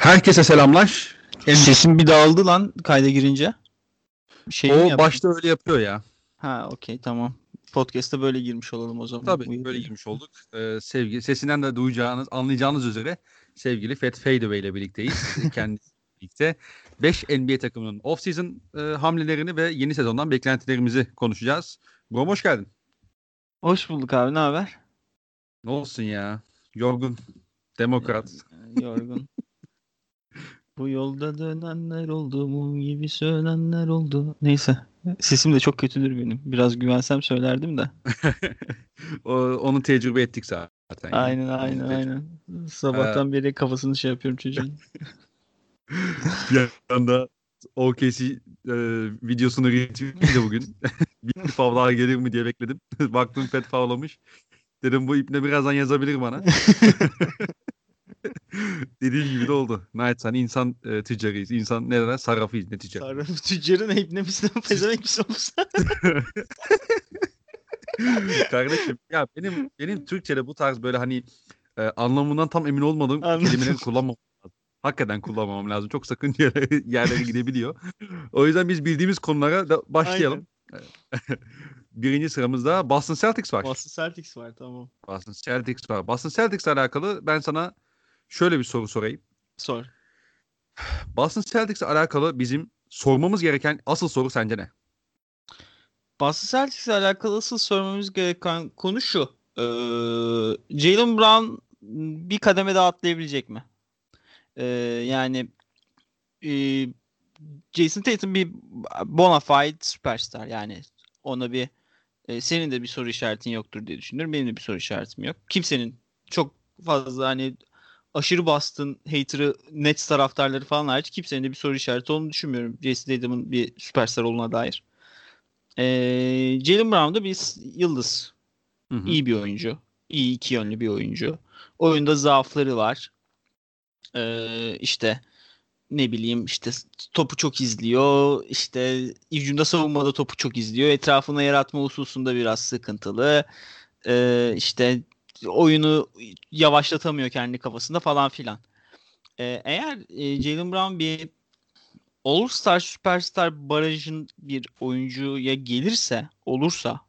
Herkese selamlar. Sesim bir dağıldı lan kayda girince. Şey o başta öyle yapıyor ya. Ha okey tamam. Podcast'a böyle girmiş olalım o zaman. Tabii Uyuyor böyle girmiş olduk. Ee, sevgi, sesinden de duyacağınız, anlayacağınız üzere sevgili Fat Fadeaway ile birlikteyiz. Kendisi birlikte 5 NBA takımının off-season e, hamlelerini ve yeni sezondan beklentilerimizi konuşacağız. Brom hoş geldin. Hoş bulduk abi ne haber? Ne olsun ya. Yorgun. Demokrat. Yorgun. Bu yolda dönenler oldu, mum gibi sönenler oldu. Neyse. Sesim de çok kötüdür benim. Biraz güvensem söylerdim de. o, onu tecrübe ettik zaten. Aynen yani. aynen aynen. Sabahtan ee... beri kafasını şey yapıyorum çocuğun. bir anda OKC e, videosunu retweetledi bugün. bir favlar gelir mi diye bekledim. Baktım pet favlamış. Dedim bu ipne birazdan yazabilir bana. Dediğim gibi de oldu. Night hani insan e, tüccarıyız. İnsan ne derler? Sarrafıyız netice. Sarrafı tüccarı ne ne misin? Pezevenk misin olsa? Kardeşim ya benim benim Türkçe'de bu tarz böyle hani e, anlamından tam emin olmadığım Anladım. kelimeleri kullanmam lazım. Hakikaten kullanmamam lazım. Çok sakın yerlere, yerlere gidebiliyor. O yüzden biz bildiğimiz konulara da başlayalım. Birinci sıramızda Boston Celtics var. Boston Celtics var tamam. Boston Celtics var. Boston Celtics alakalı ben sana şöyle bir soru sorayım. Sor. Boston Celtics'le alakalı bizim sormamız gereken asıl soru sence ne? Boston Celtics'le alakalı asıl sormamız gereken konu şu. Ee, Jalen Brown bir kademe daha atlayabilecek mi? Ee, yani e, Jason Tatum bir bona fide süperstar. Yani ona bir e, senin de bir soru işaretin yoktur diye düşünüyorum. Benim de bir soru işaretim yok. Kimsenin çok fazla hani aşırı Boston hater'ı Nets taraftarları falan hariç kimsenin de bir soru işareti olduğunu düşünmüyorum. Jason Tatum'un bir süperstar olduğuna dair. Ee, Jalen Brown da bir yıldız. Hı hı. İyi bir oyuncu. İyi iki yönlü bir oyuncu. Oyunda zaafları var. Ee, işte ne bileyim işte topu çok izliyor. İşte hücumda savunmada topu çok izliyor. Etrafına yaratma hususunda biraz sıkıntılı. Ee, işte oyunu yavaşlatamıyor kendi kafasında falan filan. Ee, eğer e, Jalen Brown bir All-Star Superstar barajın bir oyuncuya gelirse, olursa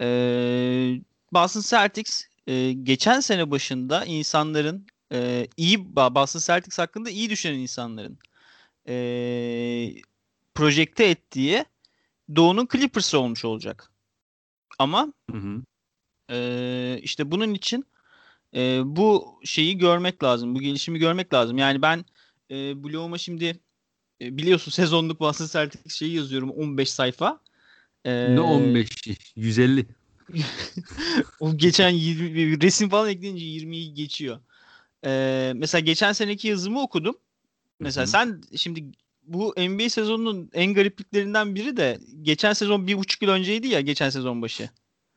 e, Boston Celtics e, geçen sene başında insanların e, iyi Boston Celtics hakkında iyi düşünen insanların e, projekte ettiği Doğu'nun Clippers olmuş olacak. Ama hı hı. E, işte bunun için e, bu şeyi görmek lazım. Bu gelişimi görmek lazım. Yani ben e, bloguma şimdi e, biliyorsun sezonluk Boston Celtics şeyi yazıyorum 15 sayfa. E, ne 15? 150. o geçen 20, resim falan ekleyince 20'yi geçiyor. E, mesela geçen seneki yazımı okudum. Mesela Hı-hı. sen şimdi bu NBA sezonunun en garipliklerinden biri de geçen sezon bir buçuk yıl önceydi ya geçen sezon başı.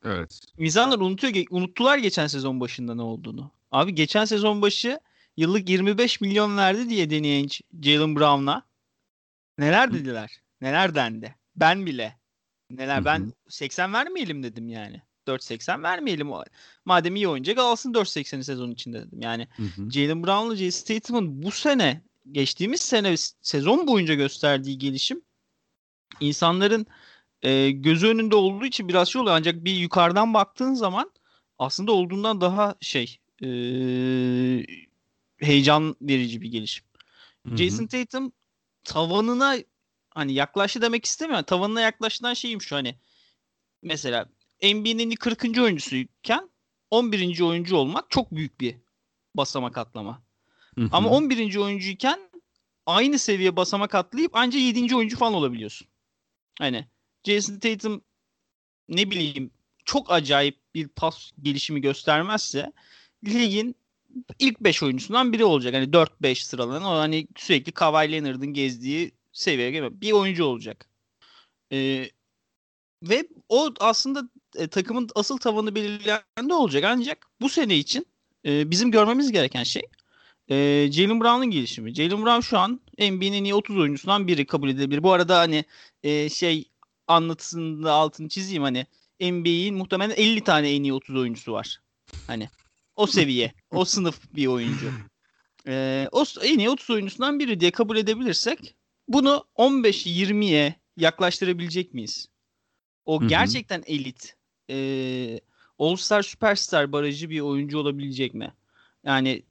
Evet. İnsanlar unutuyor, unuttular geçen sezon başında ne olduğunu. Abi geçen sezon başı yıllık 25 milyon verdi diye deneyen Jalen Brown'a. Neler dediler? Neler dendi? Ben bile. Neler ben 80 vermeyelim dedim yani. 4.80 vermeyelim. Madem iyi oynayacak alsın 4.80'i sezon içinde dedim. Yani Jalen Brown'la Jason Tatum'un bu sene geçtiğimiz sene sezon boyunca gösterdiği gelişim insanların e, gözü önünde olduğu için biraz şey oluyor. Ancak bir yukarıdan baktığın zaman aslında olduğundan daha şey e, heyecan verici bir gelişim. Hı-hı. Jason Tatum tavanına hani yaklaştı demek istemiyorum. Tavanına yaklaştıran şeyim şu hani mesela NBA'nin 40. oyuncusuyken 11. oyuncu olmak çok büyük bir basamak atlama. Hı-hı. Ama 11. oyuncuyken aynı seviye basamak atlayıp ancak 7. oyuncu falan olabiliyorsun. Hani Jason Tatum ne bileyim çok acayip bir pas gelişimi göstermezse ligin ilk 5 oyuncusundan biri olacak. Hani 4-5 sıralanan o hani sürekli Kawhi Leonard'ın gezdiği seviyeye gelme. Bir oyuncu olacak. Ee, ve o aslında e, takımın asıl tavanı belirleyen de olacak. Ancak bu sene için e, bizim görmemiz gereken şey e, Jalen Brown'un gelişimi. Jalen Brown şu an NBA'nin iyi 30 oyuncusundan biri kabul edilebilir. Bu arada hani e, şey anlatısında altını çizeyim hani NBA'in muhtemelen 50 tane en iyi 30 oyuncusu var. Hani o seviye, o sınıf bir oyuncu. e, o en iyi 30 oyuncusundan biri diye kabul edebilirsek bunu 15-20'ye yaklaştırabilecek miyiz? O Hı-hı. gerçekten elit e, All-Star Superstar barajı bir oyuncu olabilecek mi? Yani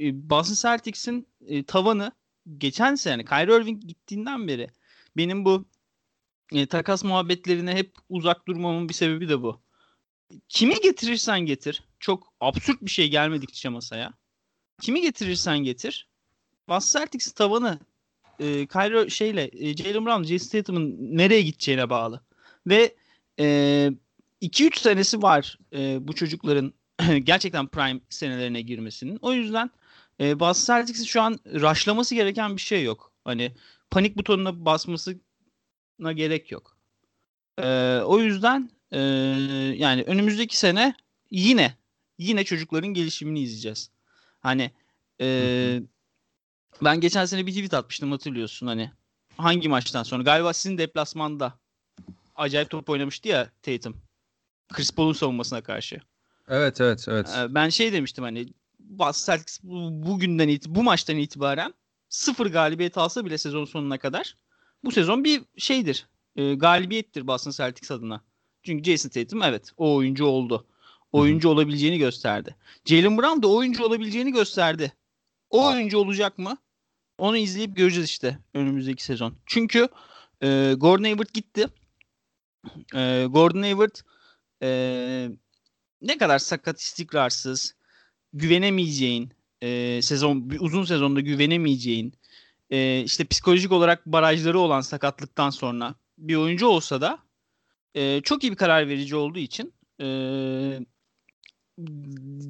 e, Boston Celtics'in e, tavanı geçen sene Kyrie Irving gittiğinden beri benim bu e, takas muhabbetlerine hep uzak durmamın bir sebebi de bu. Kimi getirirsen getir. Çok absürt bir şey gelmedikçe masaya. Kimi getirirsen getir. Boston Celtics'in tavanı e, Kyrie şeyle e, Jalen Brown, Jason Tatum'un nereye gideceğine bağlı. Ve e, 2-3 senesi var e, bu çocukların gerçekten prime senelerine girmesinin. O yüzden e, Boston Celtics'in şu an raşlaması gereken bir şey yok. Hani panik butonuna basmasına gerek yok. E, o yüzden e, yani önümüzdeki sene yine yine çocukların gelişimini izleyeceğiz. Hani e, ben geçen sene bir tweet atmıştım hatırlıyorsun hani hangi maçtan sonra galiba sizin deplasmanda acayip top oynamıştı ya Tatum. Chris Paul'un savunmasına karşı. Evet evet evet. Ben şey demiştim hani Celtics bugünden it bu maçtan itibaren sıfır galibiyet alsa bile sezon sonuna kadar bu sezon bir şeydir. E, galibiyettir Boston Celtics adına. Çünkü Jason Tatum evet o oyuncu oldu. Oyuncu Hı-hı. olabileceğini gösterdi. Jalen Brown da oyuncu olabileceğini gösterdi. O oyuncu olacak mı? Onu izleyip göreceğiz işte önümüzdeki sezon. Çünkü e, Gordon Hayward gitti. E, Gordon Hayward e, ne kadar sakat, istikrarsız, güvenemeyeceğin, e, sezon uzun sezonda güvenemeyeceğin, e, işte psikolojik olarak barajları olan sakatlıktan sonra bir oyuncu olsa da e, çok iyi bir karar verici olduğu için e,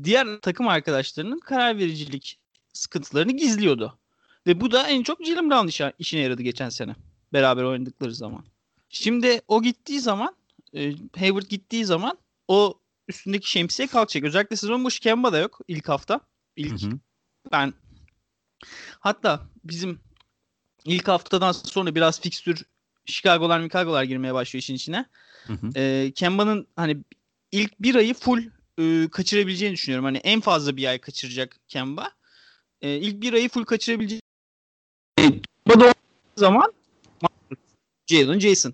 diğer takım arkadaşlarının karar vericilik sıkıntılarını gizliyordu. Ve bu da en çok Jalen Brown işine yaradı geçen sene. Beraber oynadıkları zaman. Şimdi o gittiği zaman e, Hayward gittiği zaman o üstündeki şemsiye kalkacak. Özellikle sezon başı Kemba da yok ilk hafta. İlk hı hı. ben hatta bizim ilk haftadan sonra biraz fikstür Chicago'lar Chicago'lar girmeye başlıyor işin içine. Hı hı. E, Kemba'nın hani ilk bir ayı full e, kaçırabileceğini düşünüyorum. Hani en fazla bir ay kaçıracak Kemba. E, ilk bir ayı full kaçırabileceğini Kemba'da zaman Jalen Jason.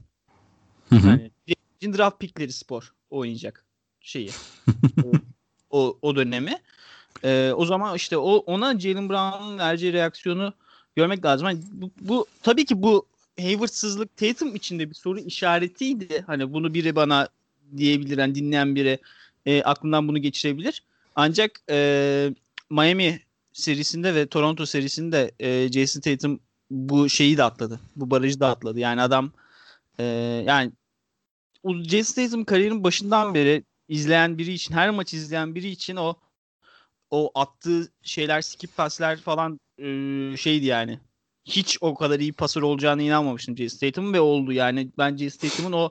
Hı hı. Yani Jason draft pickleri spor oynayacak şeyi. o, o, o dönemi. E, o zaman işte o ona Jalen Brown'un vereceği reaksiyonu görmek lazım. Yani bu, bu tabii ki bu Hayward'sızlık Tatum içinde bir soru işaretiydi. Hani bunu biri bana diyebilir, yani dinleyen biri e, aklından bunu geçirebilir. Ancak e, Miami serisinde ve Toronto serisinde e, Jason Tatum bu şeyi de atladı. Bu barajı da atladı. Yani adam e, yani Jason Tatum kariyerin başından beri izleyen biri için, her maç izleyen biri için o o attığı şeyler, skip paslar falan e, şeydi yani. Hiç o kadar iyi pasör olacağını inanmamıştım Jason Tatum'un ve oldu yani. Ben Jason Tatum'un o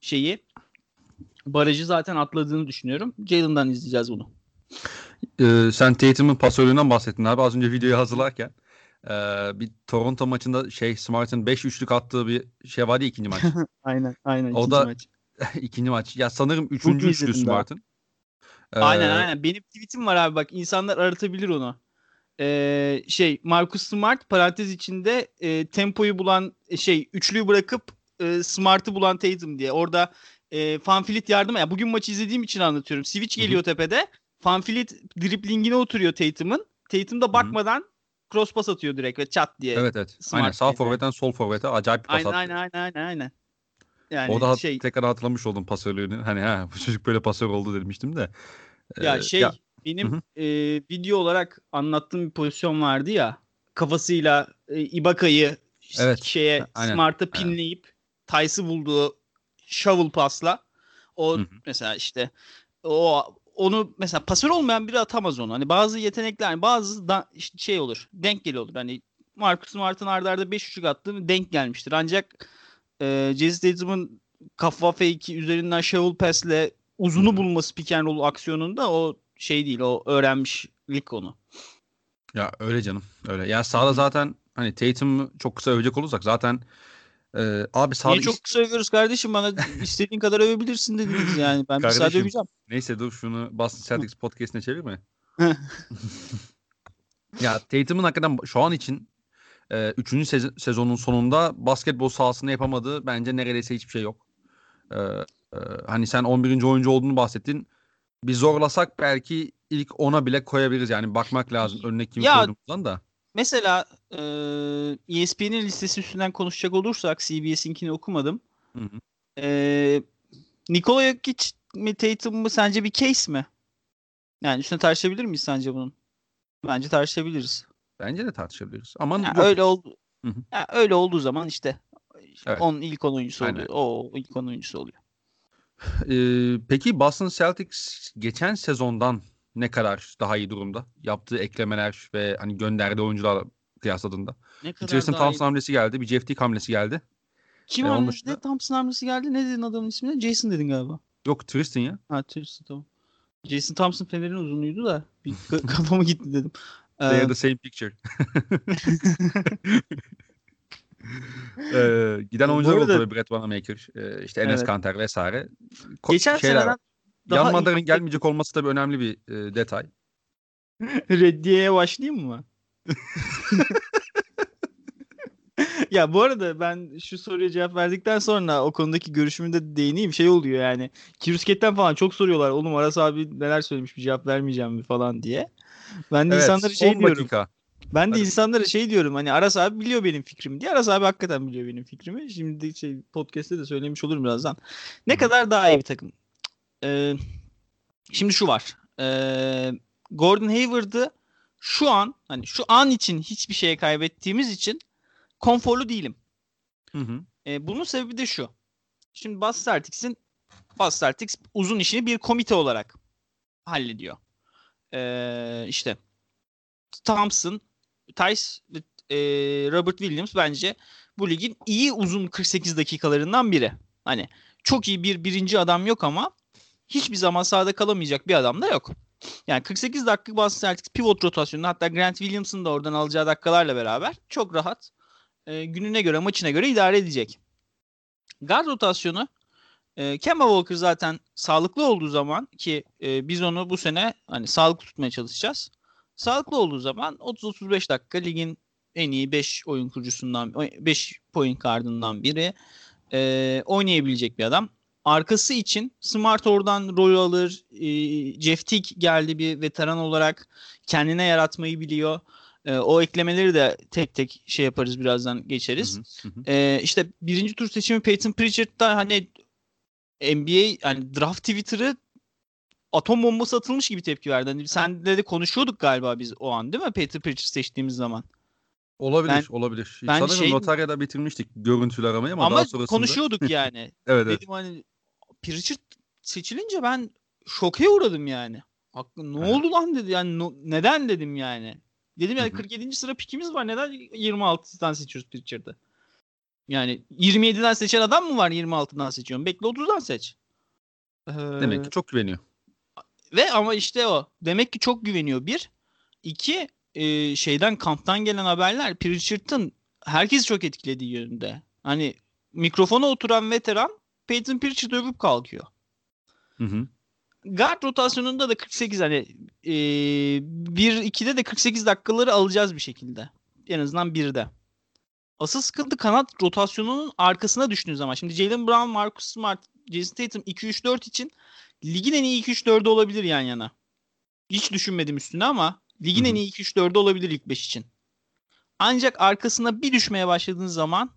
şeyi barajı zaten atladığını düşünüyorum. Jalen'dan izleyeceğiz bunu. Ee, sen Tatum'un pasörlüğünden bahsettin abi. Az önce videoyu hazırlarken e, bir Toronto maçında şey Smart'ın 5 üçlük attığı bir şey vardı ya ikinci maç. aynen aynen. O da maç. ikinci maç. Ya sanırım üçüncü üçlü Smart'ın. Ee, aynen aynen. Benim tweetim var abi bak insanlar aratabilir onu. Ee, şey Marcus Smart parantez içinde e, tempoyu bulan e, şey üçlüyü bırakıp e, Smart'ı bulan Tatum diye. Orada e, Fanfilit yardıma. Ya bugün maçı izlediğim için anlatıyorum. Switch geliyor Hı-hı. tepede. Fanfilit driplingine oturuyor Tatum'un. Tatum da bakmadan Hı-hı. cross pas atıyor direkt ve çat diye. Evet evet. Smart aynen sağ forvetten sol forvete acayip bir pas aynen, attı. Aynen aynen aynen aynen. Yani o da şey, tekrar hatırlamış oldum pasörlüğünü. Hani ha bu çocuk böyle pasör oldu demiştim de. Ya ee, şey ya, benim e, video olarak anlattığım bir pozisyon vardı ya. Kafasıyla e, Ibaka'yı evet, şeye aynen, Smart'a pinleyip aynen. Tice'ı bulduğu shovel pasla o hı hı. mesela işte o onu mesela pasör olmayan biri atamaz onu. Hani bazı yetenekler, hani bazı da, işte şey olur. Denk geli olur. Hani Marcus Smart'ın ardarda arda 5 üçlük attığı denk gelmiştir. Ancak e, Jason Tatum'un kafa fake'i üzerinden shovel pass'le uzunu bulması pick and roll aksiyonunda o şey değil. O öğrenmişlik onu. Ya öyle canım. Öyle. Ya sağda zaten hani Tatum çok kısa övecek olursak zaten e, abi sağda Niye çok kısa övüyoruz kardeşim bana istediğin kadar övebilirsin dediniz yani. Ben kardeşim, bir saat öveceğim. Neyse dur şunu Boston Celtics podcast'ine çevirme. Ya Tatum'un hakikaten şu an için 3. E, sezonun sonunda basketbol sahasında yapamadığı bence neredeyse hiçbir şey yok. E, e, hani sen 11. oyuncu olduğunu bahsettin. Bir zorlasak belki ilk 10'a bile koyabiliriz. Yani bakmak lazım önüne kimi ya, koyduğumuzdan da. Mesela e, ESPN'in listesi üstünden konuşacak olursak CBS'inkini okumadım. Hı hı. E, Nikola Jokic mi Tatum mu sence bir case mi? Yani üstüne tartışabilir miyiz sence bunun? Bence tartışabiliriz. Bence de tartışabiliriz. Ama yani öyle oldu. Yani öyle olduğu zaman işte evet. onun ilk 10 oyuncusu Aynen. oluyor. O ilk 10 oyuncusu oluyor. Ee, peki Boston Celtics geçen sezondan ne kadar daha iyi durumda? Yaptığı eklemeler ve hani gönderdiği oyuncular kıyasladığında. Ne kadar Tristan Thompson iyi. hamlesi geldi. Bir Jeff Teague hamlesi geldi. Kim ee, hamlesi? Dışında... Thompson hamlesi geldi. Ne dedin adamın ismini? Jason dedin galiba. Yok Tristan ya. Ha Tristan tamam. Jason Thompson Fener'in uzunluğuydu da bir kafama gitti dedim. They are the same picture. ee, giden oyuncular oldu tabii Brett Wanamaker, e, işte Enes evet. Kanter vesaire. Ko- Geçen şeyler seneden daha Yanmadar'ın gelmeyecek olması tabii önemli bir e, detay. Reddiye'ye başlayayım mı? ya bu arada ben şu soruya cevap verdikten sonra o konudaki görüşümü de değineyim. Şey oluyor yani. Kirusket'ten falan çok soruyorlar. Oğlum Aras abi neler söylemiş bir cevap vermeyeceğim mi falan diye. Ben de evet, insanlara şey diyorum. Dakika. Ben de Hadi. insanlara şey diyorum hani Aras abi biliyor benim fikrimi diye. Aras abi hakikaten biliyor benim fikrimi. Şimdi şey podcast'te de söylemiş olurum birazdan. Ne Hı. kadar daha iyi bir takım. Ee, şimdi şu var. Ee, Gordon Hayward'ı şu an hani şu an için hiçbir şeye kaybettiğimiz için konforlu değilim. Hı hı. E, bunun sebebi de şu. Şimdi Boston Celtics'in Boston Celtics uzun işini bir komite olarak hallediyor. E, işte Thompson, Tice e, Robert Williams bence bu ligin iyi uzun 48 dakikalarından biri. Hani çok iyi bir birinci adam yok ama hiçbir zaman sahada kalamayacak bir adam da yok. Yani 48 dakika Boston Celtics pivot rotasyonunda hatta Grant Williams'ın da oradan alacağı dakikalarla beraber çok rahat e, gününe göre maçına göre idare edecek. Guard rotasyonu e, Kemba Walker zaten sağlıklı olduğu zaman ki e, biz onu bu sene hani sağlıklı tutmaya çalışacağız. Sağlıklı olduğu zaman 30-35 dakika ligin en iyi 5 oyun kurucusundan 5 point kardından biri e, oynayabilecek bir adam. Arkası için Smart oradan rol alır. E, Jeff Tick geldi bir veteran olarak kendine yaratmayı biliyor. E, o eklemeleri de tek tek şey yaparız birazdan geçeriz. Hı hı hı. E, işte birinci tur seçimi Peyton Pritchard da hani NBA yani draft Twitter'ı atom bombası atılmış gibi tepki verdi. Hani sen de konuşuyorduk galiba biz o an değil mi Peyton Pritchard seçtiğimiz zaman? Olabilir, ben, olabilir. Ben Sanırım şey, notaryada bitirmiştik görüntüler aramayı ama, ama daha sonrasında... konuşuyorduk yani. evet, Dedim evet. hani Pritchard seçilince ben şoke uğradım yani. Aklı ne oldu lan dedi yani no, neden dedim yani. Dedim yani 47. sıra pikimiz var. Neden 26'dan seçiyoruz Pritchard'ı? Yani 27'den seçen adam mı var 26'dan seçiyorum? Bekle 30'dan seç. Ee, Demek ki çok güveniyor. Ve ama işte o. Demek ki çok güveniyor. Bir. iki e, şeyden kamptan gelen haberler Pritchard'ın herkesi çok etkilediği yönünde. Hani mikrofona oturan veteran Peyton Pritchard övüp kalkıyor. Hı hı guard rotasyonunda da 48 hani e, 1-2'de de 48 dakikaları alacağız bir şekilde. En azından birde. Asıl sıkıntı kanat rotasyonunun arkasına düştüğünüz zaman. Şimdi Jalen Brown, Marcus Smart, Jason Tatum 2-3-4 için ligin en iyi 2-3-4'ü olabilir yan yana. Hiç düşünmedim üstüne ama ligin Hı-hı. en iyi 2-3-4'ü olabilir ilk 5 için. Ancak arkasına bir düşmeye başladığınız zaman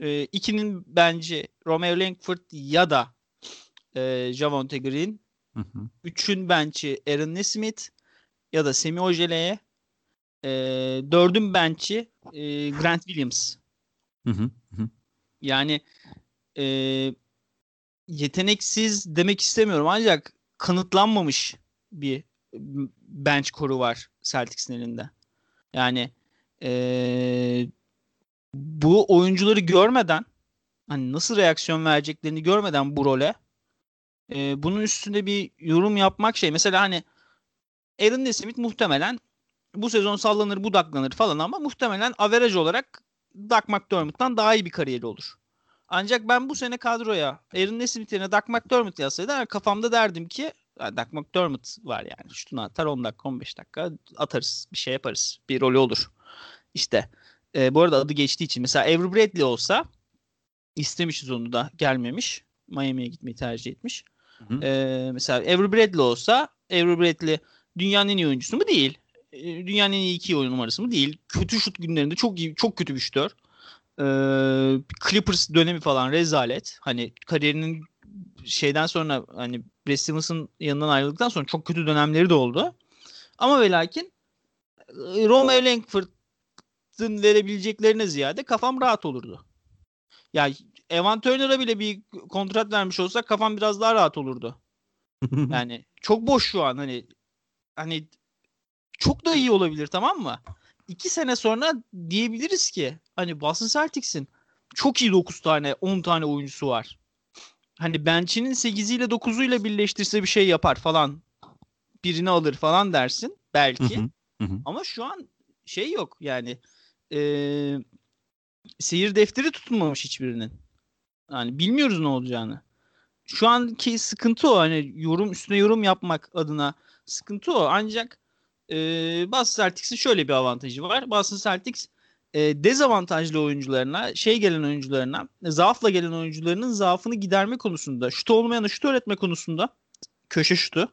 e, ikinin bence Romeo Langford ya da e, Javonte Green Hı hı. Üçün bench'i Aaron Nesmith ya da Semi Ojele'ye e, dördün bench'i e, Grant Williams. Hı. hı. Yani e, yeteneksiz demek istemiyorum ancak kanıtlanmamış bir bench koru var Celtics'in elinde. Yani e, bu oyuncuları görmeden hani nasıl reaksiyon vereceklerini görmeden bu role e, bunun üstünde bir yorum yapmak şey. Mesela hani Aaron Nesmith muhtemelen bu sezon sallanır budaklanır falan ama muhtemelen averaj olarak Doug McDermott'tan daha iyi bir kariyeri olur. Ancak ben bu sene kadroya Aaron Nesmith yerine Doug McDermott yazsaydı kafamda derdim ki Doug McDermott var yani. Şutunu atar 10 dakika 15 dakika atarız. Bir şey yaparız. Bir rolü olur. İşte e, bu arada adı geçtiği için mesela Avery Bradley olsa istemişiz onu da gelmemiş. Miami'ye gitmeyi tercih etmiş. Hı hı. E, mesela Avery Bradley olsa Avery Bradley dünyanın en iyi oyuncusu mu? Değil. E, dünyanın en iyi iki oyun numarası mı? Değil. Kötü şut günlerinde çok iyi, çok kötü bir şutör. E, Clippers dönemi falan rezalet. Hani kariyerinin şeyden sonra hani Brad Stevens'ın yanından ayrıldıktan sonra çok kötü dönemleri de oldu. Ama ve lakin Romeo Langford'ın verebileceklerine ziyade kafam rahat olurdu. Ya Evan Turner'a bile bir kontrat vermiş olsak kafam biraz daha rahat olurdu. yani çok boş şu an hani hani çok da iyi olabilir tamam mı? İki sene sonra diyebiliriz ki hani Boston Celtics'in çok iyi 9 tane 10 tane oyuncusu var hani bench'inin 8'iyle 9'uyla birleştirse bir şey yapar falan. Birini alır falan dersin belki. Hı hı, hı. Ama şu an şey yok yani e, seyir defteri tutulmamış hiçbirinin. Yani bilmiyoruz ne olacağını. Şu anki sıkıntı o. Hani yorum üstüne yorum yapmak adına sıkıntı o. Ancak e, Boston Celtics'in şöyle bir avantajı var. Boston Celtics e, dezavantajlı oyuncularına, şey gelen oyuncularına, zaafla gelen oyuncularının zaafını giderme konusunda, şut olmayanı şut öğretme konusunda köşe şutu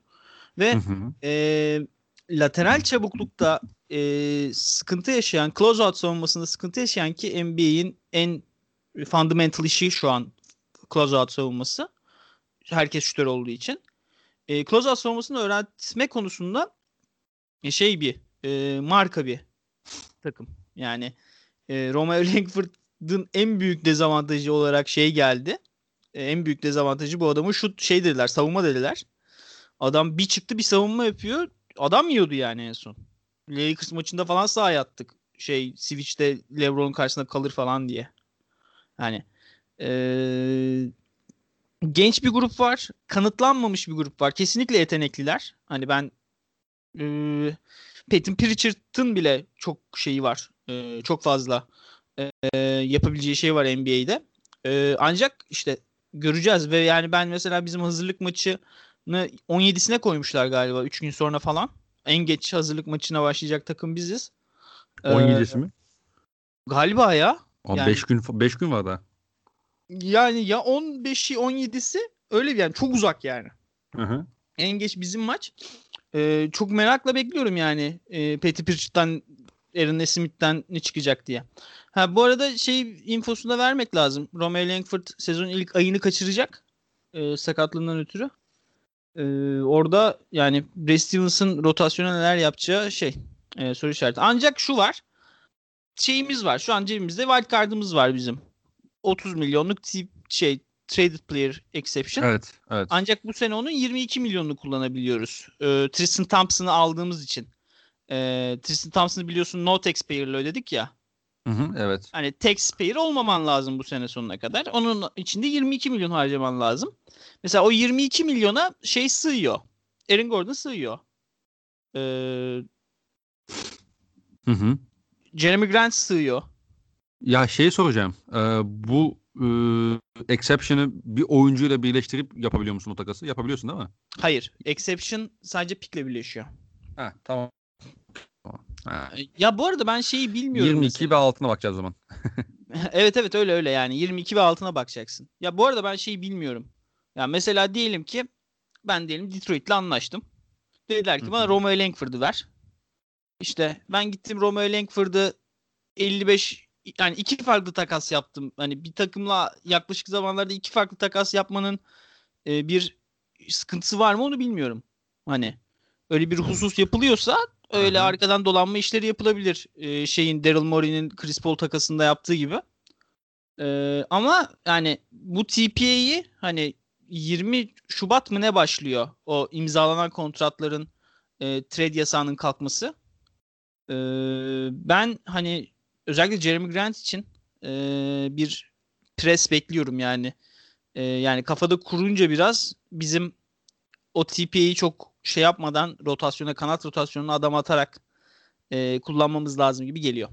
ve hı hı. E, lateral çabuklukta e, sıkıntı yaşayan, closeout savunmasında sıkıntı yaşayan ki NBA'in en fundamental işi şu an closeout savunması. Herkes şutör olduğu için. E, closeout savunmasını öğretme konusunda e, şey bir e, marka bir takım. Yani e, Romeo Langford'un en büyük dezavantajı olarak şey geldi. E, en büyük dezavantajı bu adamın şut şey dediler savunma dediler. Adam bir çıktı bir savunma yapıyor. Adam yiyordu yani en son. Lakers maçında falan sahaya attık. Şey Switch'te LeBron'un karşısında kalır falan diye. Yani ee, genç bir grup var. Kanıtlanmamış bir grup var. Kesinlikle yetenekliler. Hani ben e, Peyton Pritchard'ın bile çok şeyi var. E, çok fazla e, yapabileceği şey var NBA'de. E, ancak işte göreceğiz ve yani ben mesela bizim hazırlık maçını 17'sine koymuşlar galiba 3 gün sonra falan. En geç hazırlık maçına başlayacak takım biziz. 17'si ee, mi? Galiba ya. 5 yani, gün 5 gün var da. Yani ya 15'i 17'si öyle yani çok uzak yani. Hı hı. En geç bizim maç. Ee, çok merakla bekliyorum yani e, Petty Pritchard'dan Aaron Smith'ten ne çıkacak diye. Ha bu arada şey infosunu da vermek lazım. Romeo Langford sezon ilk ayını kaçıracak. E, sakatlığından ötürü. E, orada yani Brad Stevens'ın rotasyona neler yapacağı şey e, soru işareti. Ancak şu var. Şeyimiz var. Şu an cebimizde wild card'ımız var bizim. 30 milyonluk şey traded player exception. Evet, evet. Ancak bu sene onun 22 milyonunu kullanabiliyoruz. E, Tristan Thompson'ı aldığımız için e, Tristan Thompson'ı biliyorsun no taxpayer'la ödedik ya. Hı hı, evet. Hani taxpayer olmaman lazım bu sene sonuna kadar. Onun içinde 22 milyon harcaman lazım. Mesela o 22 milyona şey sığıyor. Aaron Gordon sığıyor. Ee, hı hı. Jeremy Grant sığıyor. Ya şey soracağım. Ee, bu e, exception'ı bir oyuncuyla birleştirip yapabiliyor musun o takası? Yapabiliyorsun değil mi? Hayır. Exception sadece pickle birleşiyor. Ha tamam. Ha. Ya bu arada ben şeyi bilmiyorum. 22 mesela. ve altına bakacağız zaman. evet evet öyle öyle yani 22 ve altına bakacaksın. Ya bu arada ben şeyi bilmiyorum. Ya mesela diyelim ki ben diyelim Detroit'le anlaştım. Dediler ki bana Romeo Langford'u ver. İşte ben gittim Romeo Langford'u 55 yani iki farklı takas yaptım. Hani bir takımla yaklaşık zamanlarda iki farklı takas yapmanın e, bir sıkıntısı var mı onu bilmiyorum. Hani öyle bir husus yapılıyorsa öyle Hı-hı. arkadan dolanma işleri yapılabilir. Ee, şeyin Daryl Morey'nin Chris Paul takasında yaptığı gibi. Ee, ama yani bu TPA'yı hani 20 Şubat mı ne başlıyor o imzalanan kontratların e, trade yasağının kalkması. Ee, ben hani özellikle Jeremy Grant için e, bir pres bekliyorum yani. E, yani kafada kurunca biraz bizim o TPA'yı çok şey yapmadan rotasyona kanat rotasyonuna adam atarak e, kullanmamız lazım gibi geliyor.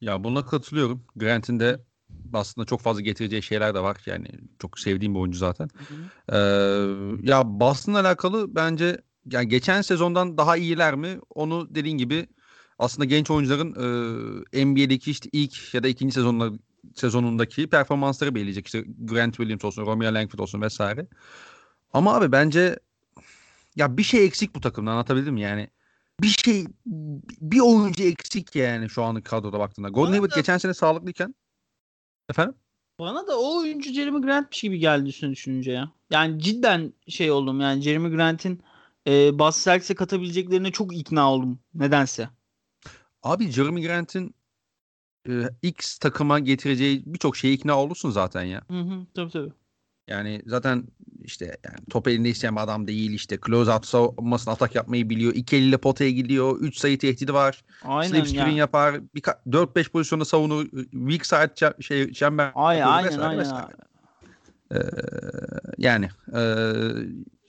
Ya buna katılıyorum. Grant'in de aslında çok fazla getireceği şeyler de var. Yani çok sevdiğim bir oyuncu zaten. Ee, ya Boston'la alakalı bence yani geçen sezondan daha iyiler mi? Onu dediğin gibi aslında genç oyuncuların e, NBA'deki işte ilk ya da ikinci sezonlar sezonundaki performansları belirleyecek. İşte Grant Williams olsun, Romeo Langford olsun vesaire. Ama abi bence ya bir şey eksik bu takımda anlatabildim mi? Yani bir şey bir oyuncu eksik yani şu anlık kadroda baktığında. Gordon Hayward geçen sene sağlıklıyken efendim? Bana da o oyuncu Jeremy Grant'miş gibi geldi üstüne düşününce ya. Yani cidden şey oldum yani Jeremy Grant'in e, Bas Celtics'e katabileceklerine çok ikna oldum nedense. Abi Jeremy Grant'in e, X takıma getireceği birçok şeye ikna olursun zaten ya. Hı hı, tabii tabii. Yani zaten işte yani top elinde isteyen bir adam değil işte. Close out savunmasını atak yapmayı biliyor. İki eliyle potaya gidiyor. Üç sayı tehdidi var. Aynen Slip screen ya. yapar. Bir 4-5 pozisyonda savunur. Weak side şey çember. Ay, aynen vesaire aynen. vesaire. Ee, yani e,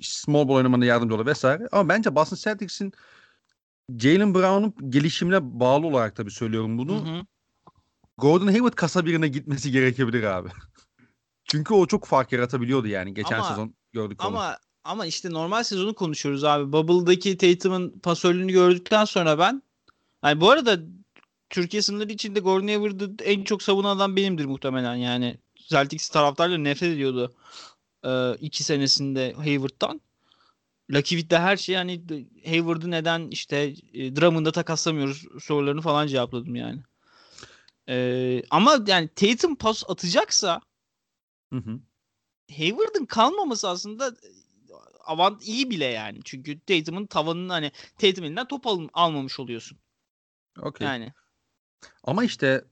small ball oynamanda yardımcı olur vesaire. Ama bence Boston Celtics'in Jalen Brown'un gelişimine bağlı olarak tabii söylüyorum bunu. Hı hı. Gordon Hayward kasa birine gitmesi gerekebilir abi. Çünkü o çok fark yaratabiliyordu yani geçen Ama- sezon gördük onu. Ama ama işte normal sezonu konuşuyoruz abi. Bubble'daki Tatum'un pasörlüğünü gördükten sonra ben yani bu arada Türkiye sınırları içinde Gordon Hayward'ı en çok savunan adam benimdir muhtemelen yani. Celtics taraftarları nefret ediyordu e, iki senesinde Hayward'dan. Lucky Witt'te her şey yani Hayward'ı neden işte e, Drummond'a takaslamıyoruz sorularını falan cevapladım yani. E, ama yani Tatum pas atacaksa Hı hı. Hayward'ın kalmaması aslında e, avant iyi bile yani. Çünkü Tatum'un tavanını hani Tatum elinden top al- almamış oluyorsun. Okey. Yani. Ama işte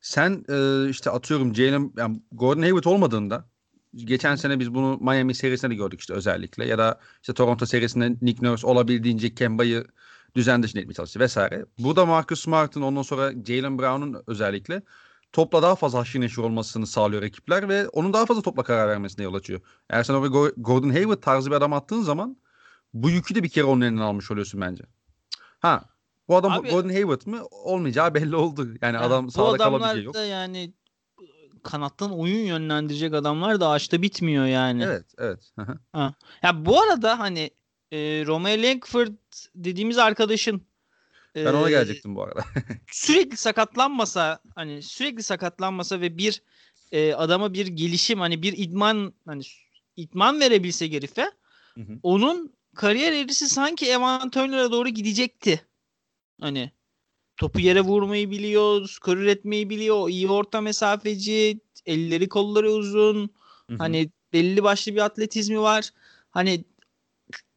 sen e, işte atıyorum Jalen yani Gordon Hayward olmadığında geçen sene biz bunu Miami serisinde de gördük işte özellikle ya da işte Toronto serisinde Nick Nurse olabildiğince Kemba'yı düzen dışına etmeye çalıştı vesaire. Burada Marcus Smart'ın ondan sonra Jalen Brown'un özellikle topla daha fazla haşır neşir olmasını sağlıyor rakipler ve onun daha fazla topla karar vermesine yol açıyor. Eğer sen oraya Go- Gordon Hayward tarzı bir adam attığın zaman bu yükü de bir kere onun elinden almış oluyorsun bence. Ha bu adam Abi- Gordon Hayward mı? Olmayacağı belli oldu. Yani Yani adam bu adamlar kalabileceği yok. da yani kanattan oyun yönlendirecek adamlar da ağaçta bitmiyor yani. Evet, evet. Hı. Ya bu arada hani e, Romeo Langford dediğimiz arkadaşın ben ona e, gelecektim bu arada. sürekli sakatlanmasa hani sürekli sakatlanmasa ve bir e, adama bir gelişim hani bir idman hani idman verebilse Hı hı. onun kariyer eğrisi sanki Evan Turner'a doğru gidecekti. Hani topu yere vurmayı biliyor, skor üretmeyi biliyor, iyi orta mesafeci, elleri kolları uzun. Hı hı. Hani belli başlı bir atletizmi var. Hani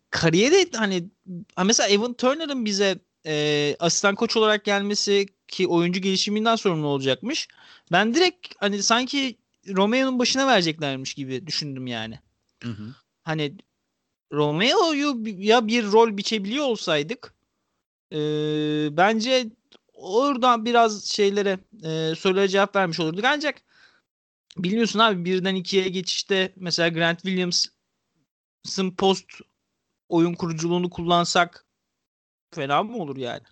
kariyeri hani ha mesela Evan Turner'ın bize e, asistan koç olarak gelmesi ki oyuncu gelişiminden sorumlu olacakmış. Ben direkt hani sanki Romeo'nun başına vereceklermiş gibi düşündüm yani. Hı hı. Hani Romeo'yu ya bir rol biçebiliyor olsaydık e, bence oradan biraz şeylere e, sorulara cevap vermiş olurduk. Ancak biliyorsun abi birden ikiye geçişte mesela Grant Williams'ın post oyun kuruculuğunu kullansak fena mı olur yani?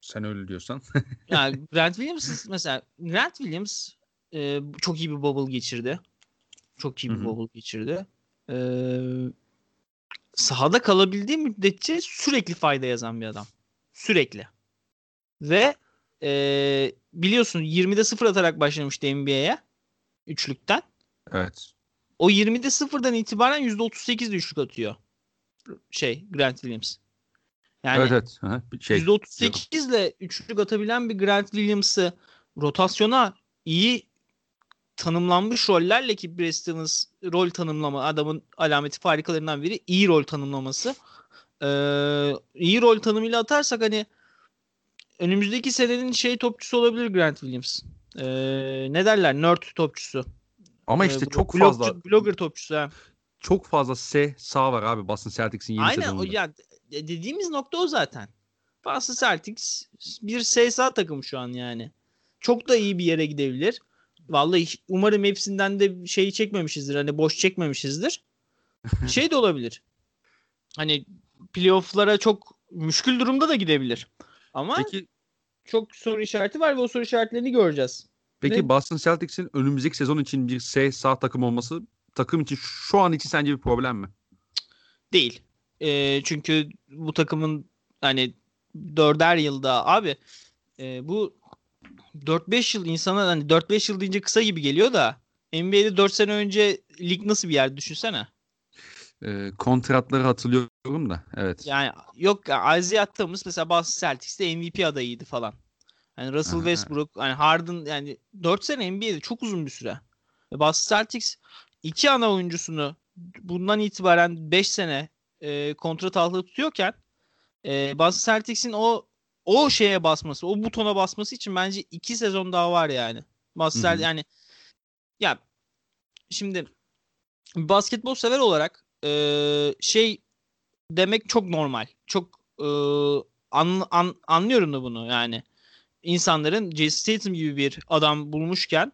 Sen öyle diyorsan. Yani Grant Williams mesela Grant Williams e, çok iyi bir bubble geçirdi. Çok iyi bir Hı hı. bubble geçirdi. E, sahada kalabildiği müddetçe sürekli fayda yazan bir adam. Sürekli. Ve e, biliyorsun 20'de 0 atarak başlamıştı NBA'ye. Üçlükten. evet. O 20'de 0'dan itibaren %38 de üçlük atıyor. Şey Grant Williams. Yani evet evet. Hı Şey, %38 ile üçlük atabilen bir Grant Williams'ı rotasyona iyi tanımlanmış rollerle ki Brad Stevens rol tanımlama adamın alameti farikalarından biri iyi rol tanımlaması. Ee, iyi rol tanımıyla atarsak hani önümüzdeki senenin şey topçusu olabilir Grant Williams. Ee, ne derler? Nerd topçusu. Ama Ee, işte blog- çok blogcu- fazla blogger topçusu. ha. çok fazla S sağ var abi Boston Celtics'in yeni Aynen o sezonunda. ya de- dediğimiz nokta o zaten. Boston Celtics bir SSA takımı şu an yani. Çok da iyi bir yere gidebilir. Vallahi umarım hepsinden de şeyi çekmemişizdir. Hani boş çekmemişizdir. Şey de olabilir. Hani playoff'lara çok müşkül durumda da gidebilir. Ama Peki çok soru işareti var ve o soru işaretlerini göreceğiz. Peki Ve- Boston Celtics'in önümüzdeki sezon için bir S sağ takım olması takım için şu an için sence bir problem mi? Değil. Ee, çünkü bu takımın hani dörder yılda abi e, bu 4-5 yıl insana hani 4-5 yıl deyince kısa gibi geliyor da NBA'de 4 sene önce lig nasıl bir yer düşünsene. Ee, kontratları hatırlıyorum da evet. Yani yok Isaiah Thomas mesela Boston Celtics'te MVP adayıydı falan. Hani Russell Aha. Westbrook, hani Harden yani 4 sene NBA'de çok uzun bir süre. Ve Boston Celtics iki ana oyuncusunu bundan itibaren 5 sene e, kontrat altında tutuyorken e, Boston Celtics'in o o şeye basması, o butona basması için bence 2 sezon daha var yani. Boston yani ya şimdi basketbol sever olarak e, şey demek çok normal. Çok e, an, an- anlıyorum da bunu yani. İnsanların Jason Tatum gibi bir adam bulmuşken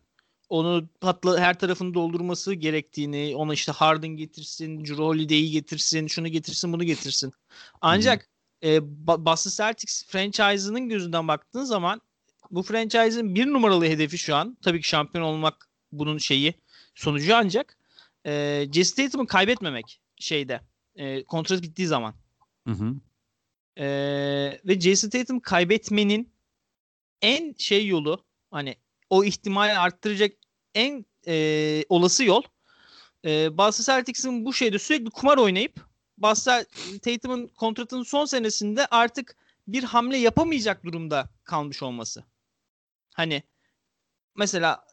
onu patla her tarafını doldurması gerektiğini, ona işte Harden getirsin, Drew Holiday'i getirsin, şunu getirsin, bunu getirsin. Ancak e, Ba- Boston Celtics franchise'ının gözünden baktığın zaman bu franchise'ın bir numaralı hedefi şu an tabii ki şampiyon olmak bunun şeyi sonucu ancak e, Jason Tatum'u kaybetmemek şeyde e, kontrat bittiği zaman. Hı hı. E, ve Jason Tatum kaybetmenin en şey yolu hani o ihtimali arttıracak en e, olası yol e, Boston Celtics'in bu şeyde sürekli kumar oynayıp Boston Tatum'un kontratının son senesinde artık bir hamle yapamayacak durumda kalmış olması. Hani mesela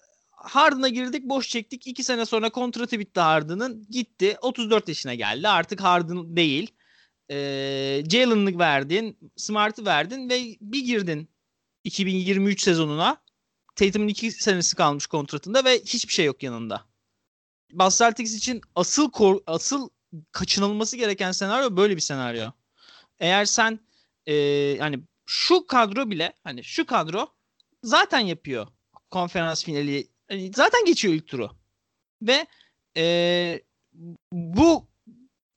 Harden'a girdik boş çektik. 2 sene sonra kontratı bitti Harden'ın. Gitti. 34 yaşına geldi. Artık Harden değil. Ee, Jalen'lık verdin. Smart'ı verdin ve bir girdin 2023 sezonuna. Tatum'un 2 senesi kalmış kontratında ve hiçbir şey yok yanında. Boston Celtics için asıl kor- asıl kaçınılması gereken senaryo böyle bir senaryo. Eğer sen e, yani şu kadro bile hani şu kadro zaten yapıyor konferans finali. Hani zaten geçiyor ilk turu. Ve e, bu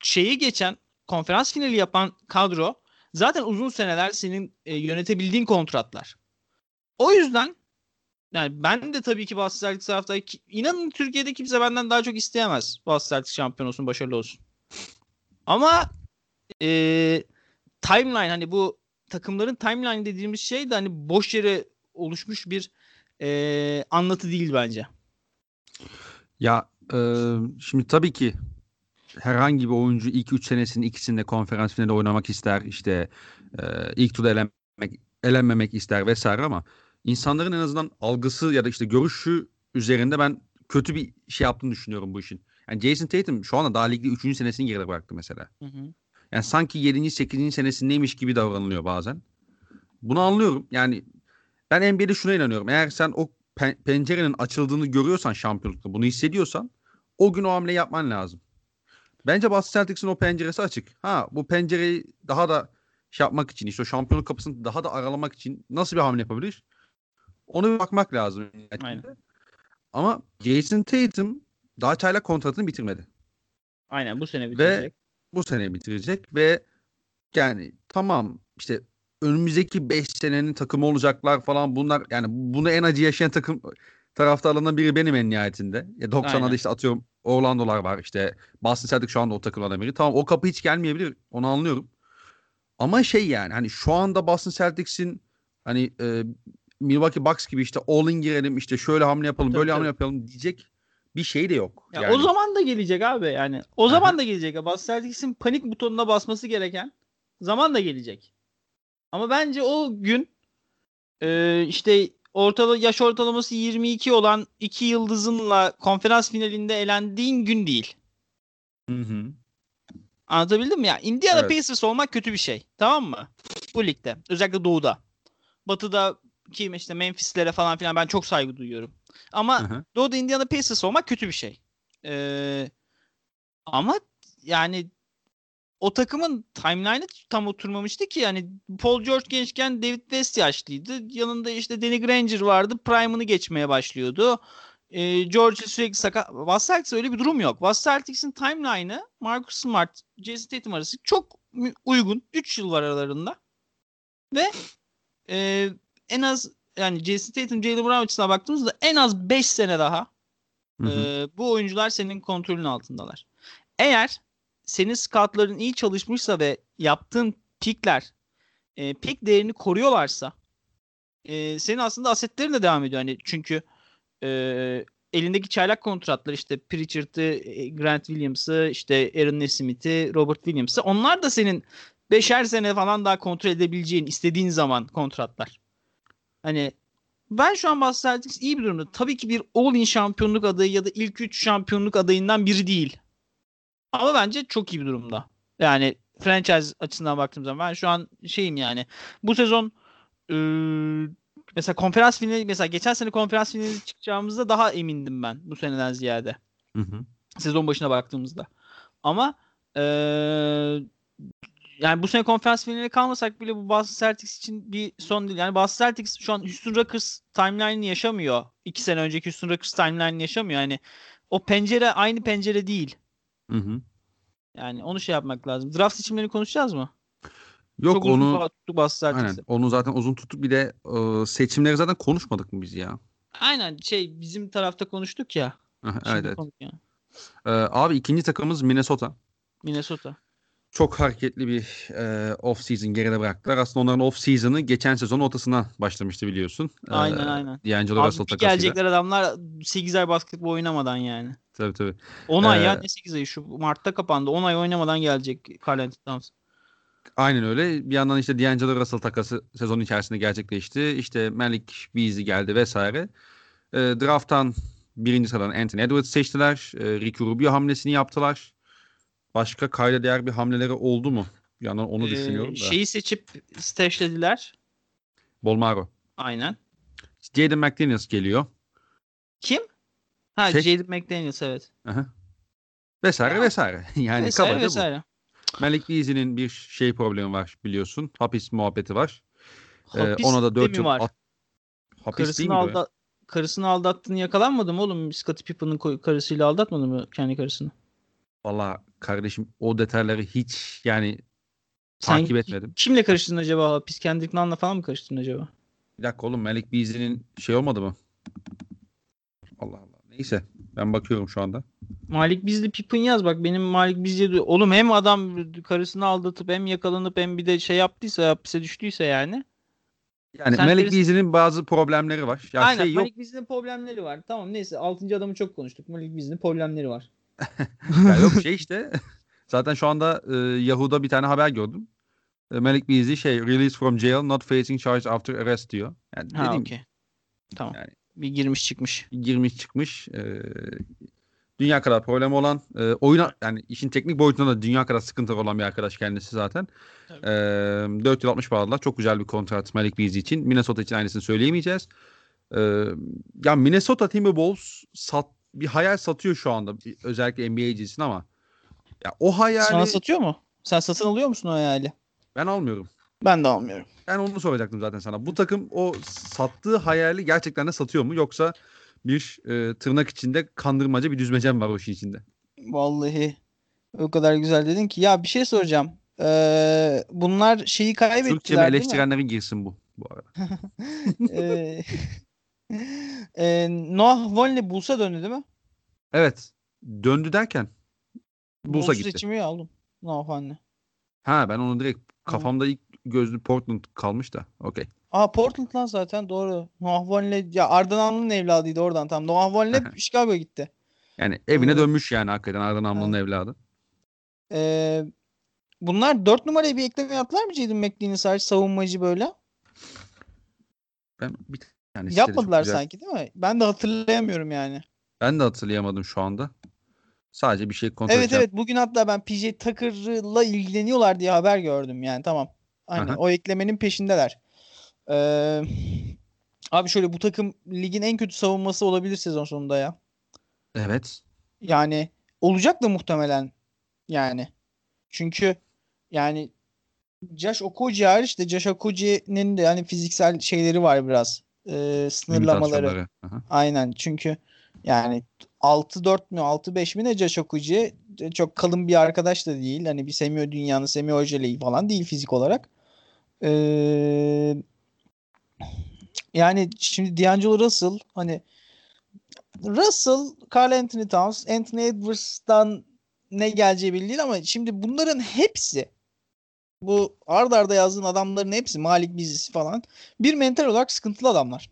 şeyi geçen konferans finali yapan kadro zaten uzun seneler senin e, yönetebildiğin kontratlar. O yüzden yani ben de tabii ki Boston Celtics taraftayım. İnanın Türkiye'de kimse benden daha çok isteyemez. Boston Celtics şampiyon olsun, başarılı olsun. Ama e, timeline hani bu takımların timeline dediğimiz şey de hani boş yere oluşmuş bir e, anlatı değil bence. Ya e, şimdi tabii ki herhangi bir oyuncu ilk 3 senesinin ikisinde konferans finali oynamak ister. işte e, ilk turda elenmek, elenmemek ister vesaire ama insanların en azından algısı ya da işte görüşü üzerinde ben kötü bir şey yaptığını düşünüyorum bu işin. Yani Jason Tatum şu anda daha ligde 3. senesini geride bıraktı mesela. Hı hı. Yani sanki 7. 8. senesindeymiş gibi davranılıyor bazen. Bunu anlıyorum. Yani ben NBA'de şuna inanıyorum. Eğer sen o pen- pencerenin açıldığını görüyorsan şampiyonlukta bunu hissediyorsan o gün o hamle yapman lazım. Bence Boston Celtics'in o penceresi açık. Ha bu pencereyi daha da şey yapmak için işte o şampiyonluk kapısını daha da aralamak için nasıl bir hamle yapabilir? Onu bir bakmak lazım. Aynen. Ama Jason Tatum daha çaylak kontratını bitirmedi. Aynen bu sene Ve bitirecek. bu sene bitirecek ve yani tamam işte önümüzdeki 5 senenin takımı olacaklar falan bunlar yani bunu en acı yaşayan takım taraftarlarından biri benim en nihayetinde. Ya 90'larda Aynen. işte atıyorum Orlando'lar var işte Boston Celtics şu anda o takımlardan biri. Tamam o kapı hiç gelmeyebilir onu anlıyorum. Ama şey yani hani şu anda Boston Celtics'in hani e, Milwaukee Bucks gibi işte all in girelim işte şöyle hamle yapalım Tabii, böyle tabii. hamle yapalım diyecek bir şey de yok. Ya yani. O zaman da gelecek abi yani. O zaman da gelecek. Boston Celtics'in panik butonuna basması gereken zaman da gelecek. Ama bence o gün e, işte ortala yaş ortalaması 22 olan iki yıldızınla konferans finalinde elendiğin gün değil. Hı hı. Anlatabildim mi ya? Indiana Evet. Pacers olmak kötü bir şey. Tamam mı? Bu ligde. Özellikle doğuda. Batıda kim işte Memphis'lere falan filan ben çok saygı duyuyorum. Ama Hı hı. doğuda Indiana Pacers olmak kötü bir şey. Ee, ama yani o takımın timeline'ı tam oturmamıştı ki yani Paul George gençken David West yaşlıydı. Yanında işte Danny Granger vardı. Prime'ını geçmeye başlıyordu. Ee, George sürekli sakat. Celtics öyle bir durum yok. Celtics'in timeline'ı Marcus Smart, Jason Tatum arası çok uygun. 3 yıl var aralarında. Ve e, en az yani Jason Tatum, Jalen Brown açısından baktığımızda en az 5 sene daha Hı hı. e, bu oyuncular senin kontrolün altındalar. Eğer senin scoutların iyi çalışmışsa ve yaptığın pikler e, pik değerini koruyorlarsa e, senin aslında asetlerin de devam ediyor. Hani çünkü e, elindeki çaylak kontratlar işte Pritchard'ı, e, Grant Williams'ı, işte Aaron Nesmith'i, Robert Williams'ı onlar da senin beşer sene falan daha kontrol edebileceğin istediğin zaman kontratlar. Hani ben şu an Celtics iyi bir durumda. Tabii ki bir all-in şampiyonluk adayı ya da ilk 3 şampiyonluk adayından biri değil. Ama bence çok iyi bir durumda. Yani franchise açısından baktığım zaman ben şu an şeyim yani. Bu sezon ıı, mesela konferans finali mesela geçen sene konferans finali çıkacağımızda daha emindim ben bu seneden ziyade. Hı hı. Sezon başına baktığımızda. Ama eee, yani bu sene konferans finaline kalmasak bile bu Boston Celtics için bir son değil. Yani Boston Celtics şu an Houston Rockets timeline'ini yaşamıyor. İki sene önceki Houston Rockets timeline'ini yaşamıyor. Yani o pencere aynı pencere değil. Hı hı. Yani onu şey yapmak lazım. Draft seçimlerini konuşacağız mı? Yok Çok onu tuttuk aynen onu zaten uzun tuttuk bir de e, seçimleri zaten konuşmadık mı biz ya? Aynen şey bizim tarafta konuştuk ya. Evet evet. konu- ya. E, abi ikinci takımımız Minnesota. Minnesota. Çok hareketli bir e, off season geride bıraktılar. Aslında onların off season'ı geçen sezon ortasına başlamıştı biliyorsun. E, Aynen, aynen. D'Angelo Russell takasıyla. gelecekler adamlar 8 ay basketbol oynamadan yani. Tabii tabii. 10 ay Ee, ya ne 8 ayı şu Mart'ta kapandı. 10 ay oynamadan gelecek Carl Anthony Towns. Aynen öyle. Bir yandan işte D'Angelo Russell takası sezon içerisinde gerçekleşti. İşte Malik Beasley geldi vesaire. E, draft'tan birinci sıradan Anthony Edwards seçtiler. E, Ricky Rubio hamlesini yaptılar. Başka kayda değer bir hamleleri oldu mu? Bir yandan onu Ee, düşünüyorum da. Şeyi seçip stashlediler. Bolmaro. Aynen. Jaden McDaniels geliyor. Kim? Ha Şey- Jaden McDaniels evet. Aha. Vesaire Ya. vesaire. Yani vesaire kabaca bu. vesaire. Malik Beasley'nin bir şey problemi var biliyorsun. Hapis muhabbeti var. Ee, Hapis ona da de 4 mi yıl var? at- hapis değil Karısını, mi? alda karısını aldattığını yakalanmadı mı oğlum? Scottie Pippen'ın karısıyla aldatmadı mı kendi karısını? Valla kardeşim o detayları hiç yani Sen takip etmedim. Kimle karıştırdın acaba? Hapis Kendrick Nunn'la falan mı karıştırdın acaba? Bir dakika oğlum Malik Beasley'nin şey olmadı mı? Allah Allah. Neyse ben bakıyorum şu anda. Malik Bizli Pippen yaz bak benim Malik Bizli oğlum hem adam karısını aldatıp hem yakalanıp hem bir de şey yaptıysa hapise düştüyse yani. Yani Sen Malik birisi- Beasley'nin bazı problemleri var. Ya Aynen şey yok Malik Bizli'nin problemleri var. Tamam neyse 6. adamı çok konuştuk. Malik Bizli'nin problemleri var. yok şey işte. Zaten şu anda e, Yahoo'da bir tane haber gördüm. E, Malik Beasley şey released from jail not facing charge after arrest diyor. Yani Ha okey. Tamam. Yani- Bir girmiş çıkmış. girmiş çıkmış. E, dünya kadar problem olan e, oyuna yani işin teknik boyutunda da dünya kadar sıkıntılı olan bir arkadaş kendisi zaten. E, 4 yıl 60 bağladılar. Çok güzel bir kontrat Malik Beasley için. Minnesota için aynısını söyleyemeyeceğiz. E, ya Minnesota Timberwolves sat, bir hayal satıyor şu anda. Bir- Özellikle NBA için ama ya o hayali Sana satıyor mu? Sen satın alıyor musun o hayali? ben almıyorum. Ben de almıyorum. Ben onu soracaktım zaten sana. Bu takım o sattığı hayali gerçekten de satıyor mu? Yoksa bir e, tırnak içinde kandırmaca bir düzmece mi var o işin içinde? Vallahi o kadar güzel dedin ki. Ya bir şey soracağım. Ee, bunlar şeyi Türkçe kaybettiler değil mi? eleştirenlerin girsin bu bu arada. Ee, e, Noah Vonley Bulls'a döndü değil mi? Evet. Döndü derken Bulls'a Bulls gitti. seçimi ya oğlum. Noah Vonley. Ha ben onu direkt kafamda ilk gözlü Portland kalmış da. Okey. Aa Portland lan zaten doğru. Noah Vonley ya Ardan Amlı'nın evladıydı oradan tam. Noah Vonley Chicago'ya gitti. Yani evine Evet. dönmüş yani hakikaten Ardan Amlı'nın evladı. Ee, bunlar 4 numaraya bir ekleme yaptılar mı Jaden McLean'in sadece savunmacı böyle? Ben bir tane Yapmadılar sanki değil mi? Ben de hatırlayamıyorum yani. Ben de hatırlayamadım şu anda. Sadece bir şey kontrol Evet edeceğim. evet bugün hatta ben PJ Tucker'la ilgileniyorlar diye haber gördüm yani tamam. Hani o eklemenin peşindeler. Ee, abi şöyle bu takım ligin en kötü savunması olabilir sezon sonunda ya. Evet. Yani olacak da muhtemelen yani. Çünkü yani Josh Okogie hariç de Josh Okogie'nin de yani fiziksel şeyleri var biraz. Ee, sınırlamaları. Aynen çünkü yani 6-4 mü 6-5 mi ne Josh Okogie çok kalın bir arkadaş da değil. Hani bir Semih dünyanın Semih Ojele'yi falan değil fizik olarak. Ee, Yani şimdi D'Angelo Russell hani Russell, Carl Anthony Towns, Anthony Edwards'tan ne geleceği belli değil ama şimdi bunların hepsi bu ard arda yazdığın adamların hepsi Malik Bizisi falan bir mental olarak sıkıntılı adamlar.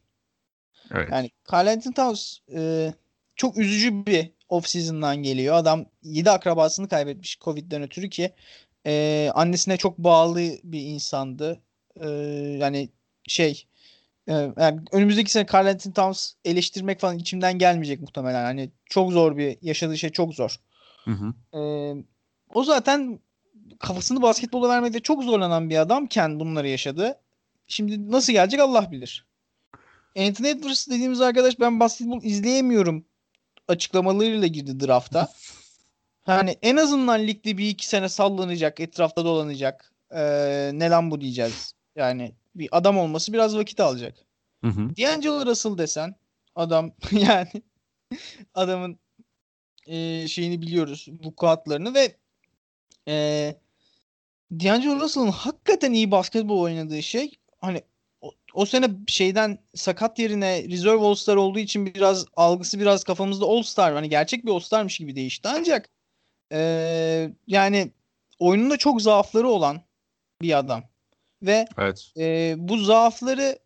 Evet. Yani Carl Anthony Towns e, çok üzücü bir off season'dan geliyor. Adam 7 akrabasını kaybetmiş Covid'den ötürü ki e, annesine çok bağlı bir insandı. E, yani şey e, yani önümüzdeki sene Carl Anthony Towns eleştirmek falan içimden gelmeyecek muhtemelen. Hani çok zor bir yaşadığı şey çok zor. Hı hı. E, o zaten kafasını basketbola vermede çok zorlanan bir adamken bunları yaşadı. Şimdi nasıl gelecek Allah bilir. Anthony Edwards dediğimiz arkadaş ben basketbol izleyemiyorum açıklamalarıyla girdi drafta. Hani en azından ligde bir iki sene sallanacak, etrafta dolanacak. Ee, ne lan bu diyeceğiz. Yani bir adam olması biraz vakit alacak. Hı hı. D'Angelo Russell desen adam yani adamın e, şeyini biliyoruz vukuatlarını ve e, D'Angelo Russell'ın hakikaten iyi basketbol oynadığı şey hani o, o sene şeyden sakat yerine Reserve All-Star olduğu için biraz algısı biraz kafamızda All-Star hani gerçek bir All-Star'mış gibi değişti ancak e, yani oyununda çok zaafları olan bir adam ve Evet. e, bu zaafları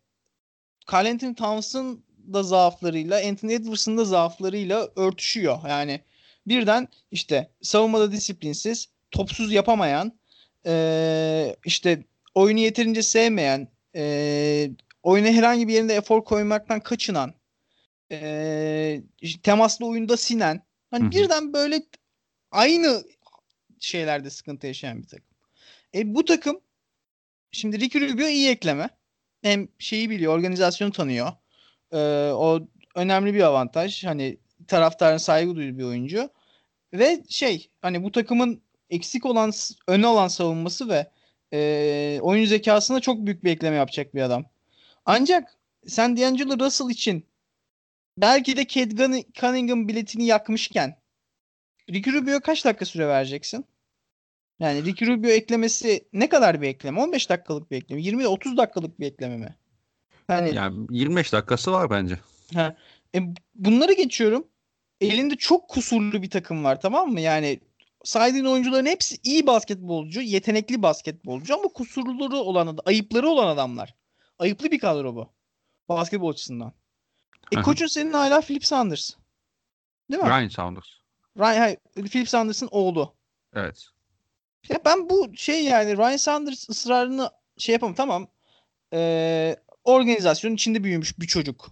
Carl Towns'ın da zaaflarıyla Anthony Edwards'ın da zaaflarıyla örtüşüyor. Yani birden işte savunmada disiplinsiz, topsuz yapamayan, e, işte oyunu yeterince sevmeyen, e, oyuna herhangi bir yerinde efor koymaktan kaçınan, e, temaslı oyunda sinen, hani Hı hı. birden böyle aynı şeylerde sıkıntı yaşayan bir takım. E, bu takım şimdi Ricky Rubio iyi ekleme. Hem şeyi biliyor, organizasyonu tanıyor. Ee, o önemli bir avantaj. Hani taraftarın saygı duyduğu bir oyuncu. Ve şey hani bu takımın eksik olan öne olan savunması ve e, oyun zekasına çok büyük bir ekleme yapacak bir adam. Ancak sen D'Angelo Russell için belki de Cade Cunningham biletini yakmışken Ricky Rubio'ya kaç dakika süre vereceksin? Yani Ricky Rubio eklemesi ne kadar bir ekleme? 15 dakikalık bir ekleme. 20 30 dakikalık bir ekleme mi? Hani Yani 25 dakikası var bence. ha, e, bunları geçiyorum. Elinde çok kusurlu bir takım var tamam mı? Yani saydığın oyuncuların hepsi iyi basketbolcu, yetenekli basketbolcu ama kusurları olan, ayıpları olan adamlar. Ayıplı bir kadro bu. Basketbol açısından. E Aha. koçun senin hala Philip Sanders. Değil mi? Ryan Saunders. Ryan, hayır, Philip Sanders'ın oğlu. Evet. Ya ben bu şey yani Ryan Sanders ısrarını şey yapamam tamam. Ee, organizasyonun içinde büyümüş bir çocuk.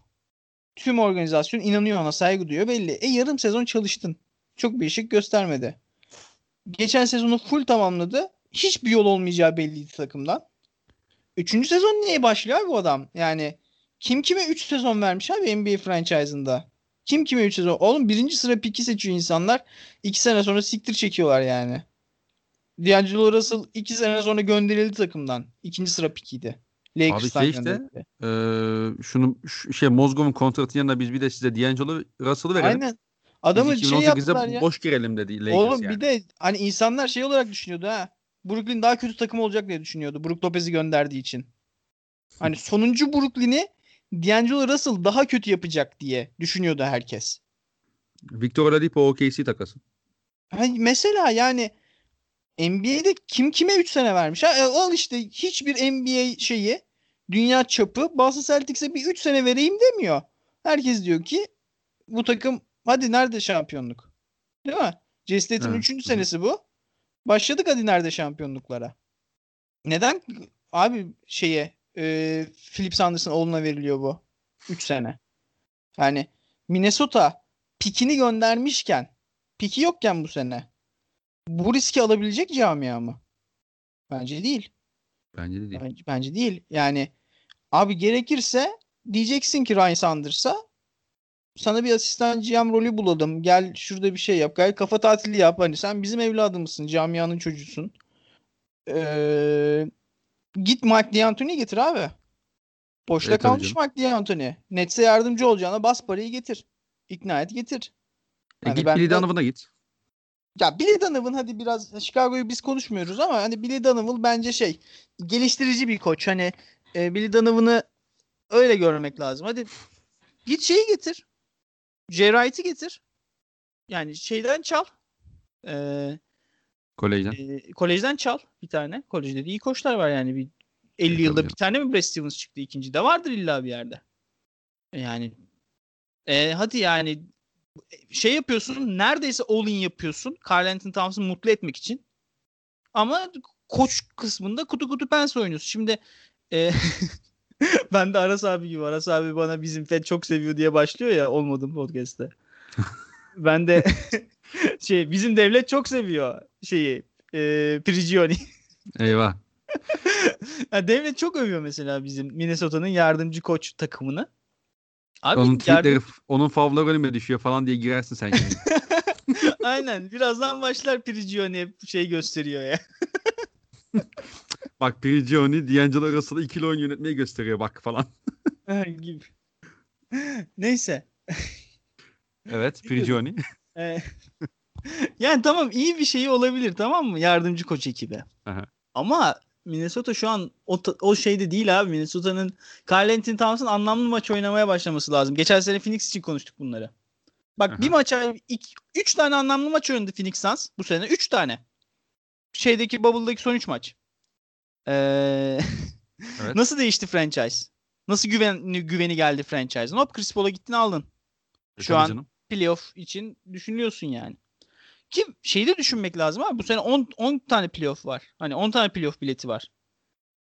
Tüm organizasyon inanıyor ona saygı duyuyor belli. E yarım sezon çalıştın. Çok bir ışık göstermedi. Geçen sezonu full tamamladı. Hiçbir yol olmayacağı belliydi takımdan. Üçüncü sezon niye başlıyor bu adam? Yani kim kime 3 sezon vermiş abi NBA franchise'ında? Kim kime 3 sezon? Oğlum birinci sıra piki seçiyor insanlar. 2 sene sonra siktir çekiyorlar yani. D'Angelo Russell 2 sene sonra gönderildi takımdan. İkinci sıra pikiydi. Lakers'tan şey işte. Ee, şunu şu- şey Mozgov'un kontratının yanında biz bir de size D'Angelo Russell'ı verelim. Aynen. Adamı Biz şey 2018'de yaptılar ya. boş girelim dedi Lakers Oğlum yani. bir de hani insanlar şey olarak düşünüyordu ha. Brooklyn daha kötü takım olacak diye düşünüyordu. Brook Lopez'i gönderdiği için. Hani sonuncu Brooklyn'i D'Angelo Russell daha kötü yapacak diye düşünüyordu herkes. Victor Oladipo OKC takası. Hani mesela yani NBA'de kim kime 3 sene vermiş? Ha, e, al işte hiçbir NBA şeyi dünya çapı Boston Celtics'e bir 3 sene vereyim demiyor. Herkes diyor ki bu takım hadi nerede şampiyonluk? Değil mi? Jason Tatum'un Evet. 3. senesi bu. Başladık hadi nerede şampiyonluklara. Neden abi şeye e, Philip Sanders'ın oğluna veriliyor bu 3 sene? Yani Minnesota pikini göndermişken piki yokken bu sene bu riski alabilecek camia mı? Bence değil. Bence de değil. Bence, bence değil. Yani abi gerekirse diyeceksin ki Ryan Sanders'a sana bir asistan GM rolü bulalım. Gel şurada bir şey yap. Gel kafa tatili yap. Hani sen bizim evladımızsın. Camianın çocuğusun. Ee, git Mike D'Antoni'yi getir abi. Boşta Evet, kalmış Mike D'Antoni. Nets'e yardımcı olacağına bas parayı getir. İkna et getir. E, Hani git ben Billy Donovan'a git. Ya Billy Donovan hadi biraz Chicago'yu biz konuşmuyoruz ama hani Billy Donovan bence şey geliştirici bir koç. Hani e, Billy Donovan'ı öyle görmek lazım. Hadi git şeyi getir. J. Wright'ı getir. Yani şeyden çal. Ee, Kolejden. e, kolejden çal bir tane. Kolejde de iyi koçlar var yani. Bir 50 tabii yılda bir tane mi Brad Stevens çıktı? İkinci de vardır illa bir yerde. Yani e, hadi yani şey yapıyorsun neredeyse all-in yapıyorsun. Carl Anthony Towns'ı mutlu etmek için. Ama koç kısmında kutu kutu pens oynuyorsun. Şimdi e, ben de Aras abi gibi. Aras abi bana bizim Fed çok seviyor diye başlıyor ya olmadım podcast'te. ben de şey bizim devlet çok seviyor şeyi e, Prigioni. Eyvah. Ya devlet çok övüyor mesela bizim Minnesota'nın yardımcı koç takımını. Abi onun yardım- tweetleri, onun favları önüme düşüyor falan diye girersin sen şimdi. Aynen. Birazdan başlar Prigioni şey gösteriyor ya. bak Prigioni, D'Angelo Russell'ı ikili oyun yönetmeyi gösteriyor bak falan. gibi. Neyse. Evet Prigioni. Yani tamam iyi bir şey olabilir tamam mı? Yardımcı koç ekibi. Aha. Ama Minnesota şu an o, o şeyde değil abi. Minnesota'nın Carl Anthony Towns'ın anlamlı maç oynamaya başlaması lazım. Geçen sene Phoenix için konuştuk bunları. Bak Aha. bir maça 3 tane anlamlı maç oynadı Phoenix Suns bu sene. 3 tane. Şeydeki Bubble'daki son 3 maç. Ee, Evet. Nasıl değişti franchise? Nasıl güveni, güveni geldi franchise'ın? Hop Chris Paul'a gittin aldın. E, Şu tabii an canım. playoff için düşünüyorsun yani. Ki şeyi de düşünmek lazım abi. Bu sene 10 10 tane playoff var. Hani 10 tane playoff bileti var.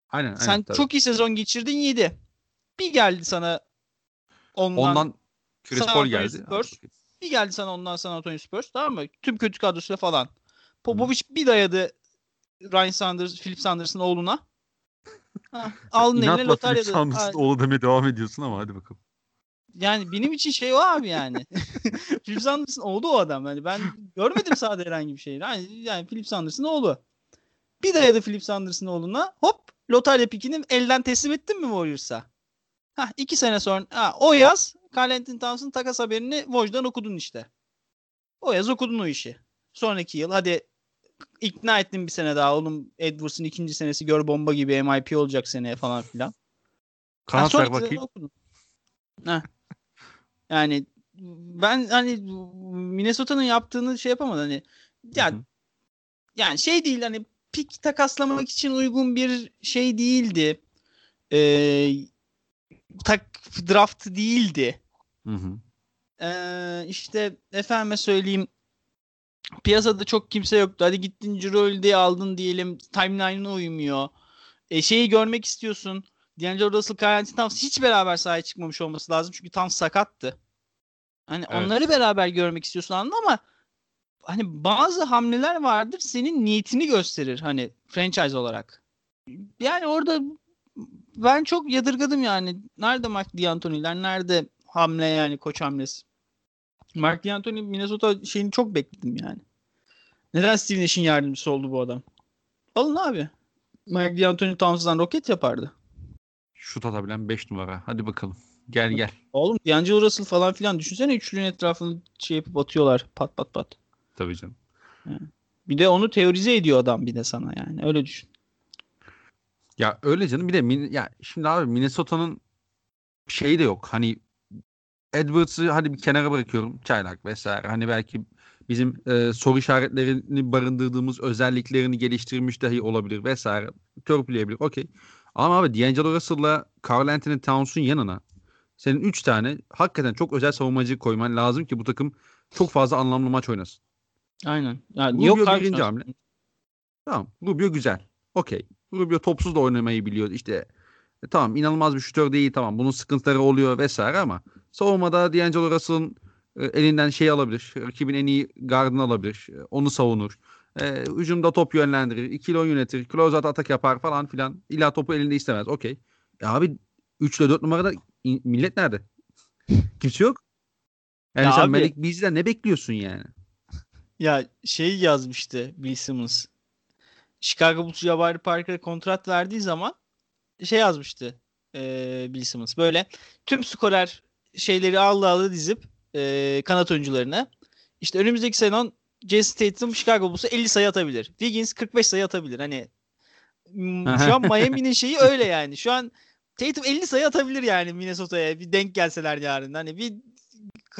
Aynen, aynen Sen tabii. çok iyi sezon geçirdin 7. Bir geldi sana ondan, Ondan Chris Paul geldi. Spurs. Bir geldi sana ondan San Antonio Spurs tamam mı? Tüm kötü kadrosuyla falan. Popovic Hı. bir dayadı Ryan Sanders, Philip Sanders'ın oğluna. Ha, aldın eline İnatla Philip lotaryada. Sanders'ın oğlu demeye devam ediyorsun ama hadi bakalım. Yani benim için şey o abi yani. Philip Sanders'ın oğlu o adam. Yani ben görmedim sahada herhangi bir şey. Yani, yani Philip Sanders'ın oğlu. Bir dayadı Philip Sanders'ın oğluna. Hop lotarya pikini elden teslim ettin mi Warriors'a? Hah iki sene sonra ha, o yaz Carl Anthony Towns'ın takas haberini Woj'dan okudun işte. O yaz okudun o işi. Sonraki yıl hadi ikna ettin bir sene daha oğlum Edwards'ın ikinci senesi gör bomba gibi MIP olacak seneye falan filan. Kanat ver bakayım. okudun. Heh. Yani ben hani Minnesota'nın yaptığını şey yapamadım hani ya Hı hı. yani şey değil hani pik takaslamak için uygun bir şey değildi. Ee, tak draft değildi. Hı hı. Ee, işte efendime söyleyeyim piyasada çok kimse yoktu. Hadi gittin Cirolde'yi aldın diyelim. Timeline'ına uymuyor. E, şeyi görmek istiyorsun. D'Angelo Russell, Kyle Towns hiç beraber sahaya çıkmamış olması lazım. Çünkü tam sakattı. Hani Evet. onları beraber görmek istiyorsun anladın ama hani bazı hamleler vardır senin niyetini gösterir hani franchise olarak. Yani orada ben çok yadırgadım yani. Nerede Mark D'Antoni'ler? Nerede hamle yani koç hamlesi? Mark D'Antoni Minnesota şeyini çok bekledim yani. Neden Steve Nash'in yardımcısı oldu bu adam? Alın abi. Mark D'Antoni Towns'dan roket yapardı. Şut atabilen 5 numara. Hadi bakalım. Gel gel. Oğlum D'Angelo Russell falan filan düşünsene üçlünün etrafını şey yapıp atıyorlar pat pat pat. Tabii canım. Bir de onu teorize ediyor adam bir de sana yani öyle düşün. Ya öyle canım. Bir de ya şimdi abi Minnesota'nın şeyi de yok. Hani Edwards'ı hadi bir kenara bırakıyorum. Çaylak vesaire. Hani belki bizim e, soru işaretlerini barındırdığımız özelliklerini geliştirmiş dahi olabilir vesaire. Törpüleyebilir. Okey. Ama abi D'Angelo Russell'la Carl Anthony Towns'un yanına senin 3 tane hakikaten çok özel savunmacı koyman lazım ki bu takım çok fazla anlamlı maç oynasın. Aynen. Yani Rubio yok birinci hamle. Tamam. Rubio güzel. Okey. Rubio topsuz da oynamayı biliyor. İşte e, tamam inanılmaz bir şutör değil tamam. Bunun sıkıntıları oluyor vesaire ama savunmada D'Angelo Russell'ın e, elinden şey alabilir. Rakibin en iyi gardını alabilir. e, Onu savunur. E, hücumda top yönlendirir. ikili oyun yönetir. Closeout atak yapar falan filan. İlla topu elinde istemez. Okey. E abi 3 ile 4 numarada in- millet nerede? Kimse yok. Yani Ya sen abi- Malik Beasley'den ne bekliyorsun yani? Ya şey yazmıştı Bill Simmons. Chicago Bulls Jabari Parker'a kontrat verdiği zaman şey yazmıştı eee Bill Simmons. Böyle tüm skorer şeyleri aldı aldı dizip eee kanat oyuncularına. İşte önümüzdeki sezon Jason Tatum Chicago Bulls'a 50 sayı atabilir. Wiggins 45 sayı atabilir. Hani şu an Miami'nin şeyi öyle yani. Şu an Tatum 50 sayı atabilir yani Minnesota'ya bir denk gelseler yarın. Hani bir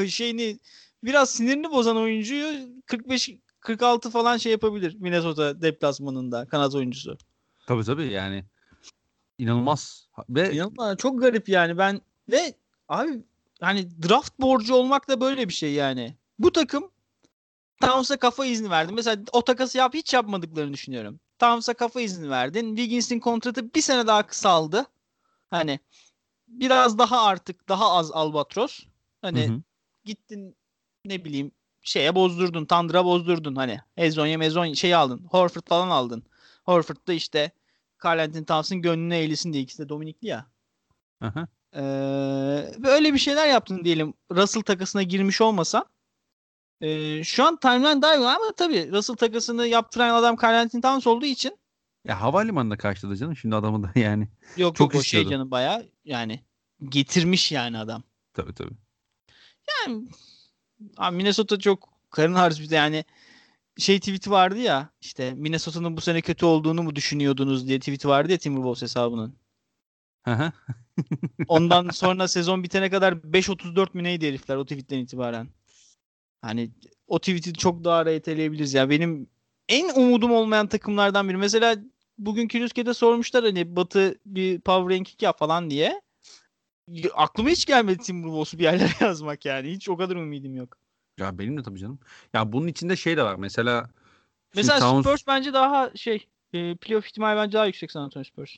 şeyini biraz sinirini bozan oyuncuyu 45 46 falan şey yapabilir Minnesota deplasmanında kanat oyuncusu. Tabii tabii yani inanılmaz. Ve İnanılmaz. Çok garip yani ben ve abi hani draft borcu olmak da böyle bir şey yani. Bu takım Towns'a kafa izni verdi. Mesela o takası yap hiç yapmadıklarını düşünüyorum. Towns'a kafa izni verdin. Wiggins'in kontratı bir sene daha kısaldı. Hani biraz daha artık daha az albatros. Hani hı hı. gittin ne bileyim şeye bozdurdun. Tandır'a bozdurdun hani. Ezonya mezon şey aldın. Horford falan aldın. Horford da işte Carl Anthony Towns'ın gönlüne eğilsin diye ikisi de Dominikli ya. Aha. Ee, böyle bir şeyler yaptın diyelim. Russell takasına girmiş olmasa e, şu an timeline daha iyi ama tabii Russell takasını yaptıran adam Carl Anthony Towns olduğu için ya havalimanında karşıladı canım şimdi adamı da yani. Yok çok yok o şey canım baya yani getirmiş yani adam. Tabii tabii. Yani abi Minnesota çok karın harcı bir de yani şey tweet'i vardı ya işte Minnesota'nın bu sene kötü olduğunu mu düşünüyordunuz diye tweet'i vardı ya Timberwolves hesabının. Ondan sonra sezon bitene kadar 5.34 mi neydi herifler o tweetten itibaren. Hani o tweet'i çok daha reyteleyebiliriz ya. Benim en umudum olmayan takımlardan biri. Mesela bugün Kiruskede sormuşlar hani Batı bir power ranking yap falan diye. Aklıma hiç gelmedi Timberwolves'u bir yerlere yazmak yani. Hiç o kadar ümidim yok. Ya benim de tabii canım. Ya bunun içinde şey de var. Mesela Mesela Towns... Spurs bence daha şey e, playoff ihtimali bence daha yüksek San Antonio Spurs.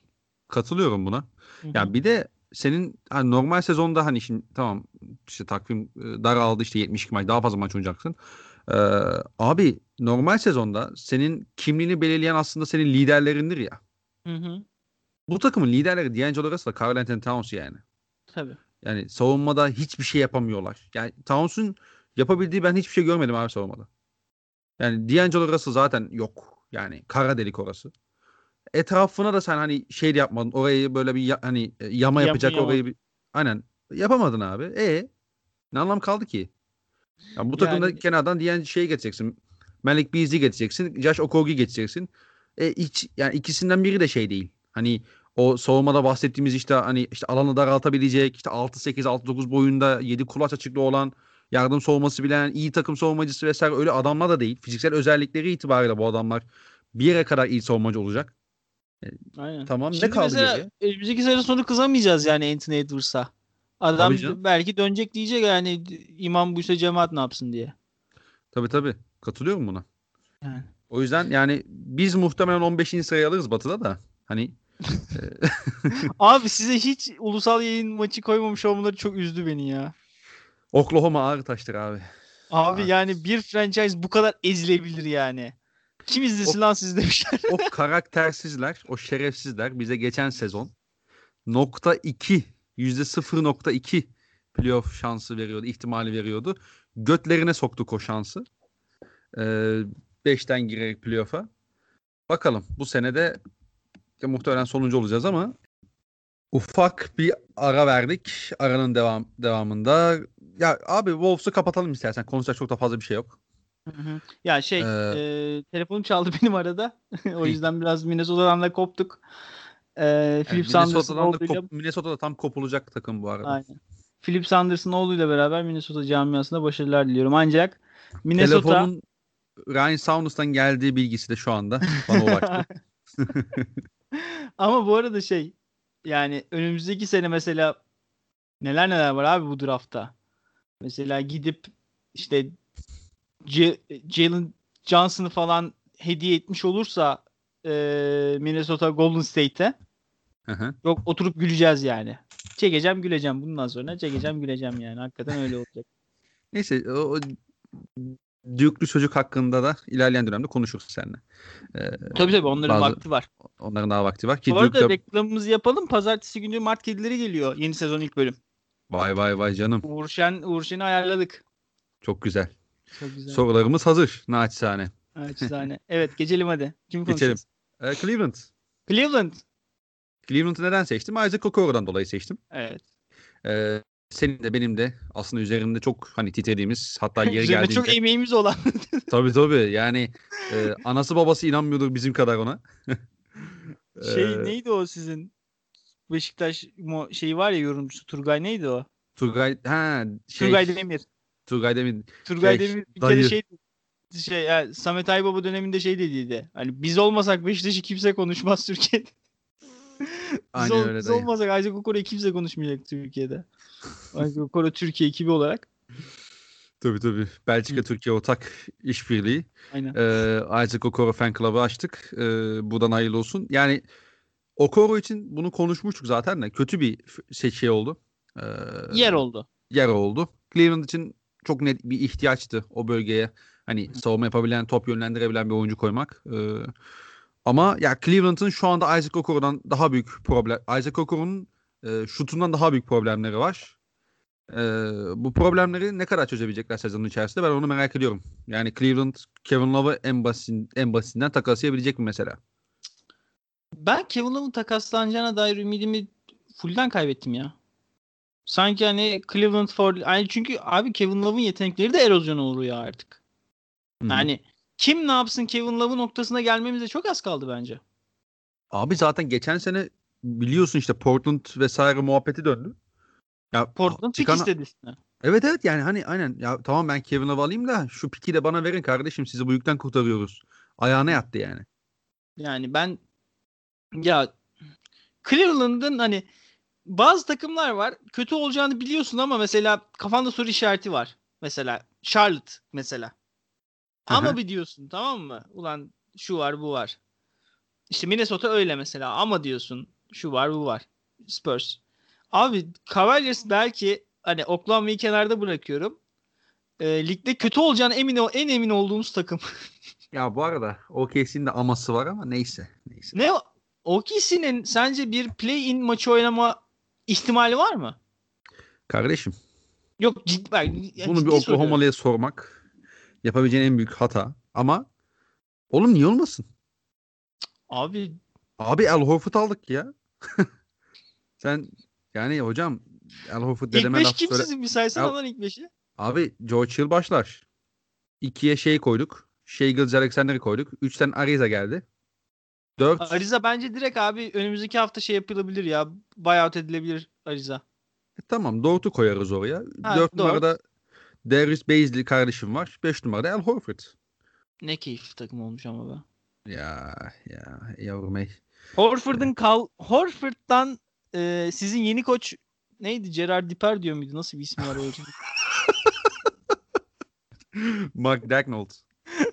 Katılıyorum buna. Hı-hı. Ya bir de senin hani normal sezonda hani şimdi tamam işte takvim e, daraldı işte 72 maç daha fazla maç oynayacaksın. Ee, abi normal sezonda senin kimliğini belirleyen aslında senin liderlerindir ya. Hı hı. Bu takımın liderleri D'Angelo Russell, Carl Anthony Towns yani. Tabii. Yani savunmada hiçbir şey yapamıyorlar. Yani Towns'un yapabildiği ben hiçbir şey görmedim abi savunmada. Yani D'Angelo Russell zaten yok. Yani kara delik orası. Etrafına da sen hani şey yapmadın. Orayı böyle bir ya, hani e, yama yapacak Yapın, orayı bir aynen yapamadın abi. E ne anlam kaldı ki? Yani bu takımda yani... kenardan diyen şey geçeceksin. Malik Beasley geçeceksin. Josh Okogie geçeceksin. E hiç yani ikisinden biri de şey değil. Hani o savunmada bahsettiğimiz işte hani işte alanı daraltabilecek işte 6-8 6-9 boyunda 7 kulaç açıklığı olan yardım savunması bilen iyi takım savunmacısı vesaire öyle adamlar da değil. Fiziksel özellikleri itibariyle bu adamlar bir yere kadar iyi savunmacı olacak. Aynen. Tamam Şimdi ne kaldı mesela, geriye? Önümüzdeki sene sonu kızamayacağız yani Anthony Edwards'a. Adam belki dönecek diyecek yani imam buysa cemaat ne yapsın diye. Tabii tabii. Katılıyorum buna. Yani. O yüzden yani biz muhtemelen 15. sırayı alırız Batı'da da. Hani Abi size hiç ulusal yayın maçı koymamış olmaları çok üzdü beni ya. Oklahoma ağır taştır abi. Abi yani bir franchise bu kadar ezilebilir yani. Kim izlesin o, lan siz demişler. o karaktersizler, o şerefsizler bize geçen sezon nokta 2 yüzde 0.2 playoff şansı veriyordu, ihtimali veriyordu. Götlerine soktuk o şansı. Ee, beşten girerek playoff'a. Bakalım bu sene de muhtemelen sonuncu olacağız ama ufak bir ara verdik. Aranın devam devamında ya abi Wolves'u kapatalım istersen. Konuşacak çok da fazla bir şey yok. Hı hı. Ya şey ee, e, telefonum çaldı benim arada. o yüzden biraz Minnesota'dan da koptuk. E, Philip yani Sanders'ın oğluyla... Kop, Minnesota'da tam kopulacak takım bu arada. Aynen. Philip Sanders'ın oğluyla beraber Minnesota camiasında başarılar diliyorum. Ancak Minnesota... Telefonun Ryan Saunders'tan geldiği bilgisi de şu anda bana ulaştı. Ama bu arada şey yani önümüzdeki sene mesela neler neler var abi bu draftta. Mesela gidip işte Jalen Johnson'ı falan hediye etmiş olursa e, Minnesota Golden State'e yok oturup güleceğiz yani. Çekeceğim güleceğim bundan sonra çekeceğim güleceğim yani. Hakikaten öyle olacak. Neyse o, o Duke'lu çocuk hakkında da ilerleyen dönemde konuşuruz seninle. Ee, tabii tabii onların bazı, vakti var. Onların daha vakti var. Ki Bu arada Duke'da... reklamımızı yapalım. Pazartesi günü Mart Kedileri geliyor. Yeni sezon ilk bölüm. Vay vay vay canım. Uğur Şen, Uğur Şen'i ayarladık. Çok güzel. Çok güzel. Sorularımız hazır. Naçizane. Naçizane. evet geçelim hadi. Kim Geçelim. Ee, Cleveland. Cleveland. Cleveland'ı neden seçtim? Isaac Okoro'dan dolayı seçtim. Evet. Ee, senin de benim de aslında üzerinde çok hani titrediğimiz hatta yeri geldiğinde. çok emeğimiz olan. tabii tabii yani e, anası babası inanmıyordur bizim kadar ona. şey neydi o sizin? Beşiktaş şeyi var ya yorumcusu Turgay neydi o? Turgay ha şey, Turgay Demir. Turgay Demir. Turgay şey, Demir bir dayı. kere şey şey yani Samet Aybaba döneminde şey dediydi. Hani biz olmasak Beşiktaş'ı kimse konuşmaz Türkiye'de. biz, Aynen ol, öyle biz olmasak Isaac Okoro'yu kimse konuşmayacak Türkiye'de. Isaac Okoro Türkiye ekibi olarak. Tabii tabii. Belçika Türkiye ortak işbirliği. Aynen. Ee, Isaac Okoro fan club'ı açtık. Ee, buradan hayırlı olsun. Yani Okoro için bunu konuşmuştuk zaten de. Kötü bir şey, şey oldu. Ee, yer oldu. Yer oldu. Cleveland için çok net bir ihtiyaçtı o bölgeye. Hani savunma yapabilen, top yönlendirebilen bir oyuncu koymak. Ee, ama ya Cleveland'ın şu anda Isaac Okoro'dan daha büyük problem. Isaac Okoro'nun e, şutundan daha büyük problemleri var. E, bu problemleri ne kadar çözebilecekler sezonun içerisinde ben onu merak ediyorum. Yani Cleveland Kevin Love'ı en basin en basitinden takaslayabilecek mi mesela? Ben Kevin Love'ın takaslanacağına dair ümidimi fullden kaybettim ya. Sanki hani Cleveland for yani çünkü abi Kevin Love'ın yetenekleri de erozyona uğruyor artık. hı Yani kim ne yapsın Kevin Love noktasına gelmemize çok az kaldı bence. Abi zaten geçen sene biliyorsun işte Portland vesaire muhabbeti döndü. Ya Portland çıkan... pik istedi Evet evet yani hani aynen ya tamam ben Kevin Love alayım da şu piki de bana verin kardeşim sizi bu yükten kurtarıyoruz. Ayağına yattı yani. Yani ben ya Cleveland'ın hani bazı takımlar var kötü olacağını biliyorsun ama mesela kafanda soru işareti var. Mesela Charlotte mesela. Ama bir diyorsun tamam mı? Ulan şu var bu var. İşte Minnesota öyle mesela ama diyorsun şu var bu var. Spurs. Abi Cavaliers belki hani Oklahoma'yı kenarda bırakıyorum. E, ligde kötü olacağını emin ol, en emin olduğumuz takım. ya bu arada OKC'nin de aması var ama neyse. neyse. Ne OKC'nin sence bir play-in maçı oynama ihtimali var mı? Kardeşim. Yok ciddi. Yani Bunu bir Oklahoma'lıya sormak yapabileceğin en büyük hata. Ama oğlum niye olmasın? Abi Abi Al Horford aldık ya. Sen yani hocam Al Horford dedeme laf kim söyle. sizin bir saysana lan ilk beşi? Abi George Hill başlar. İkiye şey koyduk. Shea Gilles Alexander'ı koyduk. Üçten Ariza geldi. Dört. Ariza bence direkt abi önümüzdeki hafta şey yapılabilir ya. Buyout edilebilir Ariza. E, tamam Dort'u koyarız oraya. Ha, Dört numarada Darius Baisley kardeşim var. Beş numarada Al Horford. Ne keyifli takım olmuş ama be. Ya ya yavrum ey. Horford'un kal Horford'dan e, sizin yeni koç neydi? Gerard Diper diyor muydu? Nasıl bir ismi var o Mark Dagnold.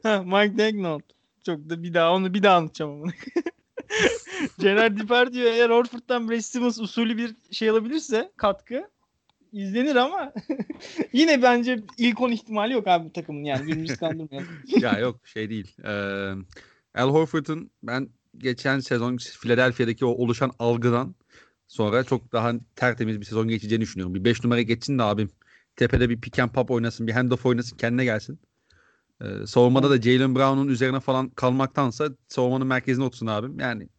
Mark Dagnold. Çok da bir daha onu bir daha anlatacağım onu. Gerard Diper diyor eğer Horford'dan Brad Stevens usulü bir şey alabilirse katkı izlenir ama yine bence ilk 10 ihtimali yok abi bu takımın yani birbirimizi kandırmayalım. ya yok şey değil. Ee, Al Horford'un ben geçen sezon Philadelphia'daki o oluşan algıdan sonra çok daha tertemiz bir sezon geçeceğini düşünüyorum. Bir 5 numara geçsin de abim. Tepede bir pick and pop oynasın, bir handoff oynasın, kendine gelsin. Ee, savunmada da Jalen Brown'un üzerine falan kalmaktansa savunmanın merkezine otursun abim. Yani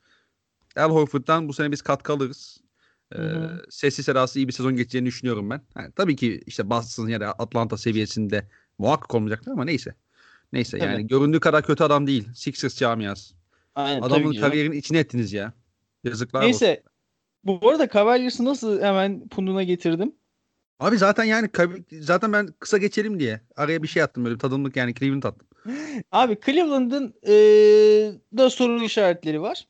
Al Horford'dan bu sene biz katkı alırız. Ee, sessiz sedası iyi bir sezon geçeceğini düşünüyorum ben. Yani, tabii ki işte Boston ya da Atlanta seviyesinde muhakkak olmayacaktır ama neyse. Neyse tabii. yani göründüğü kadar kötü adam değil. Sixers camiası. Aynen, Adamın kariyerinin içine ettiniz ya. Yazıklar Neyse. Olsun. Bu arada Cavaliers'ı nasıl hemen punduna getirdim? Abi zaten yani zaten ben kısa geçelim diye araya bir şey attım böyle tadımlık yani Cleveland attım. Abi Cleveland'ın ee, da sorun işaretleri var.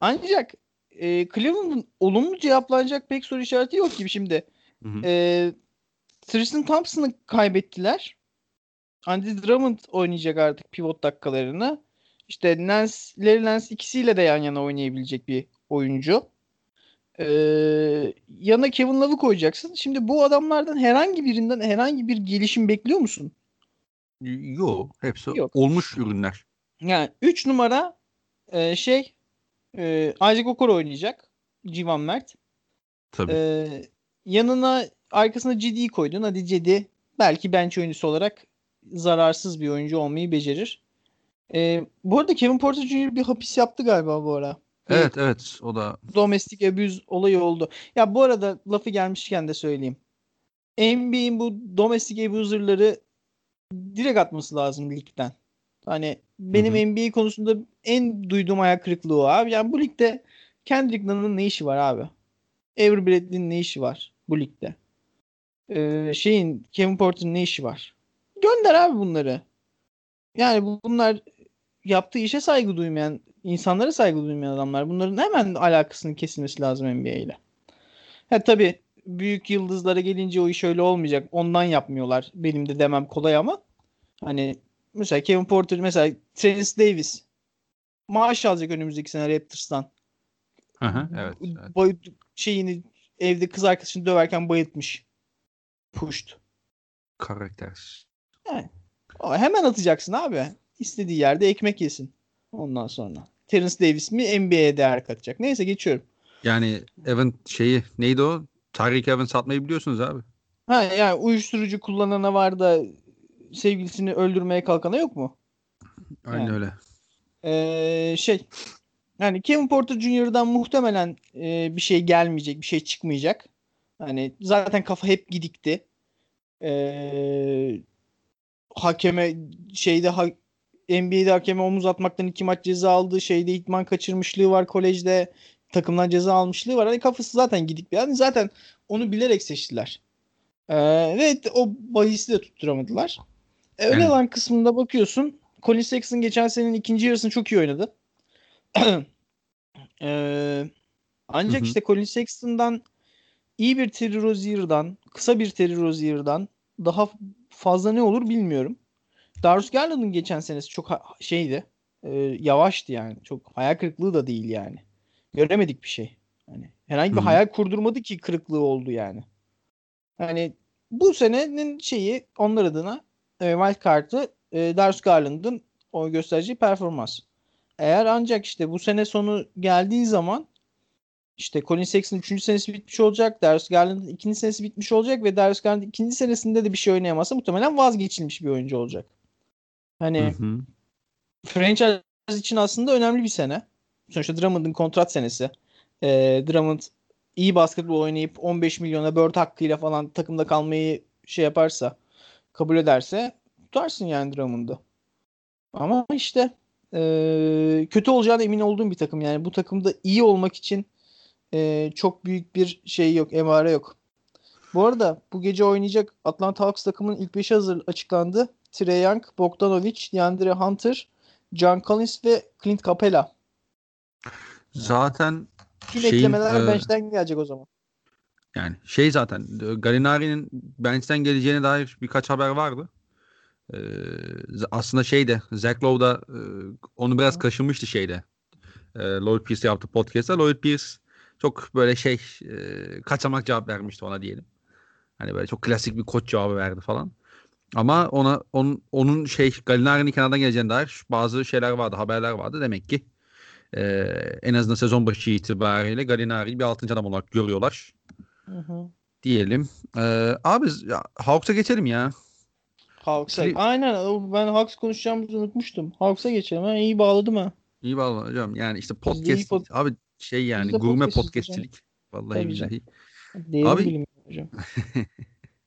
Ancak e, Cleveland'ın olumlu cevaplanacak pek soru işareti yok gibi şimdi. Hı hı. E, Tristan Thompson'ı kaybettiler. Andy Drummond oynayacak artık pivot dakikalarını. İşte Nance, Larry Nance ikisiyle de yan yana oynayabilecek bir oyuncu. Ee, yana Kevin Love'ı koyacaksın. Şimdi bu adamlardan herhangi birinden herhangi bir gelişim bekliyor musun? Yok. Hepsi Yok. olmuş ürünler. Yani 3 numara e, şey e, Isaac Okoro oynayacak. Civan Mert. Tabii. E, yanına arkasına Cedi'yi koydun. Hadi Cedi belki bench oyuncusu olarak zararsız bir oyuncu olmayı becerir. E, bu arada Kevin Porter Jr. bir hapis yaptı galiba bu ara. Evet evet o da. Domestic abuse olayı oldu. Ya bu arada lafı gelmişken de söyleyeyim. NBA'in bu domestic abuser'ları direkt atması lazım ligden. Hani benim Hı-hı. NBA konusunda en duyduğum ayak kırıklığı o abi. Yani bu ligde Kendrick Nunn'ın ne işi var abi? Avery Bradley'nin ne işi var bu ligde? Ee, şeyin Kevin Porter'ın ne işi var? Gönder abi bunları. Yani bunlar yaptığı işe saygı duymayan, insanlara saygı duymayan adamlar. Bunların hemen alakasının kesilmesi lazım NBA ile. Ha tabii büyük yıldızlara gelince o iş öyle olmayacak. Ondan yapmıyorlar. Benim de demem kolay ama hani mesela Kevin Porter mesela Terence Davis maaş alacak önümüzdeki sene Raptors'tan. Aha, evet. evet. Boy, şeyini evde kız arkadaşını döverken bayıltmış. Pushed. Karakter. Yani, hemen atacaksın abi. İstediği yerde ekmek yesin. Ondan sonra. Terence Davis mi NBA'ye değer katacak. Neyse geçiyorum. Yani Evan şeyi neydi o? Tyreek Evans satmayı biliyorsunuz abi. Ha yani uyuşturucu kullanana var da sevgilisini öldürmeye kalkana yok mu? Aynen yani. öyle. Ee, şey yani Kevin Porter Jr.'dan muhtemelen e, bir şey gelmeyecek, bir şey çıkmayacak. Hani zaten kafa hep gidikti. Ee, hakeme şeyde ha, NBA'de hakeme omuz atmaktan iki maç ceza aldı. Şeyde itman kaçırmışlığı var kolejde. Takımdan ceza almışlığı var. Hani kafası zaten gidik bir yani zaten onu bilerek seçtiler. Ee, ve o bahisi de tutturamadılar. E, öyle olan kısmında bakıyorsun. Colin Sexton geçen senenin ikinci yarısını çok iyi oynadı. ee, ancak hı hı. işte Colin Sexton'dan iyi bir Terry Rozier'dan, kısa bir Terry Rozier'dan daha fazla ne olur bilmiyorum. Darius Garland'ın geçen senesi çok şeydi. E, yavaştı yani. Çok hayal kırıklığı da değil yani. Göremedik bir şey. Hani herhangi bir Hı-hı. hayal kurdurmadı ki kırıklığı oldu yani. Hani bu senenin şeyi onlar adına e, wild card'ı e, Darius Garland'ın o göstereceği performans. Eğer ancak işte bu sene sonu geldiği zaman işte Colin Sexton 3. senesi bitmiş olacak. Darius Garland'ın 2. senesi bitmiş olacak ve Darius Garland 2. senesinde de bir şey oynayamazsa muhtemelen vazgeçilmiş bir oyuncu olacak. Hani hı hı. franchise için aslında önemli bir sene. Sonuçta Drummond'ın kontrat senesi. Ee, Drummond iyi basketbol oynayıp 15 milyona Bird hakkıyla falan takımda kalmayı şey yaparsa kabul ederse tutarsın yani Drummond'ı. Ama işte e, kötü olacağına emin olduğum bir takım. Yani bu takımda iyi olmak için e, çok büyük bir şey yok. Emare yok. Bu arada bu gece oynayacak Atlanta Hawks takımının ilk 5'i hazır açıklandı. Trey Young, Bogdanovic, DeAndre Hunter, John Collins ve Clint Capela. Zaten Tüm şeyin, eklemeler e, bench'ten gelecek o zaman. Yani şey zaten Galinari'nin bench'ten geleceğine dair birkaç haber vardı. Ee, aslında şeyde Zach Lowe da e, onu biraz kaşınmıştı şeyde. E, Lloyd Pierce yaptı podcast'ta. Lloyd Pierce çok böyle şey e, kaçamak cevap vermişti ona diyelim. Hani böyle çok klasik bir koç cevabı verdi falan. Ama ona onun, onun şey Galinari'nin kenardan geleceğine dair bazı şeyler vardı, haberler vardı. Demek ki e, en azından sezon başı itibariyle Galinari'yi bir altıncı adam olarak görüyorlar. Hı hı. Diyelim. E, abi ya, Hawks'a geçelim ya. Hawks'a. Şimdi, Aynen. Ben Hawks konuşacağımızı unutmuştum. Hawks'a geçelim. Ha, iyi bağladım ha. İyi bağladım hocam. Yani işte podcast. Pod- abi şey yani gurme podcast podcastçilik. Vallahi Tabii billahi. Değerim abi, hocam.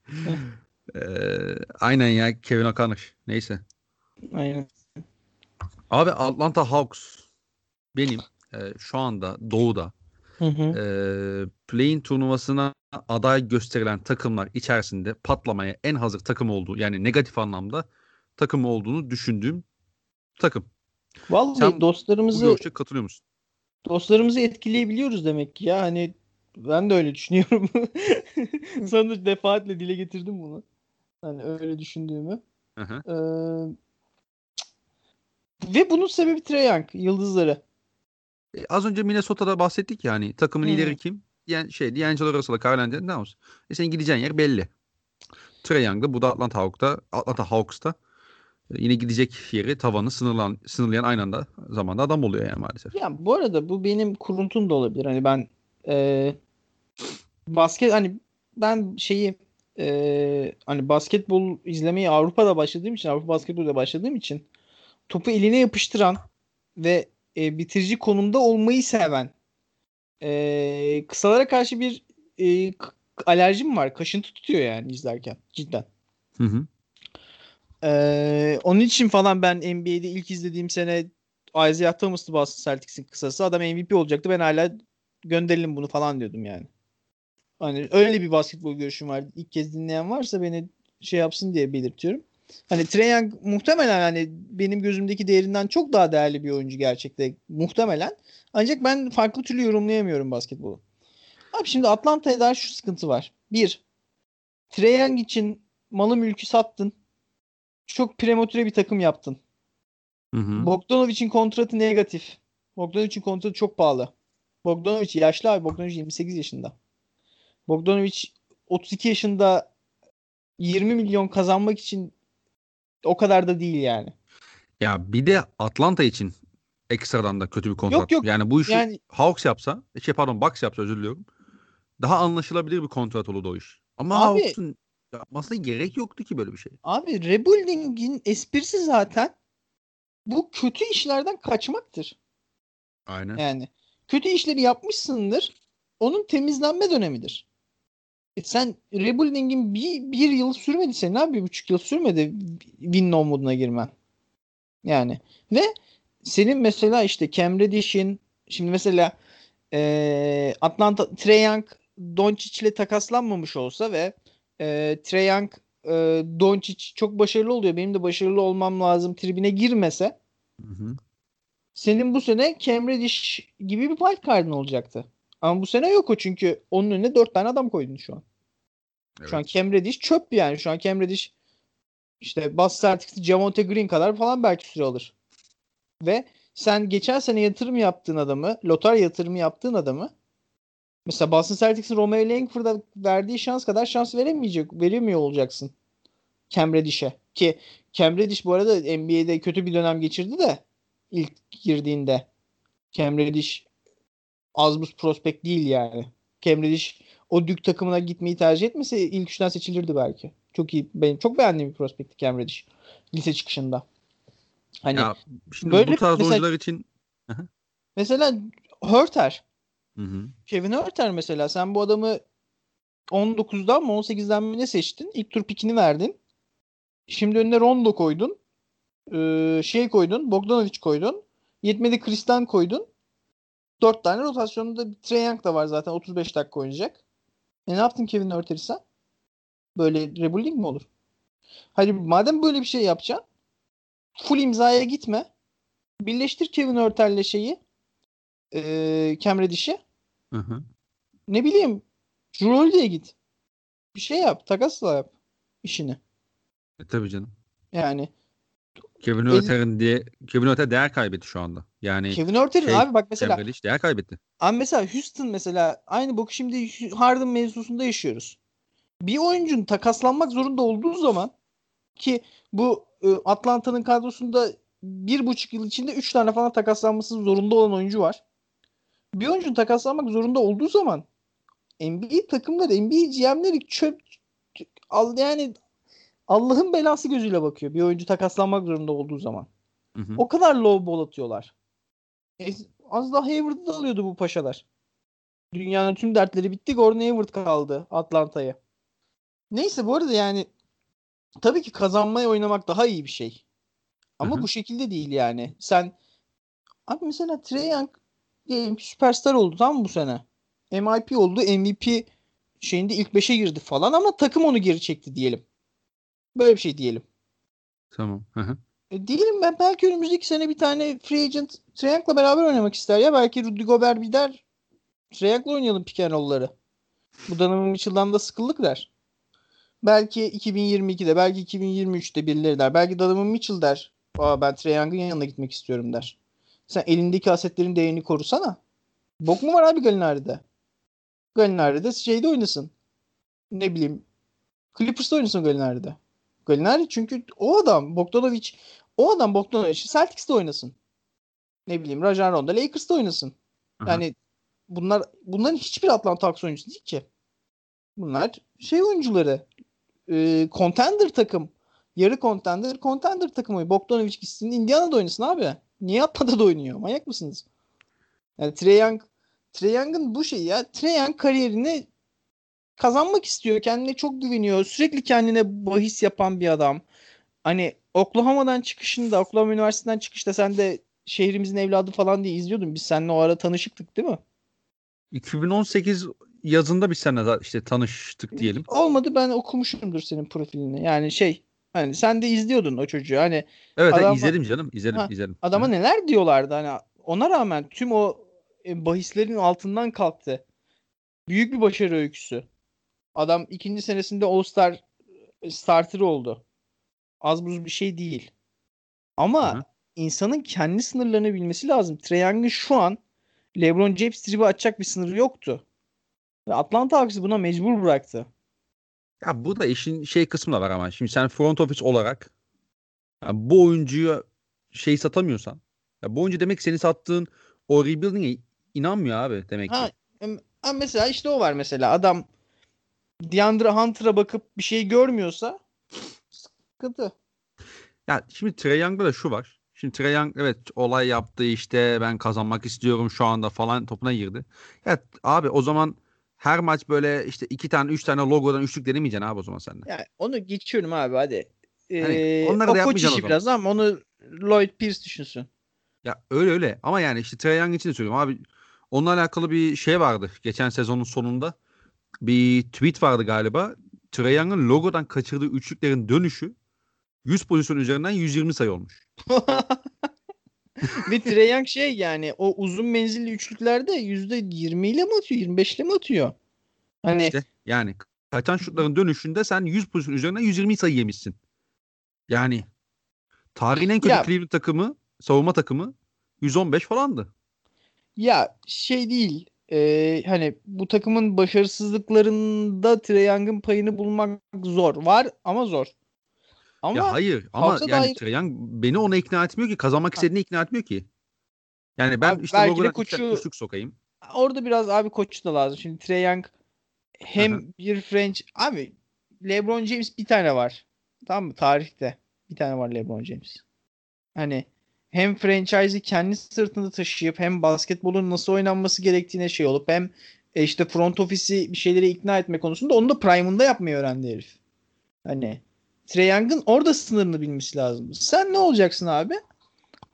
Ee, aynen ya Kevin O'Connor. Neyse. Aynen. Abi Atlanta Hawks benim e, şu anda doğuda hı hı. E, play turnuvasına aday gösterilen takımlar içerisinde patlamaya en hazır takım olduğu yani negatif anlamda takım olduğunu düşündüğüm takım. Vallahi Sen dostlarımızı katılıyor musun? Dostlarımızı etkileyebiliyoruz demek ki ya hani ben de öyle düşünüyorum. Sana defaatle dile getirdim bunu. Hani öyle düşündüğümü. Hı hı. Ee, ve bunun sebebi Trae Young, yıldızları. E, az önce Minnesota'da bahsettik ya hani takımın lideri kim? Yani şey D'Angelo Russell'a Carl Anthony Towns. E senin gideceğin yer belli. Trae Young'da bu da Atlanta Hawks'ta, Atlanta Hawks'ta e, yine gidecek yeri tavanı sınırlan, sınırlayan aynı anda zamanda adam oluyor yani maalesef. Ya bu arada bu benim kuruntum da olabilir. Hani ben e, basket hani ben şeyi e, hani basketbol izlemeyi Avrupa'da başladığım için Avrupa basketbolda başladığım için topu eline yapıştıran ve e, bitirici konumda olmayı seven e, kısalara karşı bir e, alerjim var. Kaşıntı tutuyor yani izlerken cidden. Hı hı. Ee, onun için falan ben NBA'de ilk izlediğim sene Isaiah Thomas'tı Boston Celtics'in kısası. Adam MVP olacaktı. Ben hala gönderelim bunu falan diyordum yani. Hani öyle bir basketbol görüşüm var. İlk kez dinleyen varsa beni şey yapsın diye belirtiyorum. Hani Trae Young muhtemelen hani benim gözümdeki değerinden çok daha değerli bir oyuncu gerçekte muhtemelen. Ancak ben farklı türlü yorumlayamıyorum basketbolu. Abi şimdi Atlanta'ya dair şu sıkıntı var. Bir, Trae Young için malı mülkü sattın. Çok prematüre bir takım yaptın. Hı hı. Bogdanovic'in kontratı negatif. Bogdanovic'in kontratı çok pahalı. Bogdanovic yaşlı abi. Bogdanovic 28 yaşında. Bogdanovic 32 yaşında 20 milyon kazanmak için o kadar da değil yani. Ya bir de Atlanta için ekstradan da kötü bir kontrat. Yok yok. Yani bu işi yani... Hawks yapsa, şey pardon Bucks yapsa özür diliyorum. Daha anlaşılabilir bir kontrat olurdu o iş. Ama abi, Hawks'un yapmasına gerek yoktu ki böyle bir şey. Abi rebuilding'in esprisi zaten bu kötü işlerden kaçmaktır. Aynen. Yani kötü işleri yapmışsındır. Onun temizlenme dönemidir. E sen rebuilding'in bir, bir yıl sürmedi senin abi. Bir buçuk yıl sürmedi win no moduna girmen. Yani ve senin mesela işte Cam Reddish'in şimdi mesela e, Atlanta Trae Young Doncic ile takaslanmamış olsa ve e, Trae Young e, Doncic çok başarılı oluyor. Benim de başarılı olmam lazım tribine girmese hı hı. senin bu sene Cam Reddish gibi bir wild card'ın olacaktı. Ama bu sene yok o çünkü onun önüne dört tane adam koydun şu an. Evet. Şu an Cam Reddish çöp yani. Şu an Cam Reddish işte Boston Celtics'i Javonte Green kadar falan belki süre alır. Ve sen geçen sene yatırım yaptığın adamı, lotar yatırımı yaptığın adamı mesela Boston Celtics'in Romeo Langford'a verdiği şans kadar şans veremeyecek, veremiyor olacaksın. Cam Reddish'e. Ki Cam Reddish bu arada NBA'de kötü bir dönem geçirdi de ilk girdiğinde. Cam Reddish az buz prospekt değil yani. Cam Reddish o Duke takımına gitmeyi tercih etmese ilk üçten seçilirdi belki. Çok iyi. Benim çok beğendiğim bir prospekti Cam Reddish. Lise çıkışında. Hani ya, şimdi böyle bu tarz mesela, oyuncular için mesela Hörter. Hı hı. Kevin Hörter mesela sen bu adamı 19'dan mı 18'den mi ne seçtin? İlk tur pikini verdin. Şimdi önüne Rondo koydun. Ee, şey koydun. Bogdanovic koydun. Yetmedi Kristan koydun. 4 tane rotasyonunda bir Trae Young da var zaten 35 dakika oynayacak. E ne yaptın Kevin Örter'i sen? Böyle rebuilding mi olur? Hadi madem böyle bir şey yapacaksın full imzaya gitme. Birleştir Kevin Örter'le şeyi e, Cam Reddish'i. Hı hı. Ne bileyim Jrolde'ye git. Bir şey yap. Takasla yap işini. E, tabii canım. Yani Kevin Örter'in diye Kevin Örter değer kaybetti şu anda. Yani Kevin Örter'in şey, abi bak mesela Cam değer kaybetti. Abi mesela Houston mesela aynı boku şimdi Harden mevzusunda yaşıyoruz. Bir oyuncunun takaslanmak zorunda olduğu zaman ki bu e, Atlanta'nın kadrosunda bir buçuk yıl içinde üç tane falan takaslanması zorunda olan oyuncu var. Bir oyuncunun takaslanmak zorunda olduğu zaman NBA takımları, NBA GM'leri çöp yani Allah'ın belası gözüyle bakıyor bir oyuncu takaslanmak zorunda olduğu zaman. Hı hı. O kadar low ball atıyorlar. E, az daha Hayward'ı da alıyordu bu paşalar. Dünyanın tüm dertleri bitti. Gordon Hayward kaldı Atlanta'ya. Neyse bu arada yani tabii ki kazanmaya oynamak daha iyi bir şey. Ama Hı-hı. bu şekilde değil yani. Sen abi mesela Trey Young diyelim süperstar oldu tam bu sene. MIP oldu. MVP şeyinde ilk 5'e girdi falan ama takım onu geri çekti diyelim. Böyle bir şey diyelim. Tamam. E, diyelim ben belki önümüzdeki sene bir tane free agent Treyang'la beraber oynamak ister ya. Belki Rudy Gobert bir der Treyang'la oynayalım roll'ları. Bu Donovan Mitchell'dan da sıkıldık der. Belki 2022'de belki 2023'te birileri der. Belki Donovan Mitchell der. Aa, ben Trae Young'ın yanına gitmek istiyorum der. Sen elindeki asetlerin değerini korusana. Bok mu var abi Galinari'de? Galinari'de şeyde oynasın. Ne bileyim Clippers'ta oynasın Galinari'de. Galinari çünkü o adam Bogdanovic o adam Bogdanovic Celtics'te oynasın. Ne bileyim Rajon Rondo Lakers'ta oynasın. Aha. Yani bunlar bunların hiçbir Atlanta Hawks oyuncusu değil ki. Bunlar şey oyuncuları. E, contender takım. Yarı contender, contender takımı. Bogdanovic gitsin Indiana'da oynasın abi. Niye Atlanta'da oynuyor? Manyak mısınız? Yani Trae Young Trae Young'ın bu şeyi ya. Trae Young kariyerini kazanmak istiyor. Kendine çok güveniyor. Sürekli kendine bahis yapan bir adam. Hani Oklahoma'dan çıkışında, Oklahoma Üniversitesi'nden çıkışta sen de şehrimizin evladı falan diye izliyordum. Biz seninle o ara tanışıktık değil mi? 2018 yazında biz seninle işte tanıştık diyelim. Olmadı ben okumuşumdur senin profilini. Yani şey hani sen de izliyordun o çocuğu. Hani Evet adama, izledim canım. izledim ha, izledim. Adama Hı. neler diyorlardı hani ona rağmen tüm o e, bahislerin altından kalktı. Büyük bir başarı öyküsü. Adam ikinci senesinde All Star e, starter oldu. Az buz bir şey değil. Ama Hı-hı. insanın kendi sınırlarını bilmesi lazım. Trae şu an LeBron James tribi açacak bir sınırı yoktu. Ve Atlanta Hawks'ı buna mecbur bıraktı. Ya bu da işin şey kısmı da var ama. Şimdi sen front office olarak yani bu oyuncuyu şey satamıyorsan ya bu oyuncu demek seni sattığın o rebuilding'e inanmıyor abi demek ki. Ha, mesela işte o var mesela adam DeAndre Hunter'a bakıp bir şey görmüyorsa sıkıntı. Ya şimdi Trae Young'da da şu var. Şimdi Trae Young evet olay yaptı işte ben kazanmak istiyorum şu anda falan topuna girdi. Ya abi o zaman her maç böyle işte iki tane üç tane logodan üçlük denemeyeceksin abi o zaman sen de. Yani onu geçiyorum abi hadi. Ee, hani onları o da koç işi biraz ama onu Lloyd Pierce düşünsün. Ya öyle öyle ama yani işte Trae Young için de söylüyorum abi. Onunla alakalı bir şey vardı geçen sezonun sonunda. Bir tweet vardı galiba. Trae Young'ın logodan kaçırdığı üçlüklerin dönüşü 100 pozisyon üzerinden 120 sayı olmuş. Ve Trae Young şey yani o uzun menzilli üçlüklerde %20 ile mi atıyor 25 ile mi atıyor? Hani işte yani kaçan şutların dönüşünde sen 100 pozisyon üzerinden 120 sayı yemişsin. Yani tarihin en kötü ya, Cleveland takımı savunma takımı 115 falandı. Ya şey değil e, hani bu takımın başarısızlıklarında Trae Young'ın payını bulmak zor. Var ama zor. Ama ya hayır ama yani dair... Trae Young beni ona ikna etmiyor ki. Kazanmak istediğini ikna etmiyor ki. Yani ben abi, işte Logan'a koçu... üçlük sokayım. Orada biraz abi koç da lazım. Şimdi Trae Young hem bir French abi LeBron James bir tane var. Tamam mı? Tarihte bir tane var LeBron James. Hani hem franchise'i kendi sırtında taşıyıp hem basketbolun nasıl oynanması gerektiğine şey olup hem e, işte front ofisi bir şeyleri ikna etme konusunda onu da prime'ında yapmayı öğrendi herif. Hani Trey Young'ın orada sınırını bilmesi lazım. Sen ne olacaksın abi?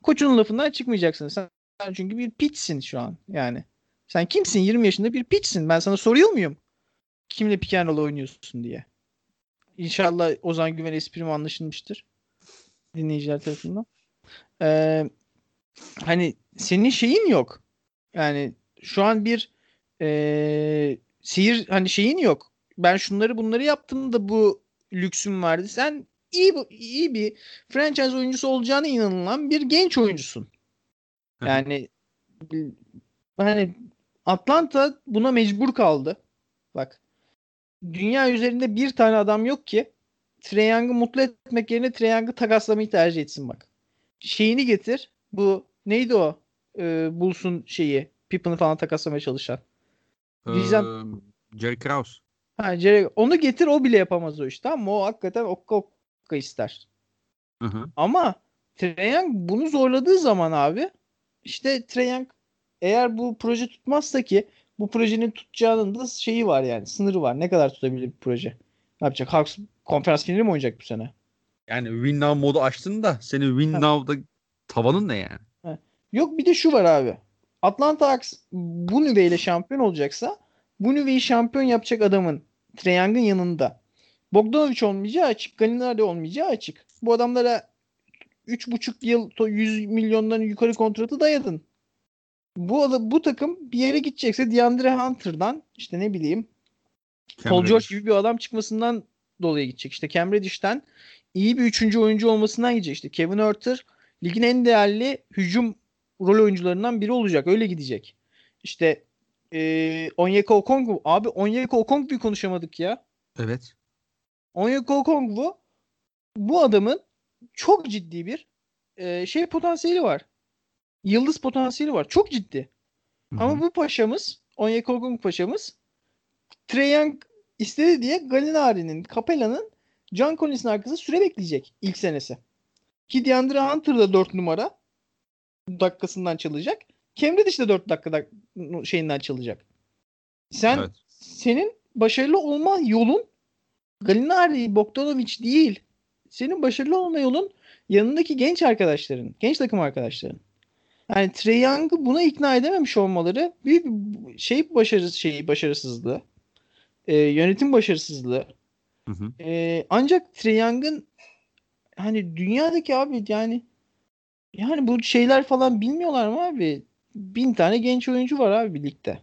Koçunun lafından çıkmayacaksın. Sen çünkü bir piçsin şu an yani. Sen kimsin? 20 yaşında bir piçsin. Ben sana soruyor muyum? Kimle pick and oynuyorsun diye. İnşallah Ozan Güven esprim anlaşılmıştır. Dinleyiciler tarafından. Ee, hani senin şeyin yok. Yani şu an bir e, sihir hani şeyin yok. Ben şunları bunları yaptım da bu lüksüm vardı. Sen iyi iyi bir franchise oyuncusu olacağına inanılan bir genç oyuncusun. Yani hani Atlanta buna mecbur kaldı. Bak dünya üzerinde bir tane adam yok ki Trae Young'ı mutlu etmek yerine Trae Young'ı takaslamayı tercih etsin bak şeyini getir. Bu neydi o? Ee, Bulls'un şeyi. Pippen'ı falan takaslamaya çalışan. Ee, Diyeceğim. Jerry Krause. Ha, Jerry, onu getir o bile yapamaz o iş tamam mı? O hakikaten okka okka ister. Hı hı. Ama Trae bunu zorladığı zaman abi işte Trae eğer bu proje tutmazsa ki bu projenin tutacağının da şeyi var yani sınırı var. Ne kadar tutabilir bir proje? Ne yapacak? Hawks konferans finali mi oynayacak bu sene? Yani win now modu açtın da senin win now'da tavanın ne yani? Yok bir de şu var abi. Atlanta Hawks bu nüveyle şampiyon olacaksa bu nüveyi şampiyon yapacak adamın Trae Young'ın yanında Bogdanovic olmayacağı açık. Gallinari olmayacağı açık. Bu adamlara 3,5 yıl 100 milyondan yukarı kontratı dayadın. Bu bu takım bir yere gidecekse DeAndre Hunter'dan işte ne bileyim Paul George gibi bir adam çıkmasından dolayı gidecek. İşte Cam Reddish'ten iyi bir üçüncü oyuncu olmasından gidecek. İşte Kevin Herter ligin en değerli hücum rol oyuncularından biri olacak. Öyle gidecek. İşte e, Onyeka Okongwu. Abi Onyeka Okongwu'yu konuşamadık ya. Evet. Onyeka Okongwu bu adamın çok ciddi bir e, şey potansiyeli var. Yıldız potansiyeli var. Çok ciddi. Hı-hı. Ama bu paşamız Onyeka Okongwu paşamız Trae Young istedi diye Gallinari'nin, Capella'nın John Collins'in arkasında süre bekleyecek ilk senesi. Ki DeAndre Hunter da 4 numara dakikasından çalacak. Cam Reddish de 4 dakikada şeyinden çalacak. Sen evet. senin başarılı olma yolun Gallinari, Bogdanovic değil. Senin başarılı olma yolun yanındaki genç arkadaşların, genç takım arkadaşların. Yani Trae Young'ı buna ikna edememiş olmaları büyük bir şey başarı şeyi başarısızlığı. E, yönetim başarısızlığı. Hı hı. E, ancak Trae Young'ın hani dünyadaki abi yani yani bu şeyler falan bilmiyorlar mı abi? Bin tane genç oyuncu var abi birlikte.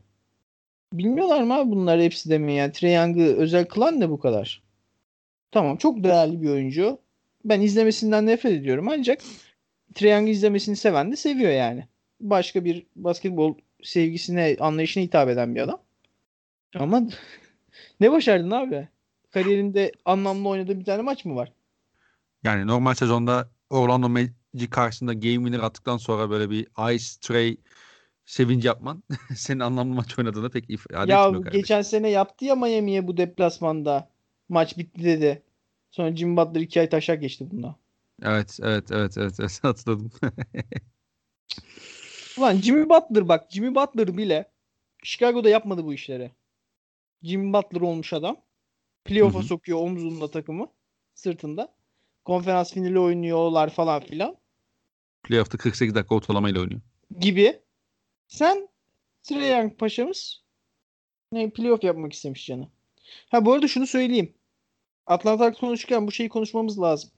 Bilmiyorlar mı abi bunlar hepsi de mi? Yani Trae Young'ı özel kılan ne bu kadar? Tamam çok değerli bir oyuncu. Ben izlemesinden nefret ediyorum ancak Trae Young'ı izlemesini seven de seviyor yani. Başka bir basketbol sevgisine, anlayışına hitap eden bir adam. Ama ne başardın abi? Kariyerinde anlamlı oynadığı bir tane maç mı var? Yani normal sezonda Orlando Magic karşısında game winner attıktan sonra böyle bir Ice Tray sevinci yapman senin anlamlı maç oynadığını pek ifade ya etmiyor kardeşim. geçen sene yaptı ya Miami'ye bu deplasmanda. Maç bitti dedi. Sonra Jim Butler iki ay taşak geçti bunda. Evet, evet, evet, evet, evet hatırladım. Ulan Jimmy Butler bak Jimmy Butler bile Chicago'da yapmadı bu işleri. Jimmy Butler olmuş adam. Playoff'a sokuyor omzunda takımı. Sırtında. Konferans finali oynuyorlar falan filan. Playoff'ta 48 dakika ortalamayla oynuyor. Gibi. Sen Trae Young paşamız ne playoff yapmak istemiş canı. Ha bu arada şunu söyleyeyim. Atlanta konuşurken bu şeyi konuşmamız lazım.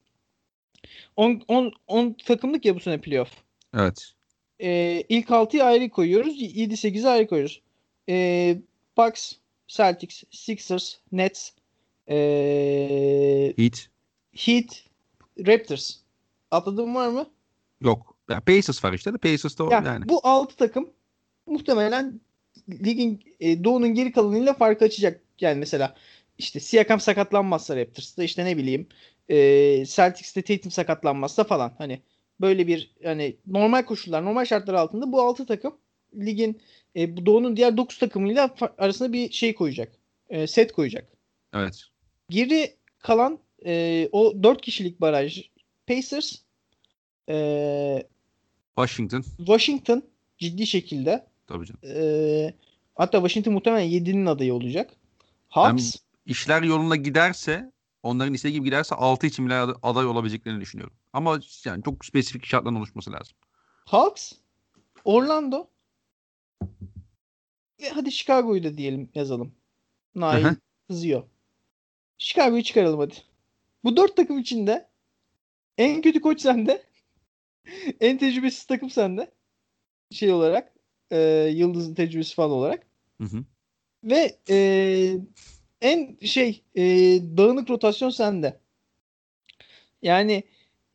10 10 10 takımlık ya bu sene playoff. Evet. Ee, ilk 6'yı ayrı koyuyoruz. 7-8'i ayrı koyuyoruz. Ee, Bucks, Celtics, Sixers, Nets, ee, Heat Heat, Raptors. Atladığım var mı? yok. Ya Pacers var işte de Pacers da Ya, yani. Bu 6 takım muhtemelen ligin e, doğunun geri kalanıyla farkı açacak. Yani mesela işte Siakam sakatlanmazsa Raptors'ta işte ne bileyim e, Celtics'te Tatum sakatlanmazsa falan hani böyle bir hani normal koşullar normal şartlar altında bu 6 takım ligin e, bu doğunun diğer 9 takımıyla arasında bir şey koyacak. E, set koyacak. Evet. Geri kalan e, o 4 kişilik baraj Pacers e, Washington Washington ciddi şekilde tabii canım. e, hatta Washington muhtemelen 7'nin adayı olacak. Hawks İşler yoluna giderse onların istediği gibi giderse 6 için bile ad- aday olabileceklerini düşünüyorum. Ama yani çok spesifik şartların oluşması lazım. Hawks Orlando ve hadi Chicago'yu da diyelim yazalım. Nail kızıyor. Chicago'yu çıkaralım hadi. Bu dört takım içinde en kötü koç sende. en tecrübesiz takım sende. Şey olarak e, Yıldız'ın tecrübesi falan olarak. Hı hı. Ve e, en şey e, dağınık rotasyon sende. Yani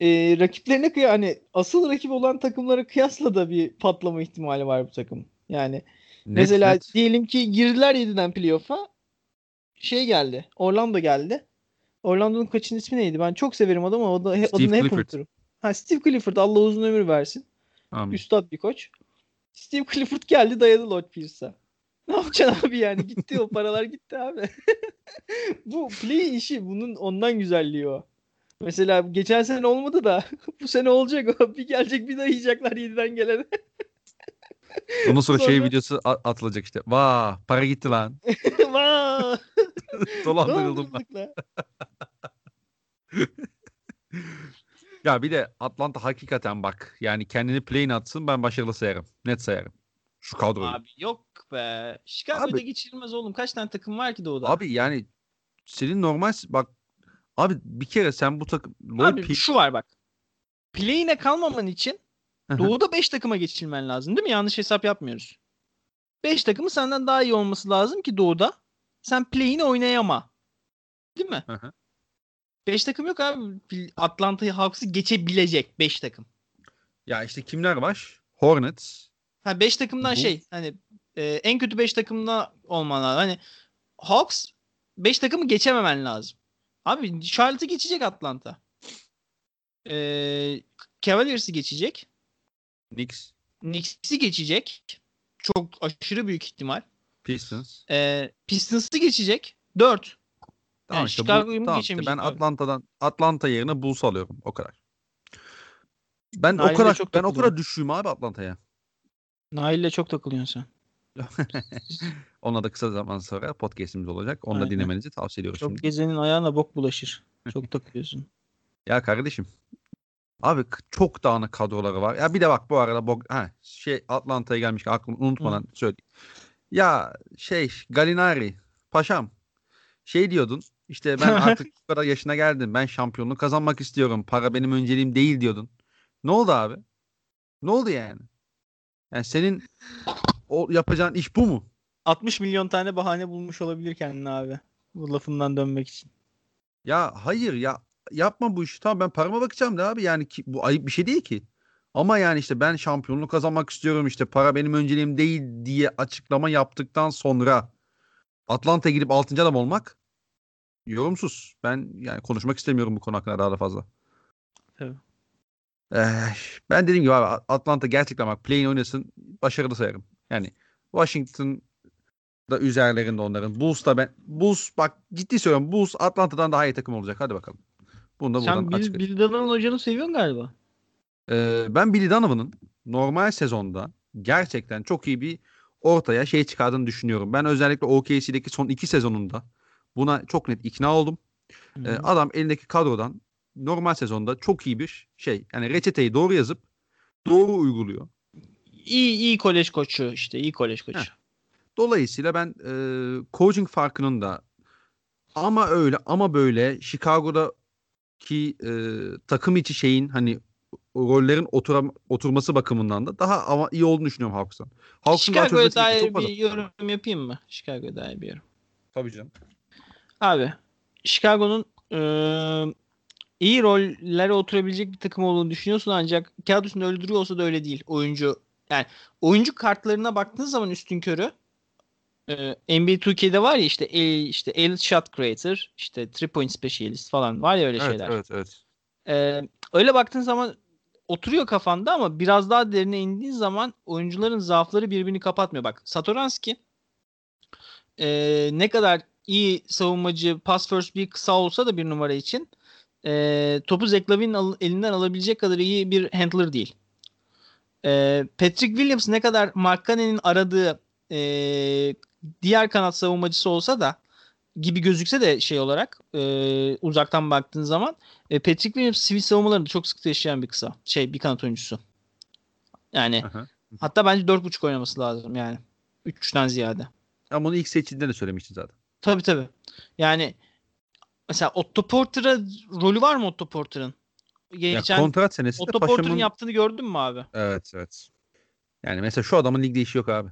e, rakiplerine kıya hani asıl rakip olan takımlara kıyasla da bir patlama ihtimali var bu takım. Yani Net, mesela net. diyelim ki girdiler 7'den playoff'a şey geldi. Orlando geldi. Orlando'nun kaçın ismi neydi? Ben çok severim adamı ama o da, Steve adını hep Clifford. unuturum. Ha Steve Clifford Allah uzun ömür versin. Amin. Üstad bir koç. Steve Clifford geldi dayadı Lord Pierce'a. Ne yapacaksın abi yani? Gitti o paralar gitti abi. bu play işi bunun ondan güzelliği o. Mesela geçen sene olmadı da bu sene olacak o. Bir gelecek bir dayayacaklar 7'den gelene. Ondan sonra şey Sonra- videosu a- atılacak işte. Vaa para gitti lan. Vaa! Dolandırıldım ben. Ya bir de Atlanta hakikaten bak. Yani kendini play'in atsın ben başarılı sayarım. Net sayarım. Şu kadroyu. Abi, yok be. Chicago'da Abi- geçirilmez oğlum. Kaç tane takım var ki doğuda? abi yani senin normal bak abi bir kere sen bu takım Abi şu var bak. Play'ine kalmaman için. Doğuda 5 takıma geçilmen lazım değil mi? Yanlış hesap yapmıyoruz. 5 takımı senden daha iyi olması lazım ki doğuda. Sen play'ini oynayama. Değil mi? Hı hı. 5 takım yok abi. Atlanta'yı Hawks'ı geçebilecek 5 takım. ya işte kimler var? Hornets. Ha 5 takımdan Bu- şey hani e, en kötü 5 takımda olman lazım. Hani Hawks 5 takımı geçememen lazım. Abi Charlotte'ı geçecek Atlanta. Ee, Cavaliers'ı geçecek. Knicks. Knicks'i geçecek. Çok aşırı büyük ihtimal. Pistons. Ee, Pistons'ı geçecek. 4. Tamam Yani işte bu, Chicago'yu mu tamam işte ben? Atlanta'dan Atlanta yerine Bulls alıyorum o kadar. Ben Nail'le o kadar çok ben o kadar düşüğüm abi Atlanta'ya. Nail'le çok takılıyorsun sen. Onunla da kısa zaman sonra podcast'imiz olacak. Onu da Aynen. dinlemenizi tavsiye ediyoruz Çok şimdi. gezenin ayağına bok bulaşır. Çok takılıyorsun. Ya kardeşim Abi çok dağınık kadroları var. Ya bir de bak bu arada Bog ha, şey Atlanta'ya gelmiş aklım unutmadan Hı. söyleyeyim. Ya şey Galinari paşam şey diyordun işte ben artık bu kadar yaşına geldim. Ben şampiyonluk kazanmak istiyorum. Para benim önceliğim değil diyordun. Ne oldu abi? Ne oldu yani? Yani senin o yapacağın iş bu mu? 60 milyon tane bahane bulmuş olabilir kendine abi. Bu lafından dönmek için. Ya hayır ya yapma bu işi. Tamam ben parama bakacağım da abi yani ki, bu ayıp bir şey değil ki. Ama yani işte ben şampiyonluk kazanmak istiyorum işte para benim önceliğim değil diye açıklama yaptıktan sonra Atlanta'ya gidip 6. adam olmak yorumsuz. Ben yani konuşmak istemiyorum bu konu hakkında daha da fazla. Tabii. Ee, ben dediğim gibi abi Atlanta gerçekten bak play'in oynasın başarılı sayarım. Yani Washington da üzerlerinde onların. Bulls da ben Bulls bak ciddi söylüyorum Bulls Atlanta'dan daha iyi takım olacak. Hadi bakalım. Bunu da Sen Bill, Bill Donovan hocanı seviyorsun galiba. Ee, ben Billy Donovan'ın normal sezonda gerçekten çok iyi bir ortaya şey çıkardığını düşünüyorum. Ben özellikle OKC'deki son iki sezonunda buna çok net ikna oldum. Ee, adam elindeki kadrodan normal sezonda çok iyi bir şey. Yani reçeteyi doğru yazıp doğru uyguluyor. İyi iyi kolej koçu işte iyi kolej koçu. Heh. Dolayısıyla ben e, coaching farkının da ama öyle ama böyle Chicago'daki e, takım içi şeyin hani rollerin oturam, oturması bakımından da daha ama iyi olduğunu düşünüyorum Hawks'tan. Hawks'ın Chicago'ya dair bir yorum yapayım mı? Chicago'ya dair bir yorum. Tabii canım. Abi Chicago'nun e, iyi rollere oturabilecek bir takım olduğunu düşünüyorsun ancak kağıt üstünde öyle duruyor olsa da öyle değil. Oyuncu yani oyuncu kartlarına baktığın zaman üstün körü e, NBA 2K'de var ya işte el, işte elite shot creator, işte three point specialist falan var ya öyle evet, şeyler. Evet, evet. E, öyle baktığın zaman oturuyor kafanda ama biraz daha derine indiğin zaman oyuncuların zaafları birbirini kapatmıyor. Bak Satoranski e, ne kadar iyi savunmacı pass first bir kısa olsa da bir numara için e, topu Zach al- elinden alabilecek kadar iyi bir handler değil. E, Patrick Williams ne kadar Mark Cannon'in aradığı e, diğer kanat savunmacısı olsa da gibi gözükse de şey olarak e, uzaktan baktığın zaman e, Patrick Williams sivil savunmalarında çok sıkıntı yaşayan bir kısa. Şey bir kanat oyuncusu. Yani Aha. hatta bence 4.5 oynaması lazım yani. 3'ten ziyade. Ama onu ilk seçildiğinde de söylemiştin zaten. Tabii tabii. Yani mesela Otto Porter'a rolü var mı Otto Porter'ın? Geçen ya kontrat senesi Otto Porter'ın yaptığını gördün mü abi? Evet evet. Yani mesela şu adamın ligde işi yok abi.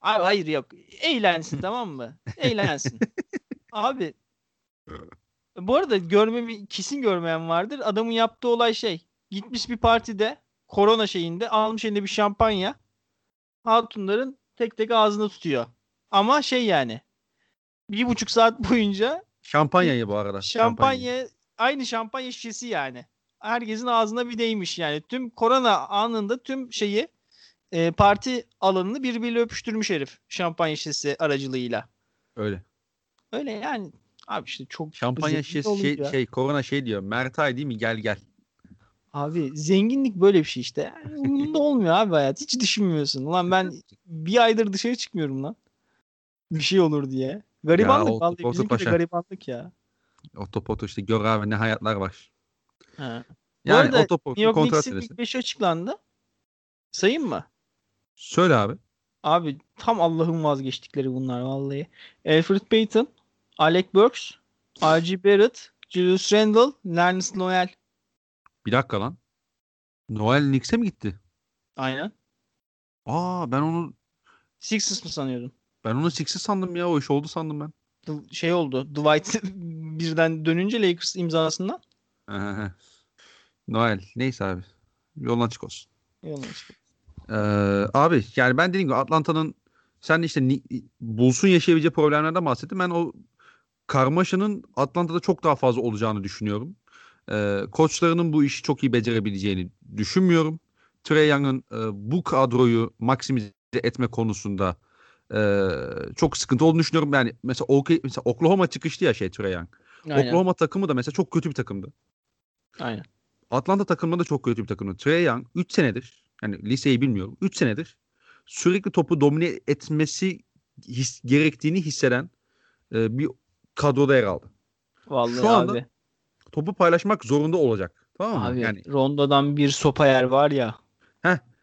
Abi hayır yok. Eğlensin tamam mı? Eğlensin. abi bu arada görmemi kesin görmeyen vardır. Adamın yaptığı olay şey. Gitmiş bir partide korona şeyinde almış elinde bir şampanya. Hatunların tek tek ağzını tutuyor. Ama şey yani bir buçuk saat boyunca şampanyayı bu arada. Şampanya, şampanya aynı şampanya şişesi yani. Herkesin ağzına bir değmiş yani. Tüm korona anında tüm şeyi e, parti alanını birbiriyle öpüştürmüş herif şampanya şişesi aracılığıyla. Öyle. Öyle yani. Abi işte çok şampanya şişesi şey, ya. şey korona şey diyor. Mertay değil mi? Gel gel. Abi zenginlik böyle bir şey işte. Yani, olmuyor abi hayat. Hiç düşünmüyorsun. Ulan ben bir aydır dışarı çıkmıyorum lan. Bir şey olur diye. Garibanlık ya, vallahi bizimki de garibanlık ya. Otopoto işte gör abi ne hayatlar var. Ha. Yani Bu arada New York Knicks'in ilk 5'i açıklandı. Sayayım mı? Söyle abi. Abi tam Allah'ın vazgeçtikleri bunlar vallahi. Alfred Payton, Alec Burks, R.G. Barrett, Julius Randle, Nernes Noel. Bir dakika lan. Noel Knicks'e mi gitti? Aynen. Aa ben onu Sixers mı sanıyordun? Ben onu Sixers sandım ya. O iş oldu sandım ben. Şey oldu. Dwight birden dönünce Lakers imzasından. Noel. Neyse abi. Yoldan çık olsun. Yoldan çık. Ee, abi yani ben dediğim gibi Atlanta'nın sen işte Bulls'un yaşayabileceği problemlerden bahsettin. Ben o karmaşanın Atlanta'da çok daha fazla olacağını düşünüyorum. Ee, koçlarının bu işi çok iyi becerebileceğini düşünmüyorum. Trey Young'ın e, bu kadroyu maksimize etme konusunda e, çok sıkıntı olduğunu düşünüyorum. Yani mesela, OK, mesela Oklahoma çıkıştı ya şey Trey Young. Aynen. Oklahoma takımı da mesela çok kötü bir takımdı. Aynen. Atlanta takımı da çok kötü bir takımdı. Trey Young 3 senedir yani liseyi bilmiyorum 3 senedir sürekli topu domine etmesi his, gerektiğini hisseden e, bir kadroda yer aldı. Vallahi Şu anda abi. topu paylaşmak zorunda olacak Tamam mı? Abi Yani Rondo'dan bir sopa yer var ya.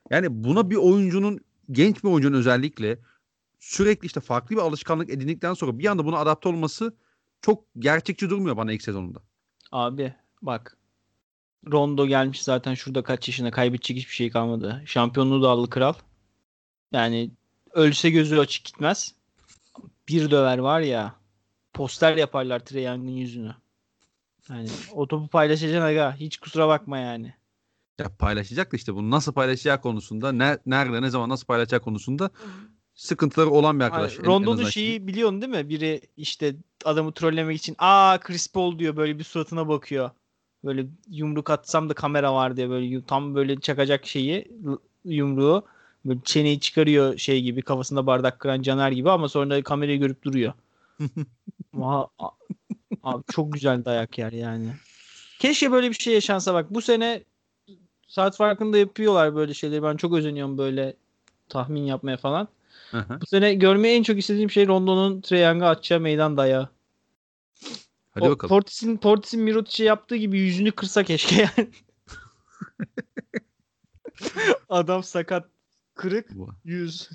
yani buna bir oyuncunun genç bir oyuncunun özellikle sürekli işte farklı bir alışkanlık edindikten sonra bir anda buna adapte olması çok gerçekçi durmuyor bana ilk sezonunda. Abi bak. Rondo gelmiş zaten şurada kaç yaşına kaybedecek hiçbir şey kalmadı. Şampiyonluğu da aldı kral. Yani ölse gözü açık gitmez. Bir döver var ya. Poster yaparlar Trey Young'ın yüzünü. Yani o topu paylaşacaksın aga. Hiç kusura bakma yani. Ya paylaşacak da işte bunu nasıl paylaşacağı konusunda ne, nerede ne zaman nasıl paylaşacağı konusunda sıkıntıları olan bir arkadaş. En Rondo'nun şeyi biliyorsun değil mi? Biri işte adamı trollemek için aa Chris Paul diyor böyle bir suratına bakıyor. Böyle yumruk atsam da kamera var diye böyle tam böyle çakacak şeyi yumruğu böyle çeneyi çıkarıyor şey gibi kafasında bardak kıran Caner gibi ama sonra kamerayı görüp duruyor. Ama a- abi çok güzel dayak yer yani. Keşke böyle bir şey yaşansa bak bu sene saat farkında yapıyorlar böyle şeyleri. Ben çok özeniyorum böyle tahmin yapmaya falan. Hı hı. Bu sene görmeyi en çok istediğim şey Rondo'nun Trae Young'a atacağı meydan dayağı. Hadi O bakalım. Portis'in Portis'in Mirotic'e yaptığı gibi yüzünü kırsa keşke yani. Adam sakat kırık yüz.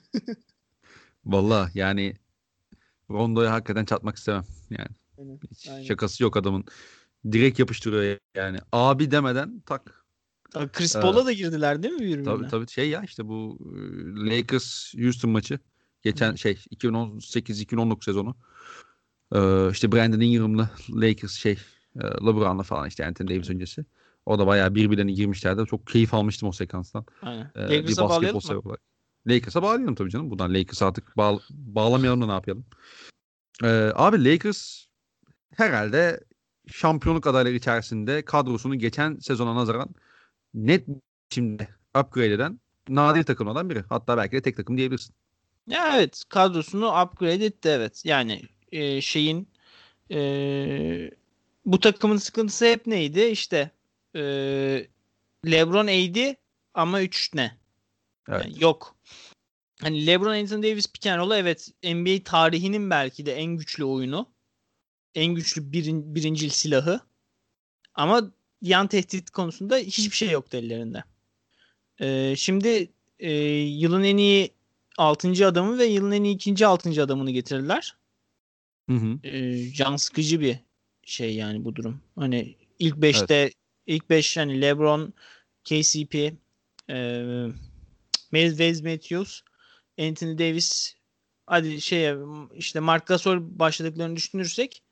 Vallahi yani Rondo'ya hakikaten çatmak istemem. Yani Aynen, hiç aynen. şakası yok adamın. Direkt yapıştırıyor yani. Abi demeden tak. Tabii Chris Ee, Paul'a da girdiler değil mi birbirine? Tabii tabii şey ya işte bu e, Lakers Houston maçı. Geçen şey 2018-2019 sezonu. Ee, işte Brandon Ingram'la Lakers şey e, LeBron'la falan işte Anthony Davis öncesi. O da bayağı birbirlerine girmişlerdi. Çok keyif almıştım o sekanstan. Aynen. Ee, Lakers'a bağlayalım mı? Lakers'a bağlayalım tabii canım. Buradan Lakers'a artık bağ, bağlamayalım da ne yapalım. Ee, abi Lakers herhalde şampiyonluk adayları içerisinde kadrosunu geçen sezona nazaran net şimdi upgrade eden nadir takımlardan biri. Hatta belki de tek takım diyebilirsin. Ya evet kadrosunu upgrade etti evet. Yani e, şeyin e, bu takımın sıkıntısı hep neydi? İşte e, LeBron AD ama 3 ne? Evet. Yani yok. Hani LeBron Anthony Davis pick and evet NBA tarihinin belki de en güçlü oyunu. En güçlü birin, birincil silahı. Ama yan tehdit konusunda hiçbir şey yoktu ellerinde. Ee, şimdi e, yılın en iyi 6. adamı ve yılın en iyi ikinci 6. adamını getirdiler. Hı hı. Ee, can sıkıcı bir şey yani bu durum. Hani ilk 5'te ilk 5 hani LeBron, KCP, e, Wes Matthews, Anthony Davis hadi şey işte Mark Gasol başladıklarını düşünürsek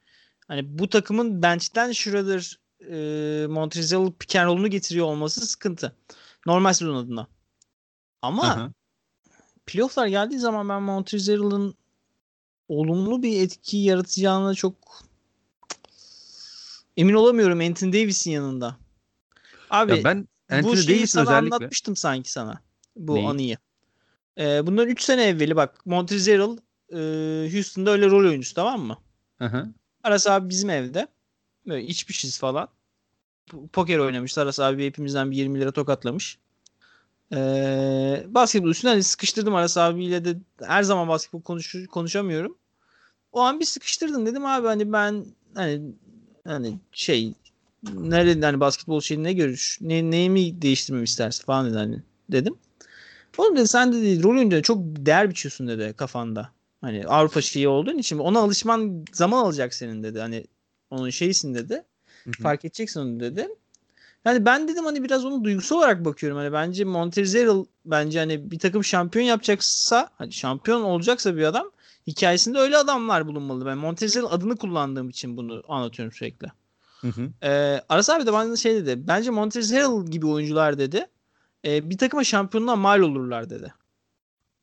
hani bu takımın bench'ten Schroeder e, Montrezl roll'unu getiriyor olması sıkıntı. Normal sezon adına. Ama hı. playoff'lar geldiği zaman ben Montrezl'ın olumlu bir etki yaratacağına çok emin olamıyorum Anthony Davis'in yanında. Abi Ya ben bu Anthony şeyi Davis'in sana özellikle anlatmıştım sanki sana. Bu Neyi? anıyı. Ee, bundan 3 sene evveli bak Montrezl e, Houston'da öyle rol oyuncusu tamam mı? Hı hı. Aras abi bizim evde. Böyle içmişiz falan. Poker oynamışlar. Aras abi hepimizden bir 20 lira tokatlamış. Ee, basketbol üstüne hani sıkıştırdım Aras abiyle de her zaman basketbol konuş konuşamıyorum. O an bir sıkıştırdım dedim abi hani ben hani hani şey nerede hani basketbol şeyi ne görüş ne, neyimi değiştirmemi istersin falan dedi hani dedim. Oğlum dedi sen dedi rol oyuncularına çok değer biçiyorsun dedi kafanda. Hani Avrupa şeyi olduğun için ona alışman zaman alacak senin dedi. Hani onun şeysin dedi. Hı hı. Fark edeceksin onu dedi. Yani ben dedim hani biraz onu duygusal olarak bakıyorum. Hani bence Montrezl bence hani bir takım şampiyon yapacaksa hani şampiyon olacaksa bir adam hikayesinde öyle adamlar bulunmalı. Ben Montrezl adını kullandığım için bunu anlatıyorum sürekli. Hı hı. Ee, Aras abi de bana şey dedi. Bence Montrezl gibi oyuncular dedi. e, bir takıma şampiyonluğa mal olurlar dedi.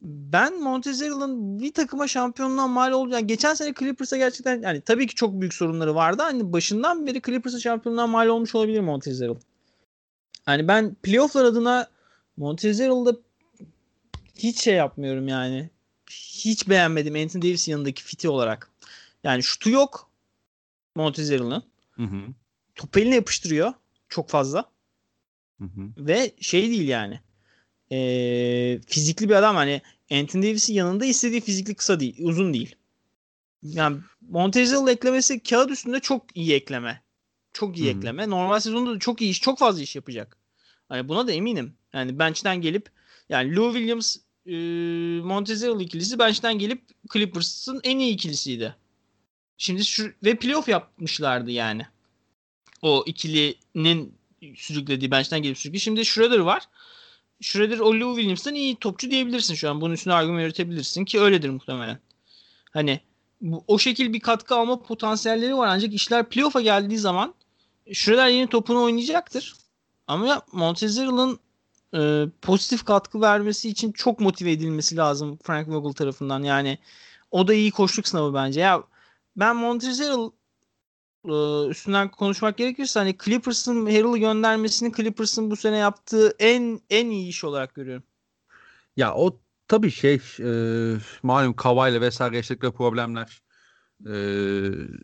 Ben Montrezl'ın bir takıma şampiyonluğa mal olacağını geçen sene Clippers'a gerçekten yani tabii ki çok büyük sorunları vardı. Hani başından beri Clippers'a şampiyonluğa mal olmuş olabilir Montrezl. Hani ben playoff'lar adına Montrezl'da hiç şey yapmıyorum yani. Hiç beğenmedim Anthony Davis'in yanındaki fiti olarak. Yani şutu yok hı. Topu eline yapıştırıyor çok fazla. Hı hı. Ve şey değil yani. Ee, fizikli bir adam hani Anthony Davis'in yanında istediği fizikli kısa değil, uzun değil. Yani Montezl eklemesi kağıt üstünde çok iyi ekleme. Çok iyi Hı-hı. ekleme. Normal sezonda da çok iyi iş, çok fazla iş yapacak. Hani buna da eminim. Yani bench'ten gelip yani Lou Williams e, Montezerl ikilisi bench'ten gelip Clippers'ın en iyi ikilisiydi. Şimdi şu ve playoff yapmışlardı yani. O ikilinin sürüklediği bench'ten gelip sürüklediği. Şimdi Schroeder var. Schroeder o Lou Williams'tan iyi topçu diyebilirsin şu an. Bunun üstüne argüman üretebilirsin ki öyledir muhtemelen. Hani bu, o şekil bir katkı alma potansiyelleri var ancak işler playoff'a geldiği zaman Schroeder yeni topunu oynayacaktır. Ama Montezeral'ın e, pozitif katkı vermesi için çok motive edilmesi lazım Frank Vogel tarafından. Yani o da iyi koşluk sınavı bence. Ya ben Montezerral e, üstünden konuşmak gerekirse hani Clippers'ın Harrell'ı göndermesini Clippers'ın bu sene yaptığı en en iyi iş olarak görüyorum. Ya o tabii şey e, malum Kawhi'yle vesaire yaşadıkları problemler e,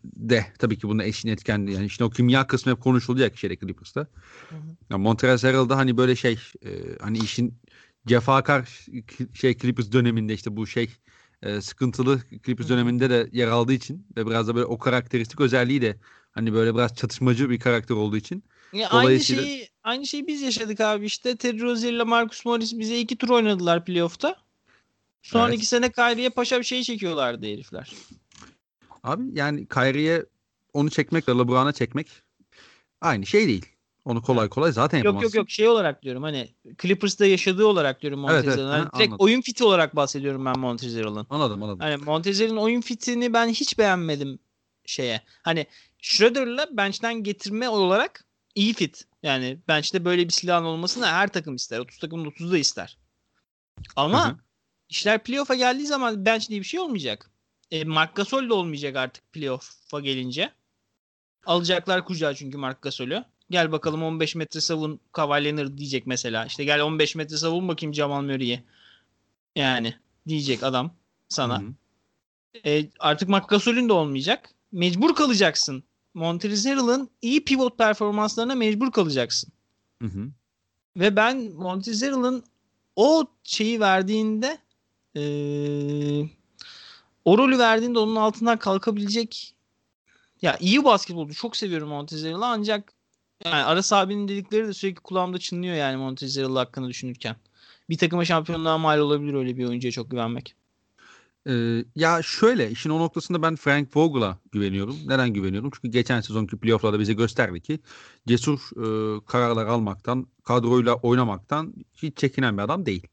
de tabii ki bunun eşin etkendi. Yani işte o kimya kısmı hep konuşuldu ya şeyde Clippers'ta. Hı hı. Yani Montrezl Harrell'da hani böyle şey e, hani işin cefakar şey Clippers döneminde işte bu şey e, sıkıntılı Clippers döneminde de yer aldığı için ve biraz da böyle o karakteristik özelliği de hani böyle biraz çatışmacı bir karakter olduğu için. Ya aynı şeyi aynı şeyi biz yaşadık abi işte Terry Rozier ile Marcus Morris bize iki tur oynadılar playoff'ta. Son evet. iki sene Kyrie'ye paşa bir şey çekiyorlardı herifler. Abi yani Kyrie'ye onu çekmek ve LeBron'a çekmek aynı şey değil. Onu kolay kolay zaten yapamazsın. Yok yok yok şey olarak diyorum hani Clippers'ta yaşadığı olarak diyorum Montezer'ın. Evet, evet, hani direkt anladım. oyun fiti olarak bahsediyorum ben Montezer'ın. Anladım anladım. Hani Montezer'ın oyun fitini ben hiç beğenmedim şeye. Hani Schroeder'la bench'ten getirme olarak iyi fit. Yani bench'te böyle bir silahın olmasını her takım ister. 30 takımın 30'u da ister. Ama Hı-hı. işler playoff'a geldiği zaman bench diye bir şey olmayacak. E, Mark Gasol de olmayacak artık playoff'a gelince. Alacaklar kucağa çünkü Mark Gasol'ü. Gel bakalım 15 metre savun Kawhi diyecek mesela. İşte gel 15 metre savun bakayım Jamal Murray'i. Yani diyecek adam sana. E, artık Mark Gasol'ün de olmayacak. Mecbur kalacaksın. Montrezl Harrell'ın iyi pivot performanslarına mecbur kalacaksın. Hı hı. Ve ben Montrezl Harrell'ın o şeyi verdiğinde ee, o rolü verdiğinde onun altından kalkabilecek ya iyi basketbolcu. Çok seviyorum Montezeral'ı ancak yani Aras abinin dedikleri de sürekli kulağımda çınlıyor yani Montezerral hakkında düşünürken. Bir takıma şampiyonluğa mal olabilir öyle bir oyuncuya çok güvenmek. Ee, ya şöyle işin o noktasında ben Frank Vogel'a güveniyorum. Neden güveniyorum? Çünkü geçen sezonki playofflarda bize gösterdi ki cesur e, kararlar almaktan, kadroyla oynamaktan hiç çekinen bir adam değil.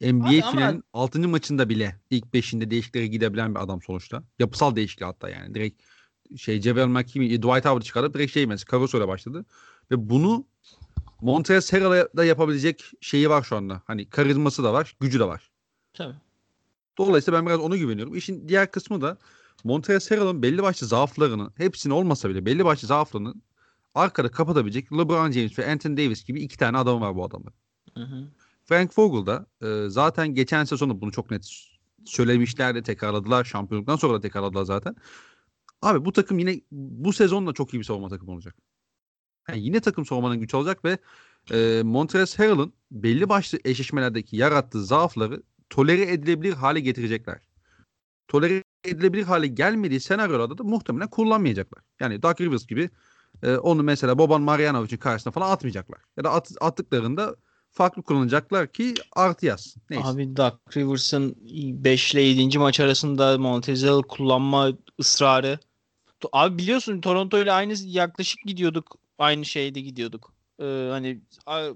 NBA Abi finalinin ama... 6. maçında bile ilk 5'inde değişikliklere gidebilen bir adam sonuçta. Yapısal değişiklik hatta yani. Direkt şey Javel McKinney, Dwight Howard çıkarıp direkt şey mesela Caruso ile başladı. Ve bunu Montrezl Harrell'a da yapabilecek şeyi var şu anda. Hani karizması da var, gücü de var. Tabii. Dolayısıyla ben biraz ona güveniyorum. İşin diğer kısmı da Montrezl Harrell'ın belli başlı zaaflarını, hepsini olmasa bile belli başlı zaaflarını arkada kapatabilecek LeBron James ve Anthony Davis gibi iki tane adam var bu adamın. Hı hı. Frank Vogel da e, zaten geçen sezonu bunu çok net söylemişlerdi, tekrarladılar. Şampiyonluktan sonra da tekrarladılar zaten. Abi bu takım yine bu sezonla çok iyi bir savunma takımı olacak. Yani yine takım savunmanın güç olacak ve e, Montrezl Harrell'ın belli başlı eşleşmelerdeki yarattığı zaafları tolere edilebilir hale getirecekler. Tolere edilebilir hale gelmediği senaryolarda da muhtemelen kullanmayacaklar. Yani Doug Rivers gibi e, onu mesela Boban Marjanovic'in karşısına falan atmayacaklar. Ya da at, attıklarında farklı kullanacaklar ki artı yazsın. Neyse. Abi Doug Rivers'ın 5 ile 7. maç arasında Montezl kullanma ısrarı. Abi biliyorsun Toronto ile aynı yaklaşık gidiyorduk. Aynı şeyde gidiyorduk. Ee, hani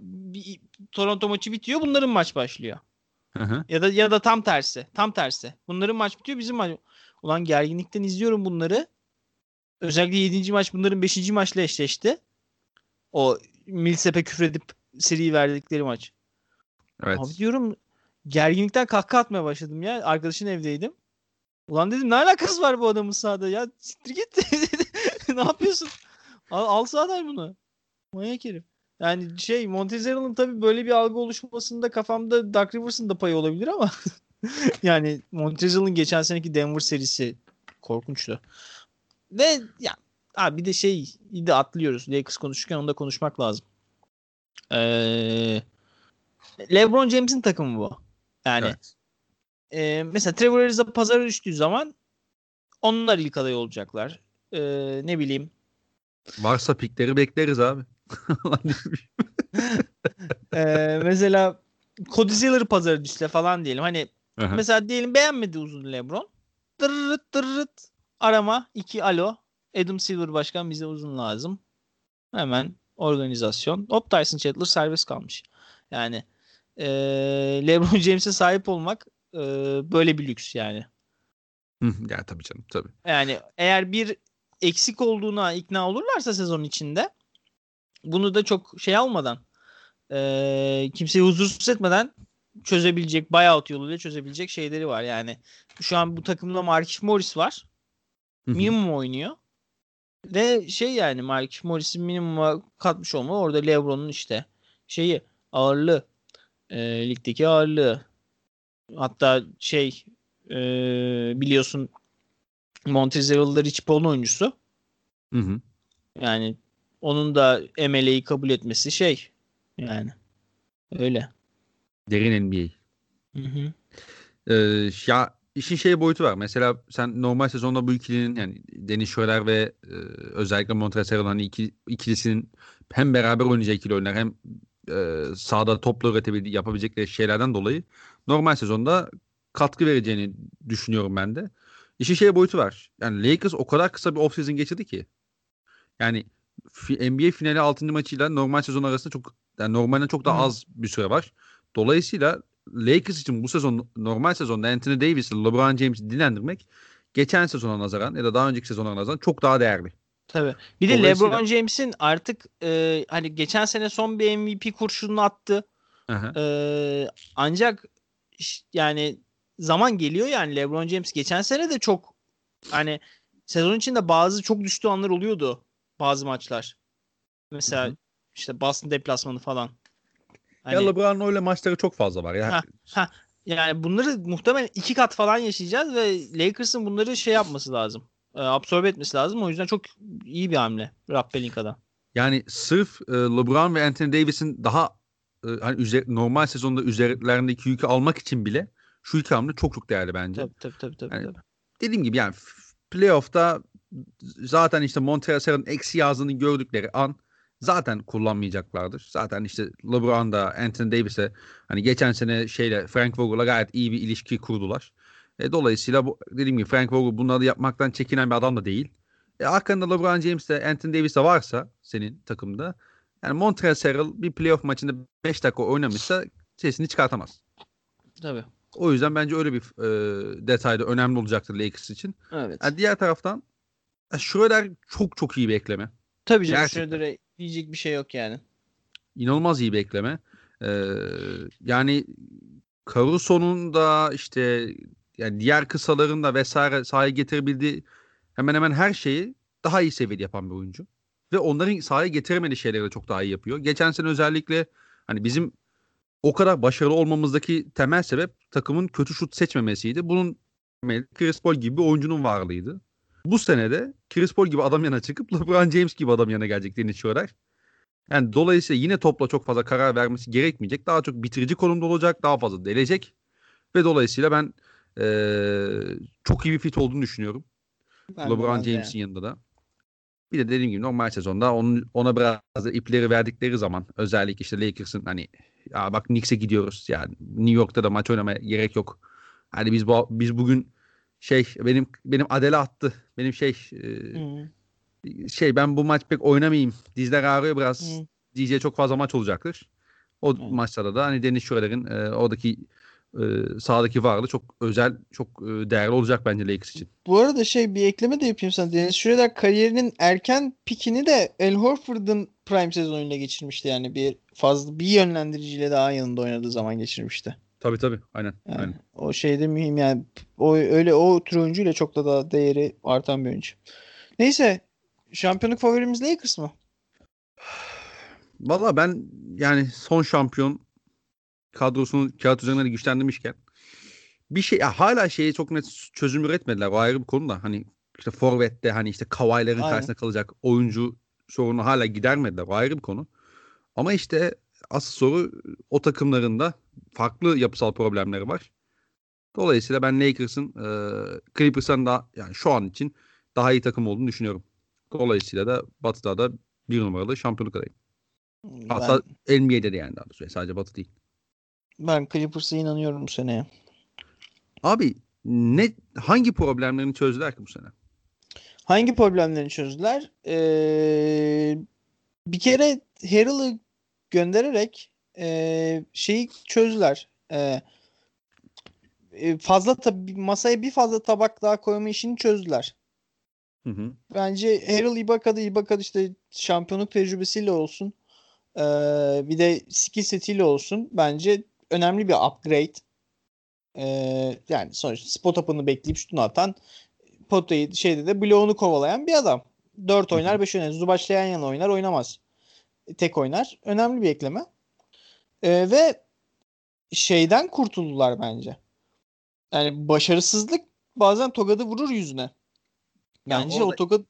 bir, Toronto maçı bitiyor bunların maç başlıyor. Hı hı. Ya da ya da tam tersi. Tam tersi. Bunların maç bitiyor bizim maç. Ulan gerginlikten izliyorum bunları. Özellikle 7. maç bunların 5. maçla eşleşti. O Millsap'e küfredip seri verdikleri maç. Evet. Abi diyorum gerginlikten kahkaha atmaya başladım ya. Arkadaşın evdeydim. Ulan dedim ne alakası var bu adamın sahada ya? Siktir git. ne yapıyorsun? Al, al sahadan bunu. Manyak herif. Yani şey Montezeral'ın tabii böyle bir algı oluşmasında kafamda Doug Rivers'ın da payı olabilir ama yani Montezeral'ın geçen seneki Denver serisi korkunçtu. Ve ya abi bir de şey de atlıyoruz. Lakers konuşurken onda konuşmak lazım. Ee, LeBron James'in takımı bu. Yani evet. e, mesela Trevor Ariza pazara düştüğü zaman onlar ilk aday olacaklar. E, ne bileyim Varsa pikleri bekleriz abi. ee, mesela Cody Zeller pazarı düşse falan diyelim. Hani Aha. mesela diyelim beğenmedi uzun LeBron. Dırırıt dırırıt arama 2 alo. Adam Silver başkan bize uzun lazım. Hemen organizasyon. Hop Tyson Chandler serbest kalmış. Yani e, LeBron James'e sahip olmak e, böyle bir lüks yani. Ya tabii canım tabii. Yani eğer bir eksik olduğuna ikna olurlarsa sezon içinde bunu da çok şey almadan e, kimseyi huzursuz etmeden çözebilecek buyout yoluyla çözebilecek şeyleri var. Yani şu an bu takımda Markif Morris var. Minimum oynuyor. Ve şey yani Markif Morris'in minimuma katmış olma orada LeBron'un işte şeyi ağırlığı e, ligdeki ağırlığı hatta şey e, biliyorsun Montezeral'da Rich Paul'un oyuncusu. Hı hı. Yani onun da MLA'yı kabul etmesi şey yani öyle. Derin NBA. Hı hı. Ee, ya işin şey boyutu var. Mesela sen normal sezonda bu ikilinin yani Dennis Schroeder ve e, özellikle Montrezl hani iki, ikilisinin hem beraber oynayacağı ikili oyunlar hem e, sahada topla üretebildiği yapabilecekleri şeylerden dolayı normal sezonda katkı vereceğini düşünüyorum ben de. İşin şey boyutu var. Yani Lakers o kadar kısa bir offseason geçirdi ki. Yani NBA finali 6. maçıyla normal sezon arasında çok yani normalden çok daha az bir süre var. Dolayısıyla Lakers için bu sezon normal sezonda Anthony Davis ile LeBron James'i dinlendirmek geçen sezona nazaran ya da daha önceki sezona nazaran çok daha değerli. Tabii. Bir de LeBron James'in artık e, hani geçen sene son bir MVP kurşununu attı. Aha. Ee, ancak yani zaman geliyor yani LeBron James geçen sene de çok hani sezon içinde bazı çok düştüğü anlar oluyordu bazı maçlar. Mesela Hı hı. işte Boston deplasmanı falan. Hani, ya LeBron'un öyle maçları çok fazla var ya. Ha. yani bunları muhtemelen iki kat falan yaşayacağız ve Lakers'ın bunları şey yapması lazım. E, absorbe etmesi lazım. O yüzden çok iyi bir hamle Rob Pelinka'dan. Yani sırf e, LeBron ve Anthony Davis'in daha e, hani üzer, normal sezonda üzerlerindeki yükü almak için bile şu iki hamle çok çok değerli bence. Tabii tabii tabii. tabii, Yani- tabii. Dediğim gibi yani playoff'ta zaten işte Montrezl'in eksi yazdığını gördükleri an zaten kullanmayacaklardır. Zaten işte LeBron da Anthony Davis'e hani geçen sene şeyle Frank Vogel'la gayet iyi bir ilişki kurdular. E, dolayısıyla bu, dediğim gibi Frank Vogel bunları yapmaktan çekinen bir adam da değil. E, arkanda LeBron James de Anthony Davis de varsa senin takımda yani Montrezl bir playoff maçında 5 dakika oynamışsa sesini çıkartamaz. Tabii. O yüzden bence öyle bir e, detay da önemli olacaktır Lakers için. Evet. Yani diğer taraftan Schroeder çok çok iyi bir ekleme. Tabii canım. Schroeder'e diyecek bir şey yok yani. İnanılmaz iyi bir ekleme. Ee, yani Caruso'nun da işte yani diğer kısaların da vesaire sahaya getirebildiği hemen hemen her şeyi daha iyi seviyede yapan bir oyuncu. Ve onların sahaya getiremediği şeyleri de çok daha iyi yapıyor. Geçen sene özellikle hani bizim o kadar başarılı olmamızdaki temel sebep takımın kötü şut seçmemesiydi. Bunun Chris Paul gibi bir oyuncunun varlığıydı. Bu sene de Chris Paul gibi adam yana çıkıp LeBron James gibi adam yana gelecek Dennis Schroeder. Yani dolayısıyla yine topla çok fazla karar vermesi gerekmeyecek. Daha çok bitirici konumda olacak. Daha fazla delecek. Ve dolayısıyla ben eee, çok iyi bir fit olduğunu düşünüyorum. Ben LeBron James'in yanında da. Bir de dediğim gibi normal sezonda onun, ona biraz da ipleri verdikleri zaman özellikle işte Lakers'ın hani ya bak Knicks'e gidiyoruz yani New York'ta da maç oynamaya gerek yok. Hani biz bu, biz bugün şey benim benim Adele attı. Benim şey Hı. şey ben bu maç pek oynamayayım. Dizler ağrıyor biraz. Hı. diyeceği çok fazla maç olacaktır. O Evet. maçlarda da hani Dennis Schroeder'in e, oradaki e, sahadaki varlığı çok özel, çok e, değerli olacak bence Lakers için. Bu arada şey bir ekleme de yapayım sana. Dennis Schroeder kariyerinin erken pikini de Al Horford'un prime sezonuyla geçirmişti. Yani bir fazla bir yönlendiriciyle daha yanında oynadığı zaman geçirmişti. Tabii tabii. Aynen. Yani aynen. o şey de mühim yani. O öyle o tür oyuncuyla çok da daha değeri artan bir oyuncu. Neyse şampiyonluk favorimiz Lakers mı? Valla ben yani son şampiyon kadrosunu kağıt üzerinde de güçlendirmişken bir şey ya hala şeye çok net çözüm üretmediler. O ayrı bir konu da hani işte forvette hani işte Kawhi'lerin Aynen. karşısında kalacak oyuncu sorunu hala gidermediler. O ayrı bir konu. Ama işte asıl soru o takımların da farklı yapısal problemleri var. Dolayısıyla ben Lakers'ın e, Clippers'tan da yani şu an için daha iyi takım olduğunu düşünüyorum. Dolayısıyla da Batı'da da bir numaralı şampiyonluk adayı. Hatta ben, NBA'de de yani daha doğrusu. Sadece Batı değil. Ben Clippers'a inanıyorum bu seneye. Abi ne hangi problemlerini çözdüler ki bu sene? Hangi problemlerini çözdüler? Ee, bir kere Harrell'ı göndererek e, şeyi çözdüler. E, fazla tabi masaya bir fazla tabak daha koyma işini çözdüler. Hı hı. Bence Harrell Ibaka'da Ibaka işte şampiyonluk tecrübesiyle olsun. E, bir de skill setiyle olsun. Bence önemli bir upgrade. E, yani sonuçta spot up'ını bekleyip şutunu atan potayı şeyde de bloğunu kovalayan bir adam. 4 oynar 5 oynar. Zubaşlayan yana oynar oynamaz. Tek oynar. Önemli bir ekleme. Ee, ve şeyden kurtuldular bence. Yani başarısızlık bazen tokadı vurur yüzüne. Bence yani orada... o tokat...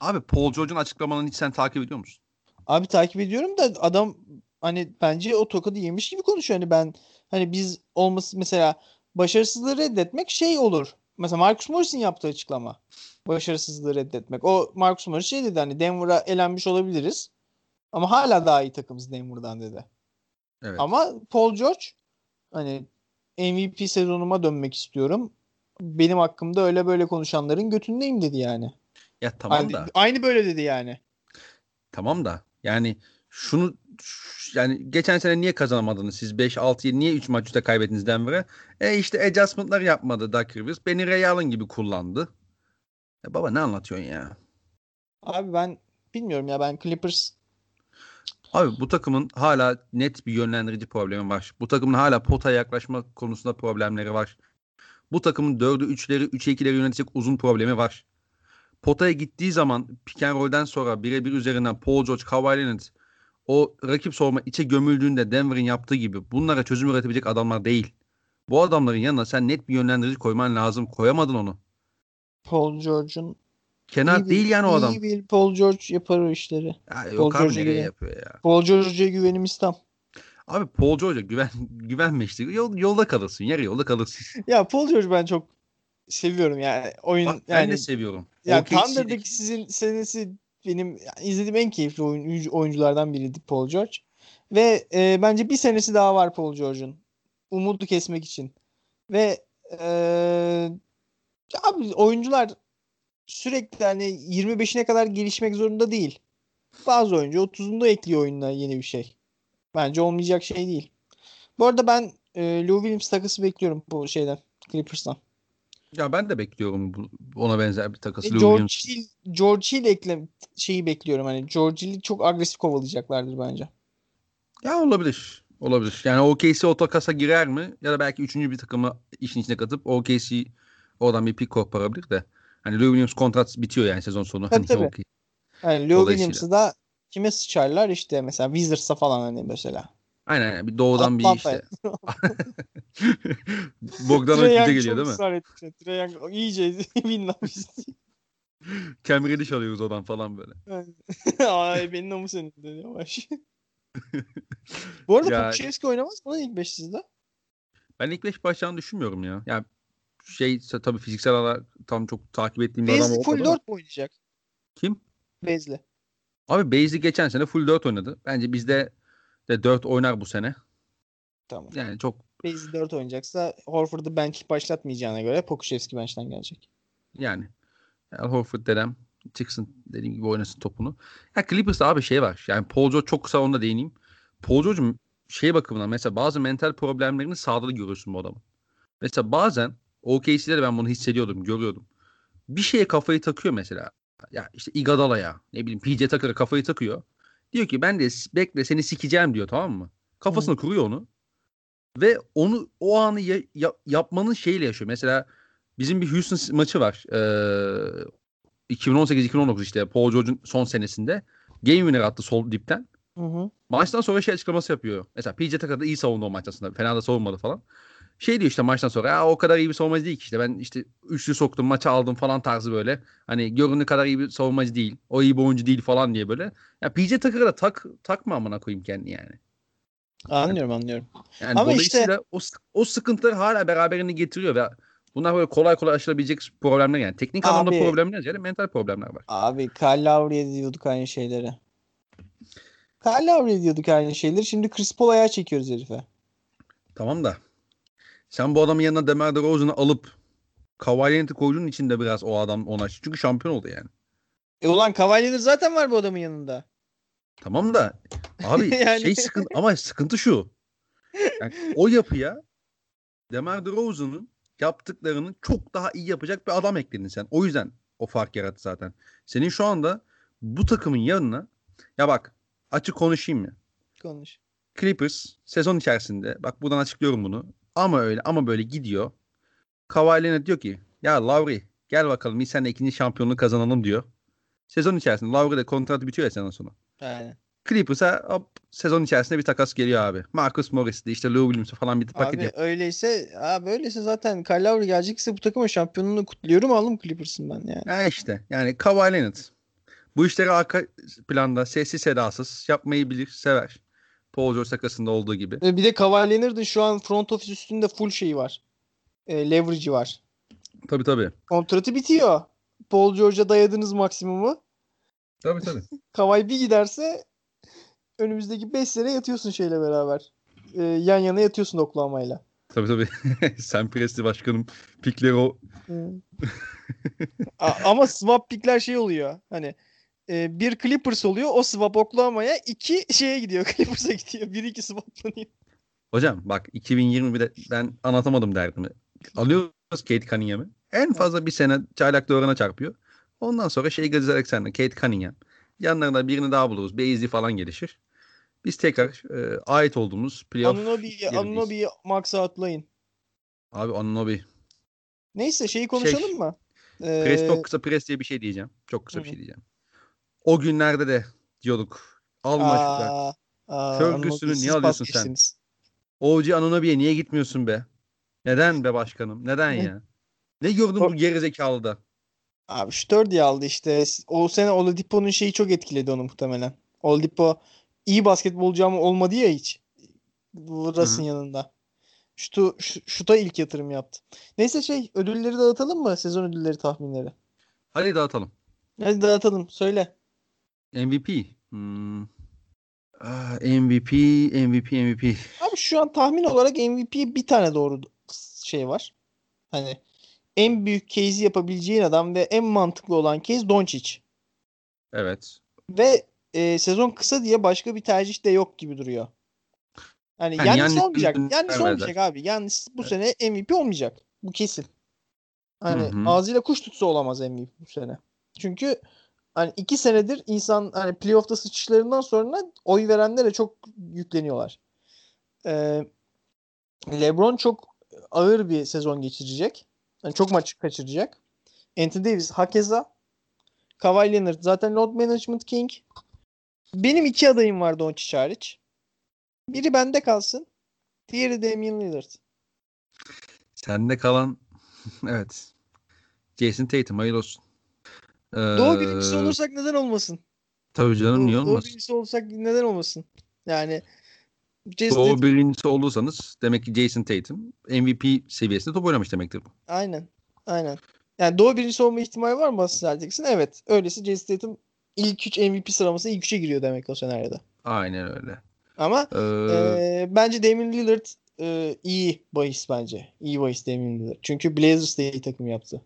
Abi Paul George'un açıklamalarını hiç sen takip ediyor musun? Abi takip ediyorum da adam hani bence o tokadı yemiş gibi konuşuyor. Hani ben hani biz olması mesela başarısızlığı reddetmek şey olur. Mesela Marcus Morris'in yaptığı açıklama. Başarısızlığı reddetmek. O Marcus Morris şey dedi hani Denver'a elenmiş olabiliriz. Ama hala daha iyi takımız Denver'dan dedi. Evet. Ama Paul George hani MVP sezonuma dönmek istiyorum. Benim hakkımda öyle böyle konuşanların götündeyim dedi yani. Ya tamam aynı, da. Aynı böyle dedi yani. Tamam da yani şunu yani geçen sene niye kazanamadınız siz 5 6 7 niye 3 maç üstte kaybettiniz Denver'e? E işte adjustment'lar yapmadı Doug Rivers. Beni Ray Allen gibi kullandı. E baba ne anlatıyorsun ya? Abi ben bilmiyorum ya ben Clippers Abi bu takımın hala net bir yönlendirici problemi var. Bu takımın hala potaya yaklaşma konusunda problemleri var. Bu takımın 4'ü 3'leri 3'e 2'leri yönetecek uzun problemi var. Potaya gittiği zaman pick and roll'den sonra birebir üzerinden Paul George, Kawhi Leonard o rakip sorma içe gömüldüğünde Denver'in yaptığı gibi bunlara çözüm üretebilecek adamlar değil. Bu adamların yanına sen net bir yönlendirici koyman lazım. Koyamadın onu. Paul George'un Kenar değil yani o adam. Bir Paul George yapar o işleri. Ya yok Paul abi yapıyor ya. Paul George'a güvenimiz tam. Abi Paul George'a güven, güvenme işte. Yol, yolda kalırsın. Yarı yolda kalırsın. ya Paul George ben çok seviyorum yani. Oyun Bak, yani, ben de seviyorum. Ya yani Thunder'daki sizin senesi benim yani izlediğim en keyifli oyun, oyunculardan biriydi Paul George. Ve e, bence bir senesi daha var Paul George'un. Umudu kesmek için. Ve e, abi oyuncular sürekli hani 25'ine kadar gelişmek zorunda değil. Bazı oyuncu 30'unda ekliyor oyununa yeni bir şey. Bence olmayacak şey değil. Bu arada ben e, Lou Williams takısı bekliyorum bu şeyden Clippers'tan. Ya ben de bekliyorum bu, ona benzer bir takası. E, George Hill, George Hill ekle şeyi bekliyorum. Hani George Hill'i çok agresif kovalayacaklardır bence. Ya olabilir. Olabilir. Yani OKC o takasa girer mi? Ya da belki üçüncü bir takımı işin içine katıp OKC oradan bir pick koparabilir de. Hani Lou Williams kontrat bitiyor yani sezon sonu. Tabii, hani tabii. Okay. Yani Lou Williams'ı da kime sıçarlar işte mesela Wizards'a falan hani mesela. Aynen bir doğudan bir işte. Bogdanovic bize geliyor değil mi? Israr etti. Trae iyice. Cam Reddish alıyoruz odan falan böyle. Ay benim namus önünde yavaş. Bu arada ya... Pukşevski oynamaz mı ilk 5 sizde? Ben ilk 5 başlayacağını düşünmüyorum ya. Yani şey tabii fiziksel olarak tam çok takip ettiğim bir adam full 4 mu oynayacak? Kim? Bezli. Abi Bezli geçen sene full 4 oynadı. Bence bizde de 4 oynar bu sene. Tamam. Yani çok Bezli 4 oynayacaksa Horford'u bench başlatmayacağına göre Pokuševski bench'ten gelecek. Yani Al Horford dedem çıksın dediğim gibi oynasın topunu. Ya Clippers'ta abi şey var. Yani Paul George çok kısa onda değineyim. Paul George'un şey bakımından mesela bazı mental problemlerini sağda görüyorsun bu adamın. Mesela bazen OKC'de de ben bunu hissediyordum, görüyordum. Bir şeye kafayı takıyor mesela. Ya işte Iguodala'ya, ne bileyim PJ Tucker'a kafayı takıyor. Diyor ki ben de bekle seni sikeceğim diyor tamam mı? Kafasına hmm. kuruyor onu. Ve onu o anı ya, ya, yapmanın şeyle yaşıyor. Mesela bizim bir Houston maçı var. Ee, 2018-2019 işte Paul George'un son senesinde. Game winner attı sol dipten. Hı hı. Maçtan sonra şey açıklaması yapıyor. Mesela PJ Tucker da iyi savundu o maç aslında. Fena da savunmadı falan şey diyor işte maçtan sonra ya o kadar iyi bir savunmacı değil ki işte ben işte üçlü soktum maçı aldım falan tarzı böyle. Hani göründüğü kadar iyi bir savunmacı değil. O iyi bir oyuncu değil falan diye böyle. Ya PJ Tucker'a tak, takma amına koyayım kendi yani. Anlıyorum anlıyorum. Yani Ama işte... o, o sıkıntıları hala beraberinde getiriyor ve Bunlar böyle kolay kolay aşılabilecek problemler yani. Teknik Abi- anlamda problemler ziyade mental problemler var. Abi Kyle Lowry'e diyorduk aynı şeyleri. Kyle Lowry'e diyorduk aynı şeyleri. Şimdi Chris Paul çekiyoruz herife. Tamam da sen bu adamın yanına Demar DeRozan'ı alıp Kawhi Leonard'ı koyduğun için de biraz o adam ona çünkü şampiyon oldu yani. E ulan Kawhi Leonard zaten var bu adamın yanında. Tamam da abi Yani- şey sıkıntı ama sıkıntı şu. Yani o yapıya Demar DeRozan'ın yaptıklarını çok daha iyi yapacak bir adam ekledin sen. O yüzden o fark yarattı zaten. Senin şu anda bu takımın yanına ya bak açık konuşayım mı? Konuş. Clippers sezon içerisinde bak buradan açıklıyorum bunu. Ama öyle ama böyle gidiyor. Kawhi Leonard diyor ki ya Lowry gel bakalım biz seninle ikinci şampiyonluğu kazanalım diyor. Sezon içerisinde Lowry de kontratı bitiyor ya sezon sonu. Aynen. Clippers'a hop, sezon içerisinde bir takas geliyor abi. Marcus Morris'ti işte Lou Williams'ı falan bir paket Abi yap. öyleyse abi öyleyse zaten Kyle Lowry gelecekse bu takımın şampiyonluğunu kutluyorum aldım Clippers'ın ben yani. Ya işte yani Kawhi Leonard bu işleri arka planda sessiz sedasız yapmayı bilir, sever. Paul George takasında olduğu gibi. Bir de Kawhi Leonard'ın şu an front office üstünde full şeyi var. E, leverage'i var. Tabii tabii. Kontratı bitiyor. Paul George'a dayadınız maksimumu. Tabii tabii. Kawhi bir giderse önümüzdeki 5 sene yatıyorsun şeyle beraber. E, yan yana yatıyorsun Oklahoma'yla. tabii tabii. Sam Presti başkanım pikleri o A- ama swap pickler şey oluyor. Hani e, bir Clippers oluyor. O swap Oklahoma'ya iki şeye gidiyor. Clippers'a gidiyor. Bir iki swaplanıyor. Hocam bak 2020'de ben anlatamadım derdimi. Alıyoruz Kate Cunningham'ı. En fazla bir sene çaylak doğruna çarpıyor. Ondan sonra şey Gilgeous Alexander, Kate Cunningham. Yanlarında birini daha buluruz. Beyzi falan gelişir. Biz tekrar e, ait olduğumuz playoff Anunobi'yi. Anunobi'yi max'a atlayın. Abi Anunobi. Neyse şeyi konuşalım Şey, mı? Ee, Pres çok kısa pres diye bir şey diyeceğim. Çok kısa bir Hı. şey diyeceğim. O günlerde de diyorduk. Alma şutlar. Anunobi'yi niye alıyorsun sen? OG Anunobi'ye niye gitmiyorsun be? Neden be başkanım? Neden Ne? ya? Ne gördün bu gerizekalıda? Abi şu diye aldı işte. O sene Oladipo'nun şeyi çok etkiledi onu muhtemelen. Oladipo iyi basketbolcu ama olmadı ya hiç. Russ'ın yanında. Şutu, şu- şuta ilk yatırım yaptı. Neyse şey ödülleri dağıtalım mı? Sezon ödülleri tahminleri. Hadi dağıtalım. Hadi dağıtalım. Söyle. MVP. Hmm. Ah, MVP, MVP, MVP. Abi şu an tahmin olarak MVP bir tane doğru şey var. Hani en büyük case'i yapabileceğin adam ve en mantıklı olan case Doncic. Evet. Ve e, sezon kısa diye başka bir tercih de yok gibi duruyor. Hani Yani Yannis Yannis olmayacak. Yannis olmayacak abi. Yannis bu sene MVP olmayacak. Bu kesin. Hani Hı hı. ağzıyla kuş tutsa olamaz MVP bu sene. Çünkü hani iki senedir insan hani playoff'ta sıçışlarından sonra oy verenlere çok yükleniyorlar. Ee, LeBron çok ağır bir sezon geçirecek. Yani çok maç kaçıracak. Anthony Davis hakeza. Kawhi Leonard zaten load management king. Benim iki adayım var Doncic hariç. Biri bende kalsın. Diğeri Damian Lillard. Sende kalan evet. Jason Tatum hayırlı olsun. Ee, Doğu birincisi olursak neden olmasın? Tabii canım niye Doğu, Doğu olmasın? birincisi olursak neden olmasın? Yani Jason Doğu Tatum- birincisi olursanız demek ki Jason Tatum MVP seviyesinde top oynamış demektir bu. Aynen. Aynen. Yani Doğu birincisi olma ihtimali var mı Boston Celtics'in? Evet. Öylesi Jason Tatum ilk 3 MVP sıralamasına ilk 3'e giriyor demek o senaryoda. Aynen öyle. Ama Ee, e, bence Damian Lillard e, iyi bahis bence. İyi bahis Damian Lillard. Çünkü Blazers de iyi takım yaptı.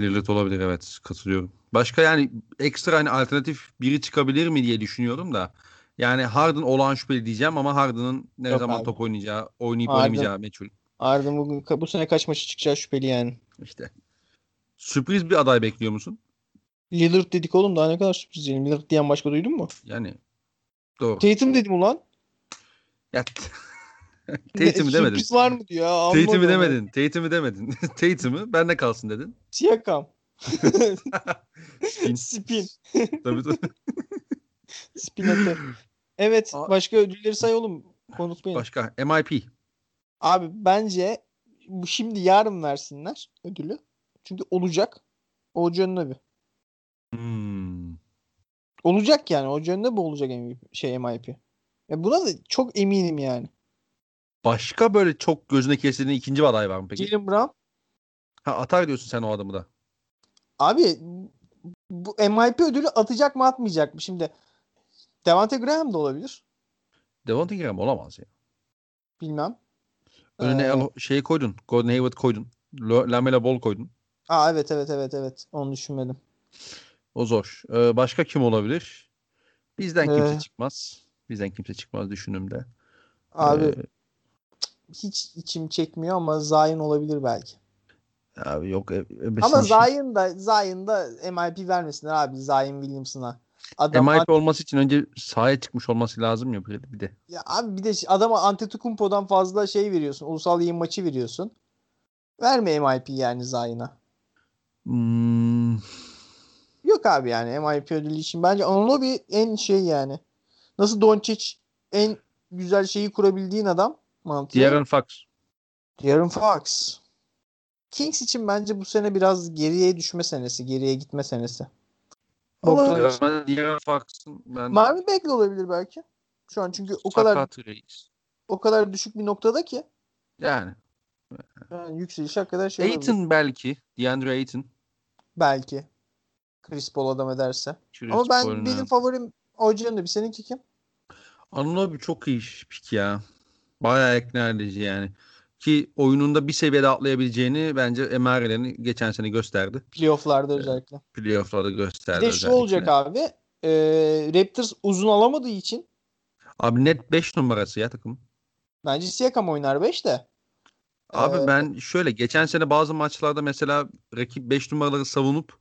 Lillard olabilir evet katılıyorum. Başka yani ekstra hani alternatif biri çıkabilir mi diye düşünüyorum da. Yani Harden olağan şüpheli diyeceğim ama Harden'ın ne Yok zaman abi. top oynayacağı, oynayıp Harden. oynamayacağı meçhul. Harden bugün bu sene kaç maçı çıkacağı şüpheli yani. İşte. Sürpriz bir aday bekliyor musun? Lillard dedik oğlum daha ne kadar sürpriz diyelim. Lillard diyen başka duydun mu? Yani doğru. Tatum dedim ulan. Ya, Tatum'u demedin. Sürpriz var mı diyor. Tatum'u demedin. Tatum'u demedin. Tatum'u bende kalsın dedin. Siakam. Spin. Spin. Tabii tabii. Spin atı. Evet. Aa. Başka ödülleri say oğlum. Benim. Başka MIP. Abi bence bu şimdi yarın versinler ödülü. Çünkü olacak. Olacağının abi. Hmm. Olacak yani. Olacağının bu olacak MVP, şey MIP. Ya buna da çok eminim yani. Başka böyle çok gözüne kestirdiğin ikinci aday var mı peki? Jalen Brown. Ha atar diyorsun sen o adamı da. Abi bu MIP ödülü atacak mı atmayacak mı? Şimdi Devante Graham da olabilir. Devontae Graham olamaz ya. Bilmem. Önüne Ee, şey koydun. Gordon Hayward koydun. Lamela Ball koydun. Aa evet evet evet evet. Onu düşünmedim. O zor. Ee, başka kim olabilir? Bizden kimse Ee, çıkmaz. Bizden kimse çıkmaz düşündüğümde. Abi Ee, hiç içim çekmiyor ama Zion olabilir belki. abi yok. E, ebesin Ama. Zion da Zion da MIP vermesinler abi Zion Williamson'a. Adam MIP olması için önce sahaya çıkmış olması lazım ya bir bir de. Ya abi bir de adama Antetokounmpo'dan fazla şey veriyorsun. Ulusal yayın maçı veriyorsun. Verme MIP yani Zion'a. Hmm, Yok abi yani MIP ödülü için. Bence Anunoby en şey yani. Nasıl Doncic en güzel şeyi kurabildiğin adam mantığı. De'Aaron Fox. De'Aaron Fox. Kings için bence bu sene biraz geriye düşme senesi. Geriye gitme senesi. Ya için. Ben De'Aaron Fox'ın ben Marvin Bagley olabilir belki. Şu an çünkü o kadar reis. o kadar düşük bir noktada ki Yani. yani yükseliş hakikaten şey olabilir. Ayton belki. DeAndre Ayton. Belki. Chris Paul adam ederse. Chris Ama ben Paul'un, benim favorim Ocean'dı. Bir seninki kim? Anunoby çok iyi pik ya. Bayağı ikna edici yani. Ki oyununda bir seviyede atlayabileceğini bence emarelerini geçen sene gösterdi. Playoff'larda özellikle. Playoff'larda Bir gösterdi. de şu özellikle. olacak abi. e, Raptors uzun alamadığı için Abi net 5 numarası ya takım. bence Siakam oynar 5 de. Abi Ee, ben şöyle geçen sene bazı maçlarda mesela rakip 5 numaraları savunup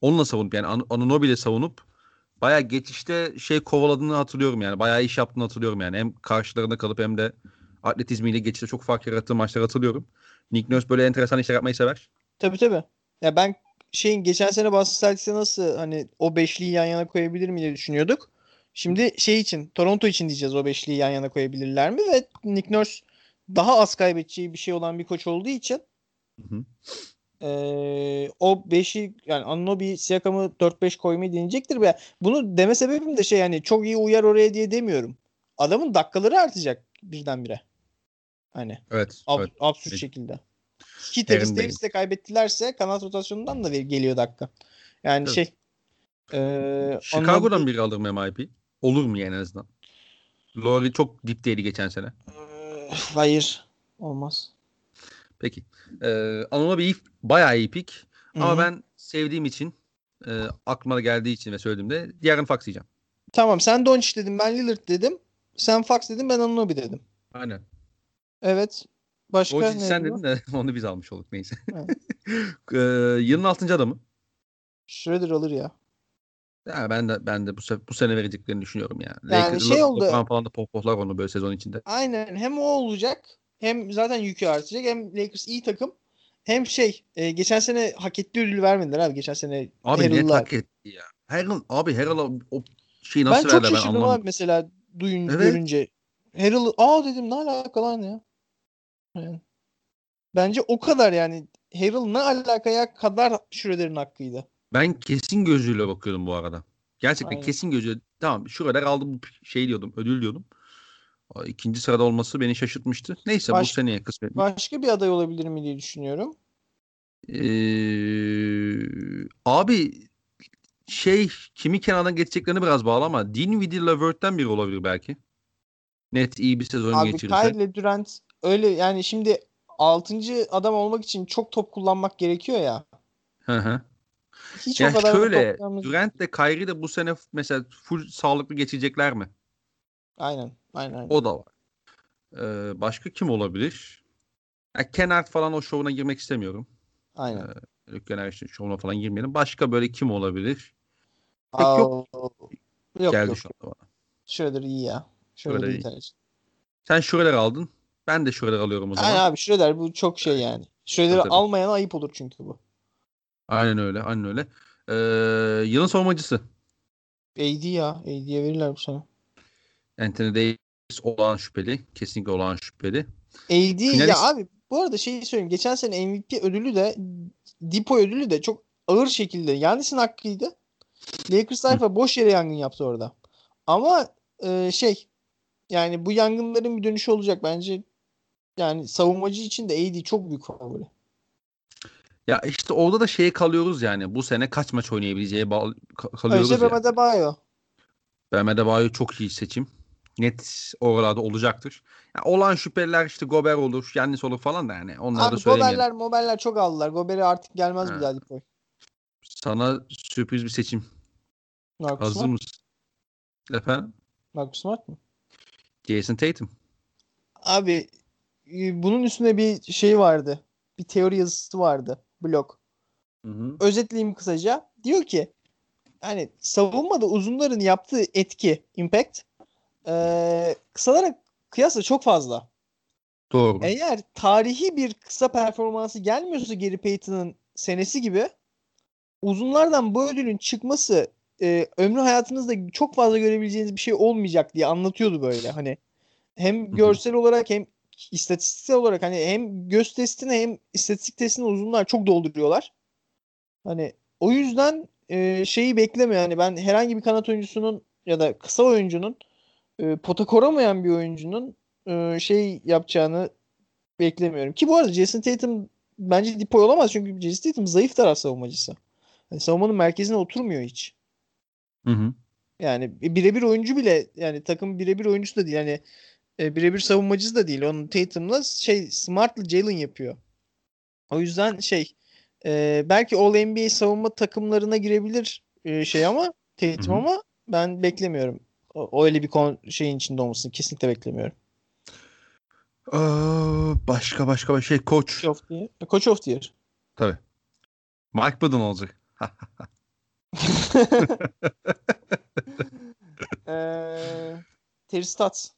onunla savunup yani An- Anunoby ile savunup bayağı geçişte şey kovaladığını hatırlıyorum yani. Bayağı iş yaptığını hatırlıyorum yani. Hem karşılarında kalıp hem de atletizmiyle geçişte çok fark yarattığı maçlar hatırlıyorum. Nick Nurse böyle enteresan işler yapmayı sever. Tabii tabii. Ya ben şeyin geçen sene Boston Celtics'e nasıl hani o beşliyi yan yana koyabilir mi diye düşünüyorduk. Şimdi şey için Toronto için diyeceğiz o beşliyi yan yana koyabilirler mi ve Nick Nurse daha az kaybedeceği bir şey olan bir koç olduğu için Hı hı. eee, o beşi yani Anunoby Siakam'ı 4-5 koymayı deneyecektir ve bunu deme sebebim de şey yani çok iyi uyar oraya diye demiyorum. Adamın dakikaları artacak birdenbire. Hani Evet. ab- evet. absürt Peki. şekilde. Ki Aaron Davis de kaybettilerse kanat rotasyonundan da geliyor dakika. Yani Tabii. şey eee Chicago'dan biri alır mı MIP? Olur mu yani en azından? Lowry çok dipteydi geçen sene. Hayır. Olmaz. Peki. Ee, Anunoby iyi, bayağı iyi pik. Ama Hı-hı. ben sevdiğim için e, aklıma geldiği için ve söylediğimde De'Aaron Fox diyeceğim. Tamam sen Doncic dedin ben Lillard dedim. Sen Fox dedin ben Anunoby dedim. Aynen. Evet. Başka Doncic ne sen dedin? de onu biz almış olduk neyse. Evet. ee, yılın 6. adamı. Schroeder alır ya. Ya ben de ben de bu, se- bu sene vereceklerini düşünüyorum ya. Yani şey oldu- LeBron falan da pohpohlar onu böyle sezon içinde. Aynen hem o olacak hem zaten yükü artacak hem Lakers iyi takım hem şey e, geçen sene hak ettiği ödülü vermediler abi geçen sene Abi net Harrell'la. hak etti ya. Harrell abi Harrell'a o şeyi Ben nasıl çok verdiler ben şaşırdım anlamadım. abi mesela duyunca Evet. görünce. Harrell aa dedim ne alaka lan ya. Yani, bence o kadar yani Harrell ne alakaya kadar Schroeder'in hakkıydı. Ben kesin gözüyle bakıyordum bu arada. Gerçekten Aynen. kesin gözüyle. Tamam kadar aldım bu şey diyordum ödül diyordum. İkinci sırada olması beni şaşırtmıştı. Neyse bu Baş- seneye kısmet. Başka bir aday olabilir mi diye düşünüyorum. Ee, abi şey kimi kenardan geçeceklerini biraz bağlı ama Dinwiddie Levert'ten biri olabilir belki. Net iyi bir sezon Abi geçirirse. Kyle Durant öyle yani şimdi 6. adam olmak için çok top kullanmak gerekiyor ya. Hı hı. Hiç Ya o kadar da şöyle top kullanmak- Durant de Kyrie de bu sene mesela full sağlıklı geçecekler mi? Aynen. Aynen. aynen. O da var. Ee, başka kim olabilir? Ya Kennard falan o şovuna girmek istemiyorum. aynen. Luke Kennard işte şovuna falan girmeyelim. Başka böyle kim olabilir? pek Aa, yok. Yok Geldi yok. şu anda bana. Schroeder iyi ya. Schroeder iyi iyi. tercih. Sen Schroeder aldın. Ben de Schroeder alıyorum o zaman. Aynen abi Schroeder bu çok şey yani. Schroeder'i Tabii, tabii. almayana ayıp olur çünkü bu. Aynen öyle. Aynen öyle. Ee, yılın savunmacısı. AD ya. AD'ye verirler bu sene. Anthony Davis olan şüpheli. Kesinlikle olan şüpheli. AD Finalist- ya abi bu arada şeyi söyleyeyim. Geçen sene MVP ödülü de Dipo ödülü de çok ağır şekilde Yannis'in hakkıydı. Lakers tayfa boş yere yangın yaptı orada. Ama e, şey yani bu yangınların bir dönüşü olacak bence. Yani savunmacı için de AD çok büyük favori. Ya işte orada da şeye kalıyoruz yani. Bu sene kaç maç oynayabileceği bağlı, kalıyoruz Önce ya. Bam Adebayo. Bam Adebayo çok iyi seçim. Net oralarda olacaktır. Ya olan şüpheliler işte Gober olur, Yannis olur falan da yani. Onları da Abi söylemeyelim. Goberler Moberler çok aldılar. Gober'i artık gelmez bir daha. Sana sürpriz bir seçim. Marcus Hazır Smart. mısın? Efendim? Marcus Smart mı? Jason Tatum. Abi bunun üstüne bir şey vardı. Bir teori yazısı vardı. Blog. Hı hı. Özetleyeyim kısaca. Diyor ki hani savunmada uzunların yaptığı etki, impact eee kısalara kıyasla çok fazla. Doğru. Eğer tarihi bir kısa performansı gelmiyorsa Gary Payton'ın senesi gibi uzunlardan bu ödülün çıkması e, ömrü hayatınızda çok fazla görebileceğiniz bir şey olmayacak diye anlatıyordu böyle. Hani hem görsel olarak hem istatistiksel olarak hani hem göz testini hem istatistik testini uzunlar çok dolduruyorlar. Hani o yüzden e, şeyi bekleme yani ben herhangi bir kanat oyuncusunun ya da kısa oyuncunun e, pota koramayan bir oyuncunun e, şey yapacağını beklemiyorum. Ki bu arada Jason Tatum bence Dipoy olamaz çünkü Jason Tatum zayıf taraf savunmacısı. Yani savunmanın merkezine oturmuyor hiç. Hı hı. Yani birebir oyuncu bile yani takım birebir oyuncusu da değil. Yani e, birebir savunmacısı da değil. Onun Tatum'la şey Smart'la Jalen yapıyor. O yüzden şey e, belki All NBA savunma takımlarına girebilir e, şey ama Tatum Hı hı. ama ben beklemiyorum. O, o öyle bir kon, şeyin içinde olmasını kesinlikle beklemiyorum. Ee, başka başka bir şey. Koç. Coach of the Year. Coach of the Year. Tabii. Mike Budden olacak. Eee Terry Stotts.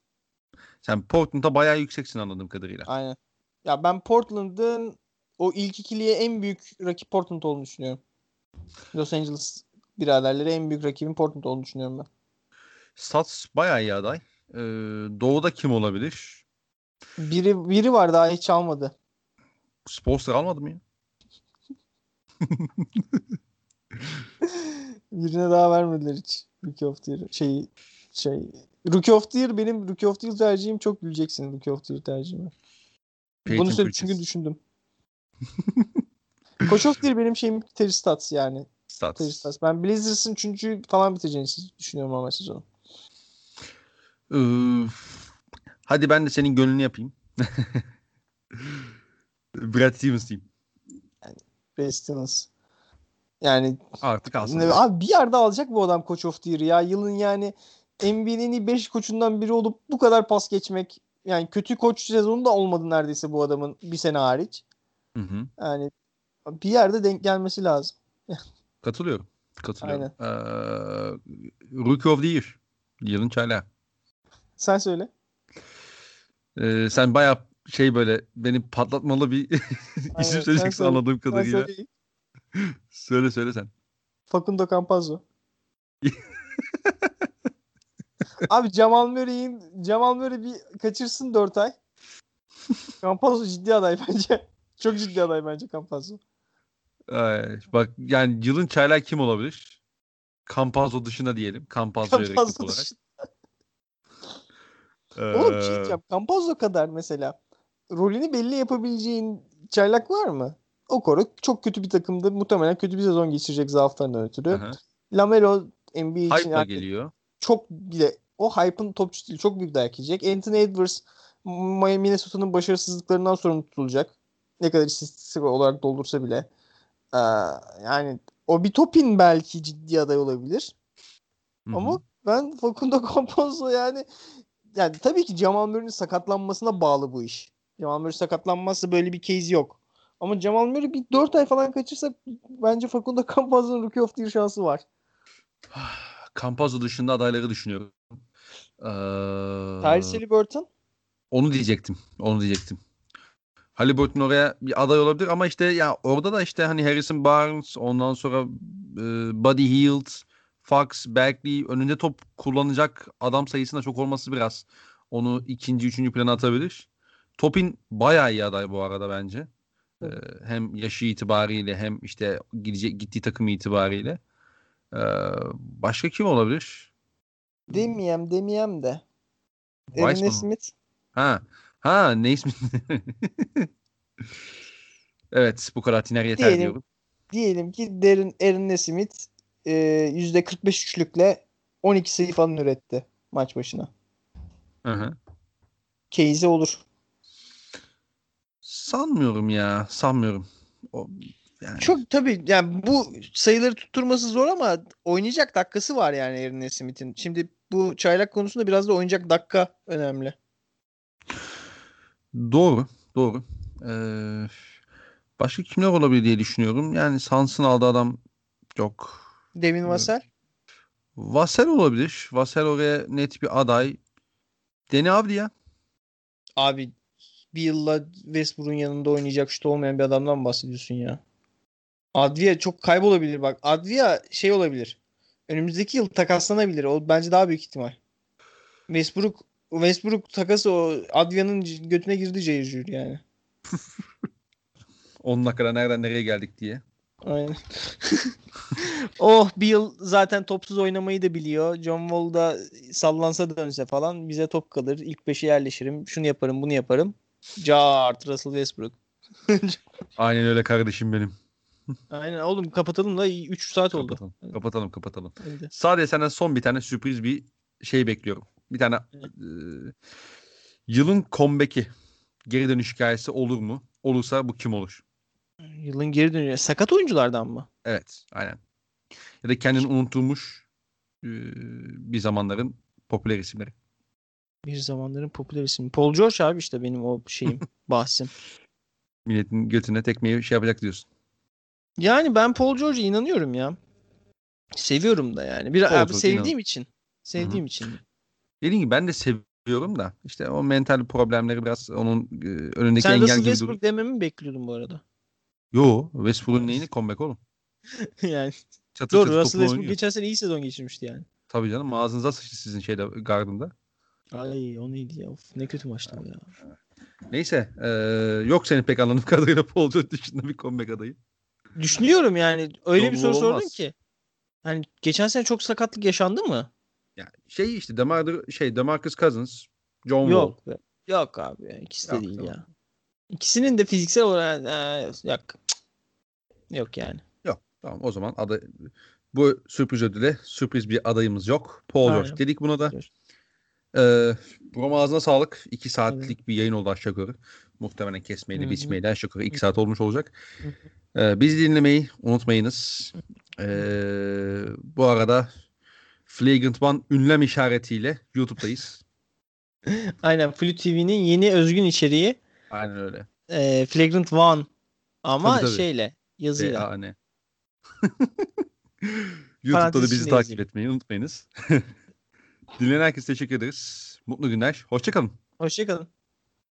Sen Portland'da bayağı yükseksin anladığım kadarıyla. Aynen. Ya ben Portland'ın o ilk ikiliye en büyük rakip Portland olduğunu düşünüyorum. Los Angeles biraderleri en büyük rakibin Portland olduğunu düşünüyorum ben. Stats bayağı iyi aday. Ee, doğu'da kim olabilir? Biri biri var daha hiç almadı. Spolster almadı mı ya? Birine daha vermediler hiç. Rookie of the Year. Şey, şey. Rookie of the Year benim Rookie of the Year tercihim çok güleceksin Rookie of the Year tercihime. Peyton Bunu söyle Pritchard. çünkü düşündüm. Coach of the Year benim şeyim Terry Stotts yani. Stats. Terry Stotts. Ben Blazers'ın 3. falan bitireceğini düşünüyorum ama sezonu. Ee, hadi ben de senin gönlünü yapayım. Brad Stevens diyeyim. Brad Stevens. Yani Artık ne- abi bir yerde alacak bu adam Coach of the Year ya. Yılın yani NBA'nin iyi 5 koçundan biri olup bu kadar pas geçmek yani kötü koç sezonu da olmadı neredeyse bu adamın bir sene hariç. Hı hı. Yani bir yerde denk gelmesi lazım. Katılıyorum. Katılıyorum. Ee, Rookie of the Year. Yılın çaylağı. Sen söyle. Ee, sen bayağı şey böyle beni patlatmalı bir isim Aynen, söyleyeceksin söyle. anladığım kadarıyla. Söyle söyle sen. Facundo Campazzo. Abi Jamal Murray'in Jamal Murray bir kaçırsın 4 ay. Campazzo ciddi aday bence. Çok ciddi aday bence Campazzo. Ay, bak yani yılın çaylağı kim olabilir? Campazzo dışında diyelim. Campazzo'ya Campazzo olarak. Oğlum bir şey Ee, diyeceğim. Campazzo kadar mesela rolünü belli yapabileceğin çaylak var mı? Okoro çok kötü bir takımda muhtemelen kötü bir sezon geçirecek zaaflarından ötürü. Lamelo NBA için Hype'la geliyor. çok bile o hype'ın topçusu değil çok büyük dayak yiyecek. Anthony Edwards Minnesota'nın başarısızlıklarından sorumlu tutulacak. Ne kadar istatistik olarak doldursa bile. Ee, yani o bir topin belki ciddi aday olabilir. Hı hı. Ama ben Facundo Campazzo yani yani tabii ki Jamal Murray'nin sakatlanmasına bağlı bu iş. Jamal Murray sakatlanmazsa böyle bir case yok. Ama Jamal Murray bir 4 ay falan kaçırsa bence Facundo Campazzo'nun Rookie of the Year şansı var. Campazzo dışında adayları düşünüyorum. Ee, Tyrese Halliburton onu diyecektim. Onu diyecektim. Halliburton oraya bir aday olabilir ama işte ya orada da işte hani Harrison Barnes ondan sonra e, Buddy Hield, Fox, Bagley önünde top kullanacak adam sayısında çok olması biraz onu ikinci, üçüncü plana atabilir. Topin bayağı iyi aday bu arada bence. Ee, hem yaşı itibariyle hem işte gidecek gittiği takım itibariyle. Ee, başka kim olabilir? Demeyem demeyem de. Mı? Smith. Ha. Ha Naismith. Evet bu kadar tiner yeter Diyelim. diyorum. Diyelim ki Derin Aaron Nesmith e, %45 üçlükle 12 sayı falan üretti maç başına. Hı hı. Case'e olur. Sanmıyorum ya. Sanmıyorum. O, yani Çok tabii yani bu sayıları tutturması zor ama oynayacak dakikası var yani Aaron Nesmith'in. Şimdi bu çaylak konusunda biraz da oynayacak dakika önemli. Doğru. Doğru. Ee, başka kimler olabilir diye düşünüyorum. Yani Sans'ın aldığı adam yok. Devin Vassell. Vassell olabilir. Vassell oraya net bir aday. Deni Avdiya. Abi bir yılla Westbrook'un yanında oynayacak şut olmayan bir adamdan bahsediyorsun ya? Advia çok kaybolabilir bak. Advia şey olabilir. Önümüzdeki yıl takaslanabilir. O bence daha büyük ihtimal. Westbrook Westbrook takası o Advia'nın götüne girdi Jür yani. 10 dakikada nereden nereye geldik diye. Aynen. oh bir yıl zaten topsuz oynamayı da biliyor. John Wall da sallansa dönse falan bize top kalır. İlk 5'e yerleşirim. Şunu yaparım bunu yaparım. Cart Russell Westbrook. Aynen öyle kardeşim benim. Aynen oğlum kapatalım da 3 saat oldu. Kapatalım. Kapatalım kapatalım. Sadece senden son bir tane sürpriz bir şey bekliyorum. Bir tane Evet. e, yılın comeback'i geri dönüş hikayesi olur mu? Olursa bu kim olur? Yılın geri dönüyor. Sakat oyunculardan mı? Evet, aynen. Ya da kendini unutturmuş e, bir zamanların popüler isimleri. Bir zamanların popüler ismi. Paul George abi işte benim o şeyim bahsim. Milletin götüne tekmeyi şey yapacak diyorsun. Yani ben Paul George'a inanıyorum ya. Seviyorum da yani. Bir Paul abi George sevdiğim inan- için. Sevdiğim için. Dediğim gibi ben de seviyorum da işte o mental problemleri biraz onun e, önündeki Sen engel Russell gibi duruyor. Westbrook dememi mi bekliyordun bu arada? Yo, Westbrook'un neyini comeback oğlum? yani Çatır doğru çatır Russell Westbrook geçen sene iyi sezon geçirmişti yani. Tabii canım ağzınıza sıçtı sizin şeyde gardında. Ay o neydi ya? Of, ne kötü maçtı bu ya. Neyse e, yok senin pek anladığım kadarıyla Paul George dışında bir comeback adayı. Düşünüyorum yani öyle John bir soru Wall sordun olmaz. ki. Hani geçen sene çok sakatlık yaşandı mı? Yani şey işte Demar şey Demarcus Cousins, John Wall. Yok. be. Yok abi ya. İkisi de Yok, değil tamam. ya. İkisinin de fiziksel olarak e, yok. Yok yani. Yok. Tamam o zaman aday bu sürpriz ödüle sürpriz bir adayımız yok. Paul Aynen. George dedik buna da. George. Ee, Roma ağzına sağlık. 2 saatlik bir yayın oldu aşağı yukarı. Muhtemelen kesmeyle Hı hı. biçmeyle aşağı yukarı 2 saat olmuş olacak. Ee, bizi dinlemeyi unutmayınız. Ee, bu arada Flagrant One ünlem işaretiyle YouTube'dayız. Aynen Flü TV'nin yeni özgün içeriği Aynen öyle. e, Flagrant One ama Tabii, tabii. şeyle yazıyla. B-A-N. YouTube'da da bizi içinde takip yazayım. etmeyi unutmayınız. Dinleyen herkese teşekkür ederiz. Mutlu günler. Hoşçakalın. Hoşçakalın.